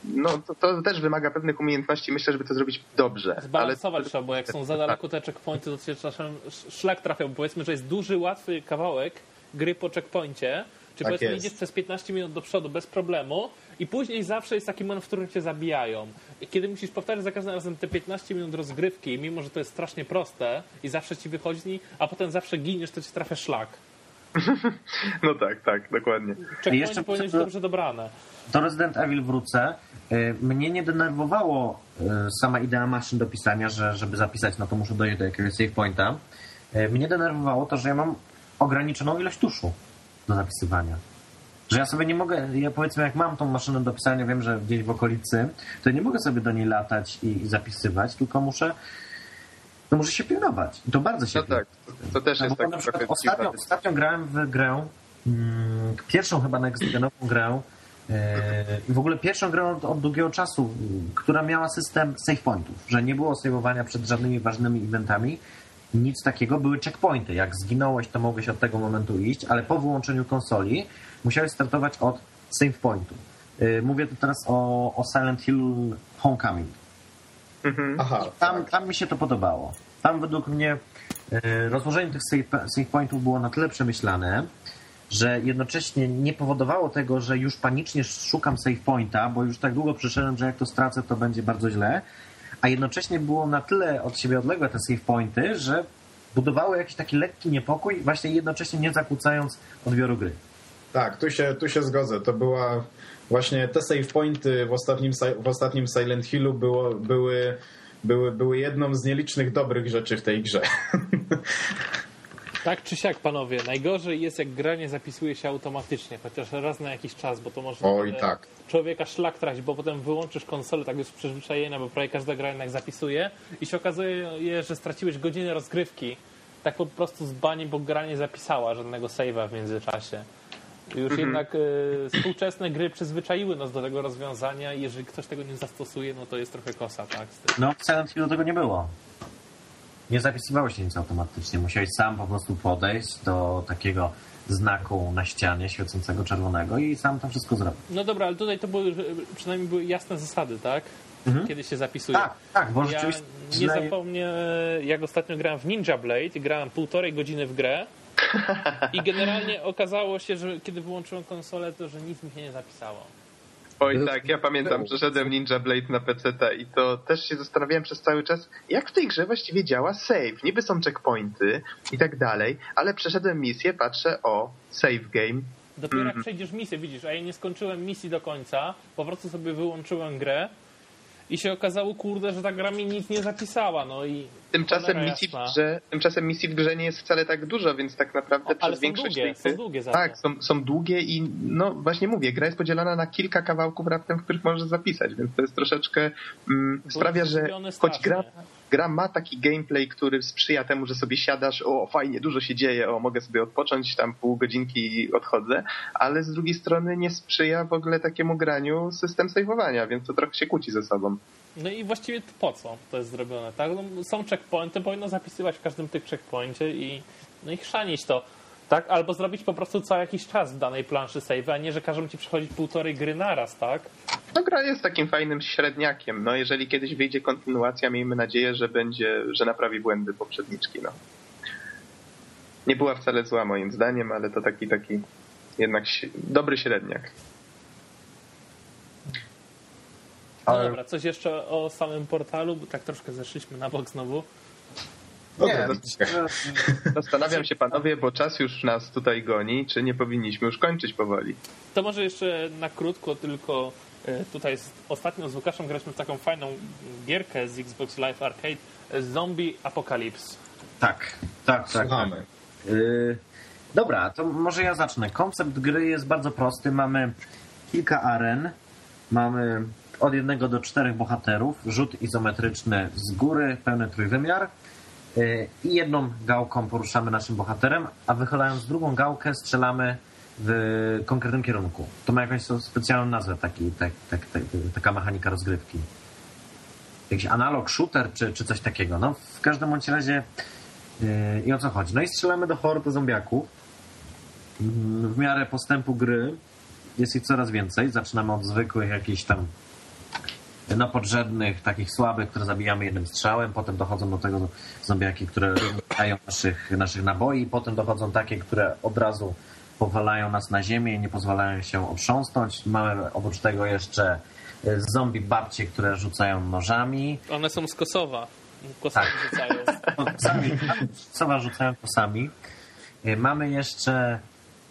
no, to, to też wymaga pewnych umiejętności. Myślę, żeby to zrobić dobrze. zbalansować trzeba, bo jak są za daleko te checkpointy, to się czasem sz- szlak trafia, bo powiedzmy, że jest duży, łatwy kawałek gry po checkpoincie, czy Tak powiedzmy jest. idziesz przez 15 minut do przodu bez problemu i później zawsze jest taki moment, w którym cię zabijają. I kiedy musisz powtarzać za każdym razem te 15 minut rozgrywki, mimo że to jest strasznie proste i zawsze ci wychodzi, a potem zawsze giniesz, to ci trafia szlak. (laughs) No tak, tak, dokładnie. Checkpointy jeszcze powinny być dobrze dobrane. Do Resident Evil wrócę. Y, Mnie nie denerwowało y, sama idea maszyn do pisania, że żeby zapisać, no to muszę dojść do jakiegoś save pointa. Y, Mnie denerwowało to, że ja mam ograniczoną ilość tuszu do zapisywania. Że ja sobie nie mogę, ja powiedzmy jak mam tą maszynę do pisania, wiem, że gdzieś w okolicy, to nie mogę sobie do niej latać i, i zapisywać, tylko muszę no muszę się pilnować. I to bardzo się No tak, to, też no jest bo tak ostatnio, ostatnio grałem w grę, mm, pierwszą chyba next-genową grę e, i w ogóle pierwszą grę od, od długiego czasu, która miała system save pointów, że nie było saveowania przed żadnymi ważnymi eventami, nic takiego, były checkpointy. Jak zginąłeś, to mogłeś od tego momentu iść, ale po wyłączeniu konsoli musiałeś startować od save pointu. E, Mówię tu teraz o, o Silent Hill Homecoming. Mhm. Aha, Tam, tam mi się to podobało. Tam według mnie e, rozłożenie tych save, save pointów było na tyle przemyślane, że jednocześnie nie powodowało tego, że już panicznie szukam save pointa, bo już tak długo przyszedłem, że jak to stracę, to będzie bardzo źle, a jednocześnie było na tyle od siebie odległe te save pointy, że budowały jakiś taki lekki niepokój, właśnie jednocześnie nie zakłócając odbioru gry. Tak, tu się, tu się zgodzę. To była właśnie te save pointy w ostatnim, w ostatnim Silent Hillu było, były, były, były jedną z nielicznych dobrych rzeczy w tej grze. (laughs) Tak czy siak, panowie, najgorzej jest jak gra nie zapisuje się automatycznie, chociaż raz na jakiś czas, bo to może Oj, tak. człowieka szlak trafić, bo potem wyłączysz konsolę tak już przyzwyczajenia, bo prawie każda gra jednak zapisuje i się okazuje, że straciłeś godzinę rozgrywki, tak po prostu z bani, bo gra nie zapisała żadnego save'a w międzyczasie. Już jednak y, współczesne gry przyzwyczaiły nas do tego rozwiązania i jeżeli ktoś tego nie zastosuje, no to jest trochę kosa, tak? No, w Silent tego nie było. Nie zapisywało się nic automatycznie. Musiałeś sam po prostu podejść do takiego znaku na ścianie świecącego czerwonego i sam to wszystko zrobić. No dobra, ale tutaj to były, przynajmniej były jasne zasady, tak? Kiedy się zapisuje. Tak, tak, bo Ja nie zapomnę, jak ostatnio grałem w Ninja Blade grałem półtorej godziny w grę i generalnie okazało się, że kiedy wyłączyłem konsolę, to że nic mi się nie zapisało. Oj tak, ja pamiętam, przeszedłem Ninja Blade na PC i to też się zastanawiałem przez cały czas, jak w tej grze właściwie działa save. Niby są checkpointy i tak dalej, ale przeszedłem misję, patrzę, o, save game. Dopiero Mhm. jak przejdziesz misję, widzisz, a ja nie skończyłem misji do końca, po prostu sobie wyłączyłem grę i się okazało, kurde, że ta gra mi nic nie zapisała, no i... Tymczasem misji, w grze, tymczasem misji w grze nie jest wcale tak dużo, więc tak naprawdę Ale przez większość długie, tej są długie. Tak, są, są długie i no właśnie mówię, gra jest podzielona na kilka kawałków raptem, w których możesz zapisać, więc to jest troszeczkę mm, sprawia, że choć gra, gra ma taki gameplay, który sprzyja temu, że sobie siadasz, o fajnie, dużo się dzieje, o mogę sobie odpocząć tam pół godzinki i odchodzę, ale z drugiej strony nie sprzyja w ogóle takiemu graniu system saveowania, więc to trochę się kłóci ze sobą. No i właściwie po co to jest zrobione, tak? No, są checkpointy, powinno zapisywać w każdym tych checkpoincie i, no i chrzanić to, tak? Albo zrobić po prostu co jakiś czas w danej planszy save, a nie, że każą ci przechodzić półtorej gry naraz, tak? No gra jest takim fajnym średniakiem. No jeżeli kiedyś wyjdzie kontynuacja, miejmy nadzieję, że będzie, że naprawi błędy poprzedniczki, no. Nie była wcale zła moim zdaniem, ale to taki taki jednak dobry średniak. No Ale- dobra, coś jeszcze o samym portalu, bo tak troszkę zeszliśmy na bok znowu. Dobra, Zastanawiam się panowie, bo czas już nas tutaj goni, czy nie powinniśmy już kończyć powoli. To może jeszcze na krótko, tylko tutaj z, ostatnio z Łukaszem graliśmy w taką fajną gierkę z Xbox Live Arcade e, Zombie Apocalypse. Tak, tak, tak. Słuchamy. Y, dobra, to może ja zacznę. Koncept gry jest bardzo prosty. Mamy kilka aren, mamy od jednego do czterech bohaterów, rzut izometryczny z góry, pełny trójwymiar. i jedną gałką poruszamy naszym bohaterem, a wychylając drugą gałkę strzelamy w konkretnym kierunku. To ma jakąś specjalną nazwę, taki, tak, tak, tak, taka mechanika rozgrywki. Jakiś analog shooter czy, czy coś takiego. No, w każdym bądź razie yy, i o co chodzi? No i strzelamy do hordy zombiaków. W miarę postępu gry jest ich coraz więcej. Zaczynamy od zwykłych jakichś tam no, podrzędnych, takich słabych, które zabijamy jednym strzałem. Potem dochodzą do tego zombiaki, które dają naszych, naszych naboi. Potem dochodzą takie, które od razu powalają nas na ziemię i nie pozwalają się otrząsnąć. Mamy oprócz tego jeszcze e, zombie babcie, które rzucają nożami. One są z Kosowa. Kosami tak. rzucają. (laughs) Kosami, Kosowa rzucają kosami. E, mamy jeszcze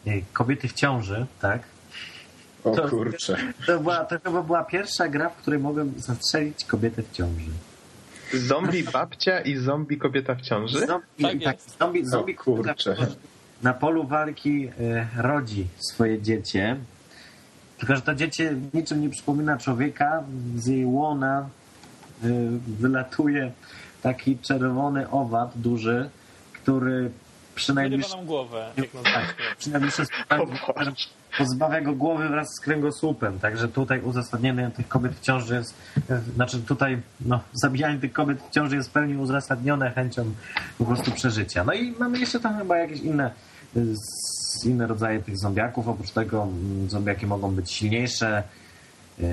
e, kobiety w ciąży, tak? O to, kurczę. To, była, to chyba była pierwsza gra, w której mogłem zastrzelić kobietę w ciąży. Zombie babcia i zombie kobieta w ciąży? Zombie, tak, tak zombie, zombie kurczę na polu walki e, rodzi swoje dziecię. Tylko, że to dziecię niczym nie przypomina człowieka. Z jej łona e, wylatuje taki czerwony owad duży, który przynajmniej nam głowę, jak tak, przynajmniej pozbawia go głowy wraz z kręgosłupem. Także tutaj uzasadnienie tych kobiet w ciąży jest, znaczy tutaj no, zabijanie tych kobiet w ciąży jest w pełni uzasadnione chęcią po prostu przeżycia. No i mamy jeszcze tam chyba jakieś inne inne rodzaje tych zombiaków. Oprócz tego mm, zombiaki mogą być silniejsze. Yy,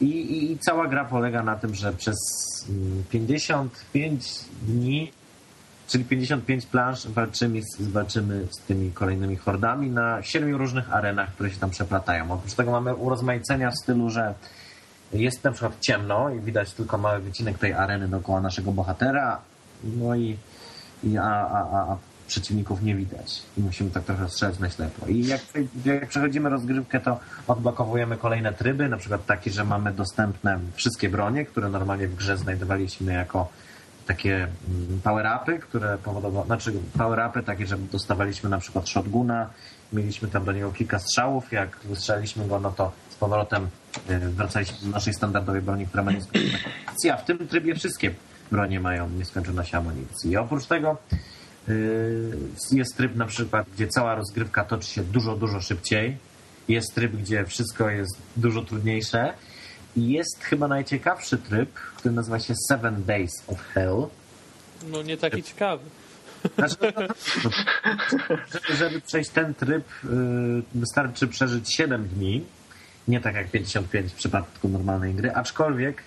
I, i, I, cała gra polega na tym, że przez 55 mm, dni, czyli 55 planż, walczymy, walczymy z tymi kolejnymi hordami na siedmiu różnych arenach, które się tam przeplatają. Oprócz tego mamy urozmaicenia w stylu, że jest na przykład ciemno i widać tylko mały wycinek tej areny dookoła naszego bohatera. No i, i a, a, a przeciwników nie widać i musimy tak trochę strzelać na ślepo. I jak, jak przechodzimy rozgrywkę, to odblokowujemy kolejne tryby, na przykład taki, że mamy dostępne wszystkie bronie, które normalnie w grze znajdowaliśmy jako takie mm, power-upy, które powodowały, znaczy power-upy takie, że dostawaliśmy na przykład shotguna, mieliśmy tam do niego kilka strzałów, jak wystrzeliśmy go, no to z powrotem y, wracaliśmy do naszej standardowej broni, która ma nieskończoną amunicji, a w tym trybie wszystkie bronie mają nieskończoność amunicji. I oprócz tego Yy, jest tryb na przykład, gdzie cała rozgrywka toczy się dużo, dużo szybciej. Jest tryb, gdzie wszystko jest dużo trudniejsze. Jest chyba najciekawszy tryb, który nazywa się Seven Days of Hell. No nie taki ciekawy. Znaczy, no, no, no, żeby, żeby przejść ten tryb, yy, wystarczy przeżyć 7 dni. Nie tak jak 55 w przypadku normalnej gry, aczkolwiek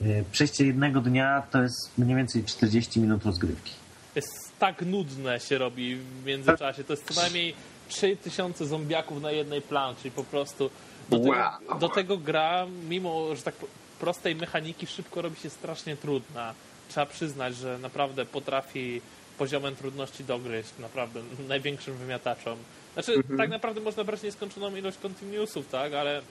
yy, przejście jednego dnia to jest mniej więcej 40 minut rozgrywki. Jest tak nudne się robi w międzyczasie. To jest co najmniej 3000 zombiaków na jednej planszy po prostu do tego, wow. do tego gra, mimo że tak prostej mechaniki, szybko robi się strasznie trudna. Trzeba przyznać, że naprawdę potrafi poziomem trudności dogryźć naprawdę największym wymiataczom. Znaczy, mhm. tak naprawdę można brać nieskończoną ilość continuousów, tak, ale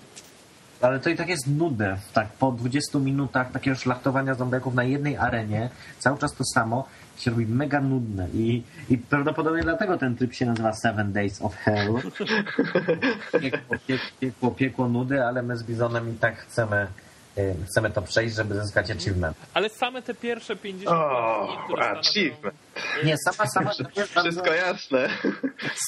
ale to i tak jest nudne. Tak, po 20 minutach takiego szlachtowania zombiaków na jednej arenie, cały czas to samo, się robi mega nudne i, i prawdopodobnie dlatego ten tryb się nazywa Seven Days of Hell. Piekło, piekło, piekło nudy, ale my z Bizonem i tak chcemy y, chcemy to przejść, żeby zyskać achievement. Ale same te pierwsze 50 oh, achievement. Nie, sama, sama Wszystko bardzo, jasne.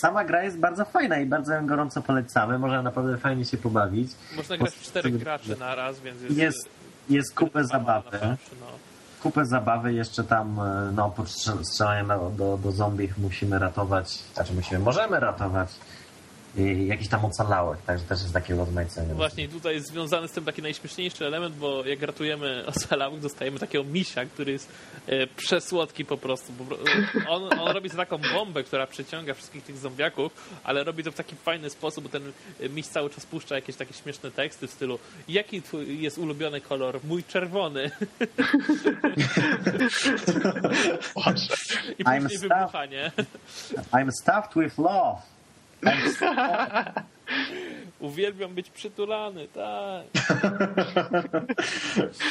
Sama gra jest bardzo fajna i bardzo ją gorąco polecamy. Można naprawdę fajnie się pobawić. Można grać w czterech graczy na raz, więc jest... Jest, jest kupę zabawy. No kupę zabawy jeszcze tam, e, no, oprócz strzelania do, do zombie musimy ratować, znaczy musimy, możemy ratować jakiś tam ocalałych, także też jest takie rozmaicenie. Właśnie tutaj jest związany z tym taki najśmieszniejszy element, bo jak ratujemy ocalałych, dostajemy takiego misia, który jest e, przesłodki po prostu. On, on robi taką bombę, która przyciąga wszystkich tych zombiaków, ale robi to w taki fajny sposób, bo ten miś cały czas puszcza jakieś takie śmieszne teksty w stylu jaki twój jest ulubiony kolor? Mój czerwony. (laughs) I później wybucha, nie? I'm stuffed with love. (laughs) Uwielbiam być przytulany, tak.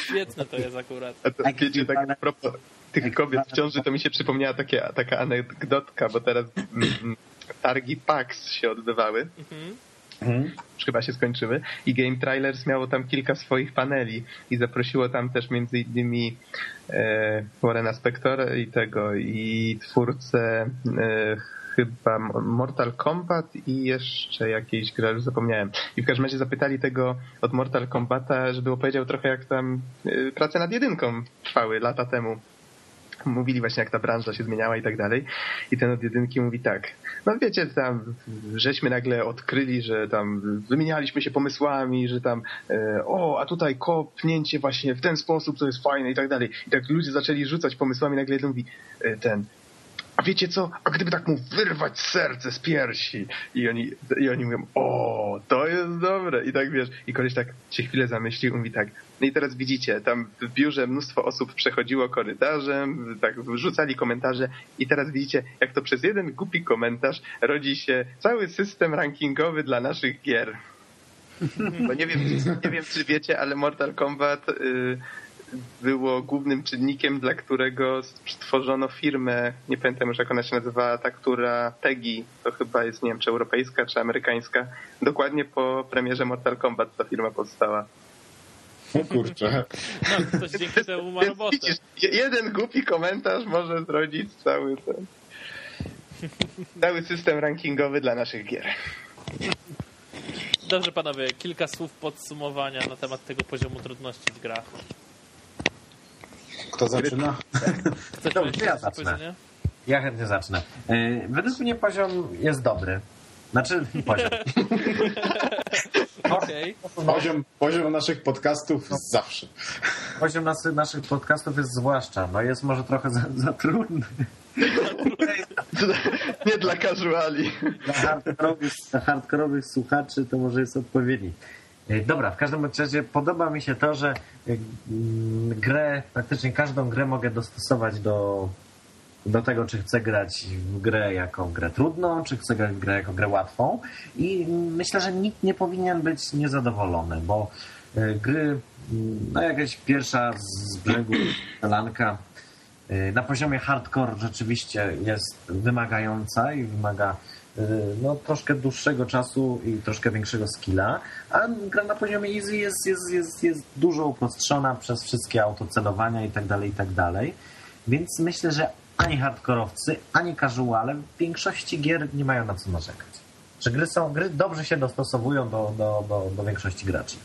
Świetne to jest akurat. A to, wiecie, tak a propos tych kobiet w ciąży, to mi się przypomniała takie, taka anegdotka, bo teraz mm, targi PAX się odbywały. Mhm. Mhm. Już chyba się skończyły. I Game Trailers miało tam kilka swoich paneli i zaprosiło tam też między innymi e, Warrena Spectora i tego, i twórcę e, chyba Mortal Kombat i jeszcze jakiejś gry, już zapomniałem. I w każdym razie zapytali tego od Mortal Kombata, żeby opowiedział trochę jak tam e, prace nad jedynką trwały lata temu mówili właśnie jak ta branża się zmieniała i tak dalej. I ten od jedynki mówi tak, no wiecie, tam żeśmy nagle odkryli, że tam wymienialiśmy się pomysłami, że tam e, o, a tutaj kopnięcie właśnie w ten sposób, to jest fajne i tak dalej. I tak ludzie zaczęli rzucać pomysłami, nagle jeden mówi e, ten, a wiecie co, a gdyby tak mu wyrwać serce z piersi i oni, i oni mówią, o, to jest dobre i tak wiesz, i koleś tak się chwilę zamyślił i mówi tak, no i teraz widzicie, tam w biurze mnóstwo osób przechodziło korytarzem, tak wrzucali komentarze i teraz widzicie, jak to przez jeden głupi komentarz rodzi się cały system rankingowy dla naszych gier. (laughs) Bo nie wiem, nie wiem czy wiecie, ale Mortal Kombat y, było głównym czynnikiem, dla którego stworzono firmę, nie pamiętam już jak ona się nazywa, ta, która Peggy, to chyba jest, nie wiem, czy europejska, czy amerykańska, dokładnie po premierze Mortal Kombat ta firma powstała. O kurczę. No, ktoś dzięki temu ma robotę. Widzisz, jeden głupi komentarz może zrodzić cały ten, cały system rankingowy dla naszych gier. Dobrze panowie, kilka słów podsumowania na temat tego poziomu trudności w grach. Kto zaczyna? Dobrze, ja zacznę. Ja chętnie zacznę. E, według mnie poziom jest dobry. Znaczy, (laughs) poziom. (laughs) Okay. Poziom, poziom naszych podcastów zawsze. Poziom nas, naszych podcastów jest zwłaszcza. No jest może trochę za, za trudny. (laughs) Nie dla casuali. Dla hardkorowych, dla hardkorowych słuchaczy to może jest odpowiedni. E, dobra, w każdym razie podoba mi się to, że e, mm, grę, praktycznie każdą grę mogę dostosować do, do tego, czy chcę grać w grę jako grę trudną, czy chcę grać w grę jako grę łatwą. I myślę, że nikt nie powinien być niezadowolony, bo e, gry, mm, no jakaś pierwsza z brzegu (clears throat) Lanka na poziomie hardcore rzeczywiście jest wymagająca i wymaga no, troszkę dłuższego czasu i troszkę większego skilla, a gra na poziomie easy jest, jest, jest, jest dużo uprostrzona przez wszystkie autocelowania i tak dalej, i tak dalej. Więc myślę, że ani hardkorowcy, ani casuale w większości gier nie mają na co narzekać. Że gry, są, gry dobrze się dostosowują do, do, do, do większości graczy.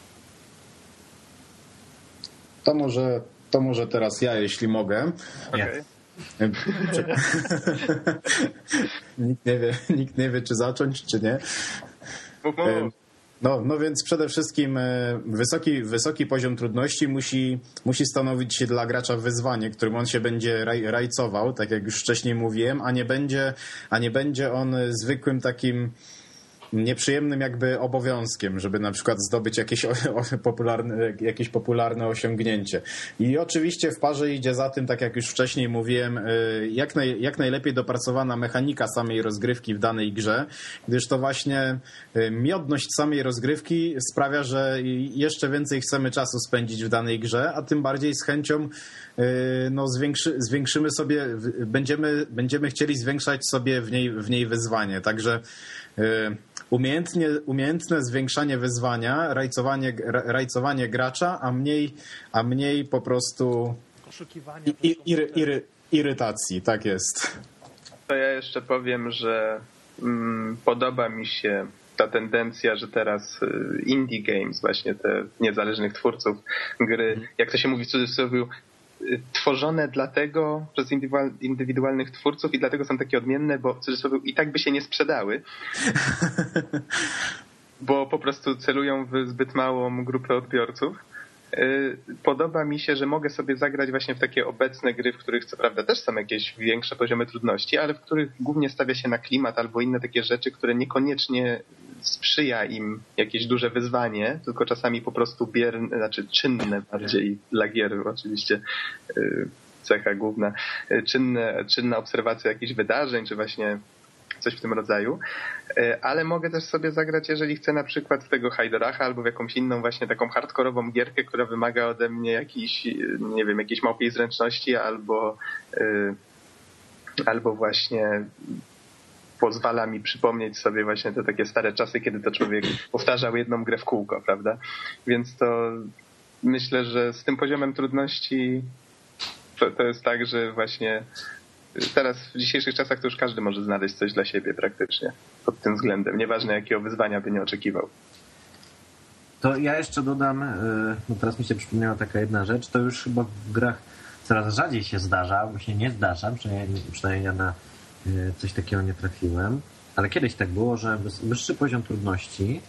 To może, to może teraz ja, jeśli mogę. Okay. (laughs) nikt, nie wie, nikt nie wie, czy zacząć, czy nie. No, no więc przede wszystkim e, wysoki, wysoki poziom trudności musi, musi stanowić się dla gracza wyzwanie, którym on się będzie raj, rajcował, tak jak już wcześniej mówiłem, a nie będzie, a nie będzie on zwykłym takim nieprzyjemnym jakby obowiązkiem, żeby na przykład zdobyć jakieś popularne, jakieś popularne osiągnięcie. I oczywiście w parze idzie za tym, tak jak już wcześniej mówiłem, y, jak, naj, jak najlepiej dopracowana mechanika samej rozgrywki w danej grze, gdyż to właśnie y, miodność samej rozgrywki sprawia, że jeszcze więcej chcemy czasu spędzić w danej grze, a tym bardziej z chęcią y, no, zwiększy, zwiększymy sobie, będziemy, będziemy chcieli zwiększać sobie w niej, w niej wyzwanie. Także umiejętnie, umiejętne zwiększanie wyzwania, rajcowanie, rajcowanie gracza, a mniej, a mniej po prostu iry, iry, irytacji. Tak jest. To ja jeszcze powiem, że mm, podoba mi się ta tendencja, że teraz y, indie games, właśnie te niezależnych twórców gry, mhm. jak to się mówi w cudzysłowie, tworzone dlatego przez indywidualnych twórców i dlatego są takie odmienne, bo w cudzysłowie i tak by się nie sprzedały. (laughs) bo po prostu celują w zbyt małą grupę odbiorców. Y, podoba mi się, że mogę sobie zagrać właśnie w takie obecne gry, w których co prawda też są jakieś większe poziomy trudności, ale w których głównie stawia się na klimat albo inne takie rzeczy, które niekoniecznie sprzyja im jakieś duże wyzwanie, tylko czasami po prostu bierne, znaczy czynne bardziej dla gier oczywiście y, cecha główna, y, czynne, czynna obserwacja jakichś wydarzeń, czy właśnie coś w tym rodzaju, y, ale mogę też sobie zagrać, jeżeli chcę na przykład w tego Hajdoracha albo w jakąś inną właśnie taką hardkorową gierkę, która wymaga ode mnie jakiejś, nie wiem, jakiejś małpiej zręczności albo albo właśnie pozwala mi przypomnieć sobie właśnie te takie stare czasy, kiedy to człowiek powtarzał jedną grę w kółko, prawda? Więc to myślę, że z tym poziomem trudności to, to jest tak, że właśnie teraz w dzisiejszych czasach to już każdy może znaleźć coś dla siebie praktycznie pod tym względem, nieważne jakiego wyzwania by nie oczekiwał. To ja jeszcze dodam, no teraz mi się przypomniała taka jedna rzecz, to już chyba w grach coraz rzadziej się zdarza, bo się nie zdarza, przynajmniej, przynajmniej ja na y, coś takiego nie trafiłem, ale kiedyś tak było, że wyższy poziom trudności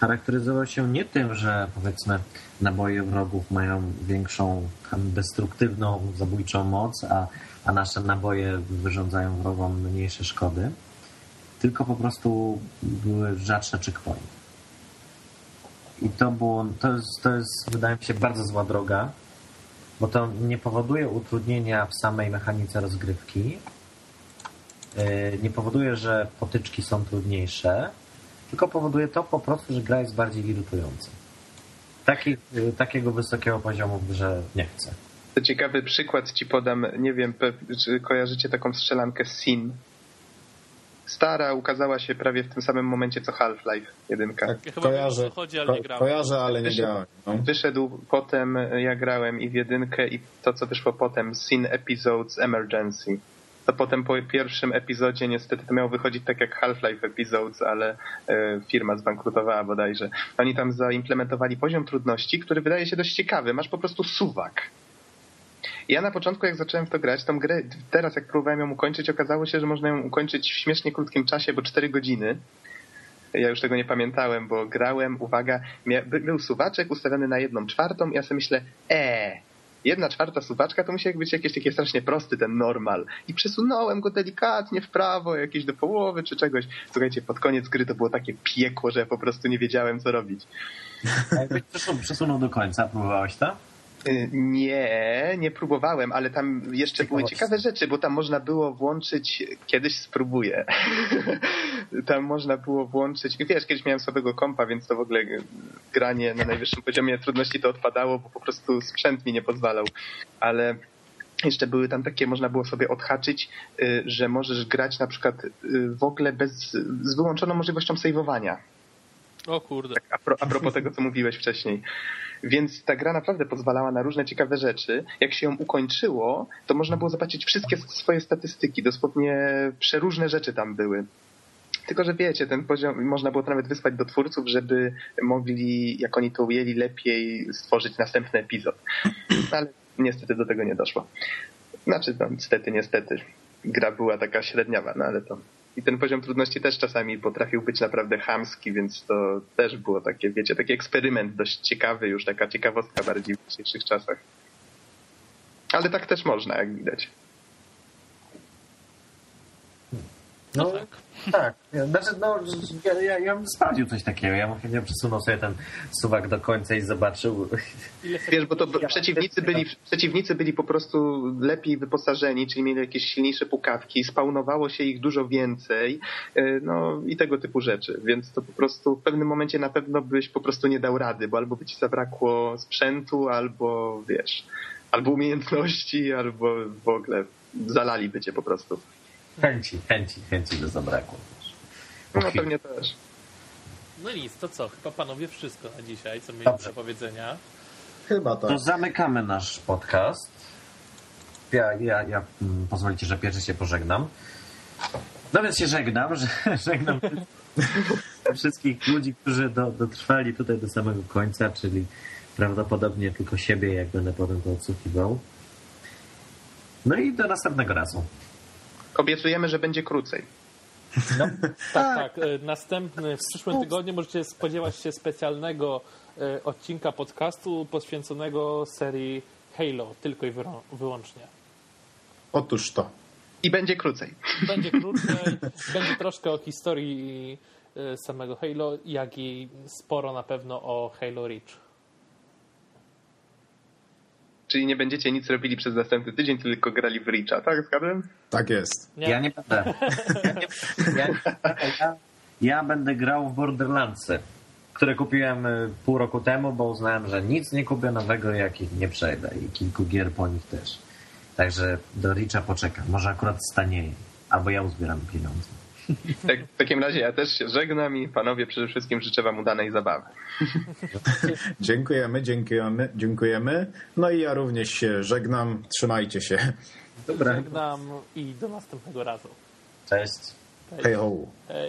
charakteryzował się nie tym, że powiedzmy naboje wrogów mają większą destruktywną, zabójczą moc, a, a nasze naboje wyrządzają wrogom mniejsze szkody, tylko po prostu były rzadsze checkpointy. I to było, to jest, to jest, wydaje mi się, bardzo zła droga, bo to nie powoduje utrudnienia w samej mechanice rozgrywki, yy, nie powoduje, że potyczki są trudniejsze, tylko powoduje to po prostu, że gra jest bardziej irytująca. Taki, takiego wysokiego poziomu w grze nie chcę. To ciekawy przykład ci podam. Nie wiem, czy kojarzycie taką strzelankę Sin stara ukazała się prawie w tym samym momencie co Half-Life 1. Tak, ja kojarzę, chodzi, ale nie grałem. kojarzę, ale nie grałem. No. Wyszedł potem, ja grałem i w jedynkę i to, co wyszło potem, Scene Episodes Emergency. To potem po pierwszym epizodzie niestety to miało wychodzić tak jak Half-Life Episodes, ale e, firma zbankrutowała bodajże. Oni tam zaimplementowali poziom trudności, który wydaje się dość ciekawy. Masz po prostu suwak ja na początku, jak zacząłem w to grać, tą grę, teraz jak próbowałem ją ukończyć, okazało się, że można ją ukończyć w śmiesznie krótkim czasie, bo 4 godziny. Ja już tego nie pamiętałem, bo grałem, uwaga, był suwaczek ustawiony na jedną czwartą ja sobie myślę, e, jedna czwarta suwaczka to musi być jakieś takie strasznie prosty ten normal. I przesunąłem go delikatnie w prawo, jakieś do połowy czy czegoś. Słuchajcie, pod koniec gry to było takie piekło, że ja po prostu nie wiedziałem, co robić. Przesunął do końca, próbowałeś to? Y, nie, nie próbowałem, ale tam jeszcze były ciekawe rzeczy, bo tam można było włączyć, kiedyś spróbuję, (laughs) tam można było włączyć, wiesz, kiedyś miałem słabego kompa, więc to w ogóle granie na najwyższym poziomie trudności to odpadało, bo po prostu sprzęt mi nie pozwalał, ale jeszcze były tam takie, można było sobie odhaczyć, y, że możesz grać na przykład y, w ogóle bez, z wyłączoną możliwością saveowania. O kurde. Tak, a, pro, a propos tego, co mówiłeś wcześniej. Więc ta gra naprawdę pozwalała na różne ciekawe rzeczy. Jak się ją ukończyło, to można było zobaczyć wszystkie swoje statystyki. Dosłownie przeróżne rzeczy tam były. Tylko, że wiecie, ten poziom można było nawet wysłać do twórców, żeby mogli, jak oni to ujęli, lepiej stworzyć następny epizod. Ale niestety do tego nie doszło. Znaczy, no, niestety, niestety. Gra była taka średniawa, no ale to i ten poziom trudności też czasami potrafił być naprawdę chamski, więc to też było takie, wiecie, taki eksperyment dość ciekawy, już taka ciekawostka bardziej w dzisiejszych czasach. Ale tak też można, jak widać. No, no tak. Tak. Znaczy, no, ja, ja, ja bym sprawdził coś takiego. Ja bym chętnie przesunął sobie ten suwak do końca i zobaczył. Wiesz, bo to przeciwnicy byli, przeciwnicy byli po prostu lepiej wyposażeni, czyli mieli jakieś silniejsze pukawki, spawnowało się ich dużo więcej, e, no i tego typu rzeczy. Więc to po prostu w pewnym momencie na pewno byś po prostu nie dał rady, bo albo by ci zabrakło sprzętu, albo wiesz, albo umiejętności, albo w ogóle zalaliby cię po prostu. Chęci, chęci, chęci by zabrakło. No pewnie też. No nic, to co? Chyba panowie wszystko na dzisiaj, co mieli do powiedzenia. Chyba tak. To zamykamy nasz podcast. Ja, ja, ja mm, pozwolicie, że pierwszy się pożegnam. No więc się żegnam, że (laughs) żegnam wszystkich ludzi, którzy do, dotrwali tutaj do samego końca, czyli prawdopodobnie tylko siebie, jak będę potem to odsłuchiwał. No i do następnego razu. Obiecujemy, że będzie krócej. No, (laughs) tak, tak. E, następny, w przyszłym tygodniu możecie spodziewać się specjalnego e, odcinka podcastu poświęconego serii Halo, tylko i wyłącznie. Otóż to. I będzie krócej. (laughs) Będzie krócej, będzie troszkę o historii e, samego Halo, jak i sporo na pewno o Halo Reach. Czyli nie będziecie nic robili przez następny tydzień, tylko grali w Richa, tak? Zgadłem? Tak jest. Nie. Ja nie będę. Ja, nie, ja, ja, ja będę grał w Borderlandsy, które kupiłem y, pół roku temu, bo uznałem, że nic nie kupię nowego, jak ich nie przejdę. I kilku gier po nich też. Także do Richa poczekam. Może akurat stanieje. Albo ja uzbieram pieniądze. Tak, w takim razie ja też się żegnam i panowie przede wszystkim życzę wam udanej zabawy. (laughs) Dziękujemy, dziękujemy, dziękujemy. No i ja również się żegnam. Trzymajcie się. Dobra, Żegnam i do następnego razu. cześć. Hej ho. Hej.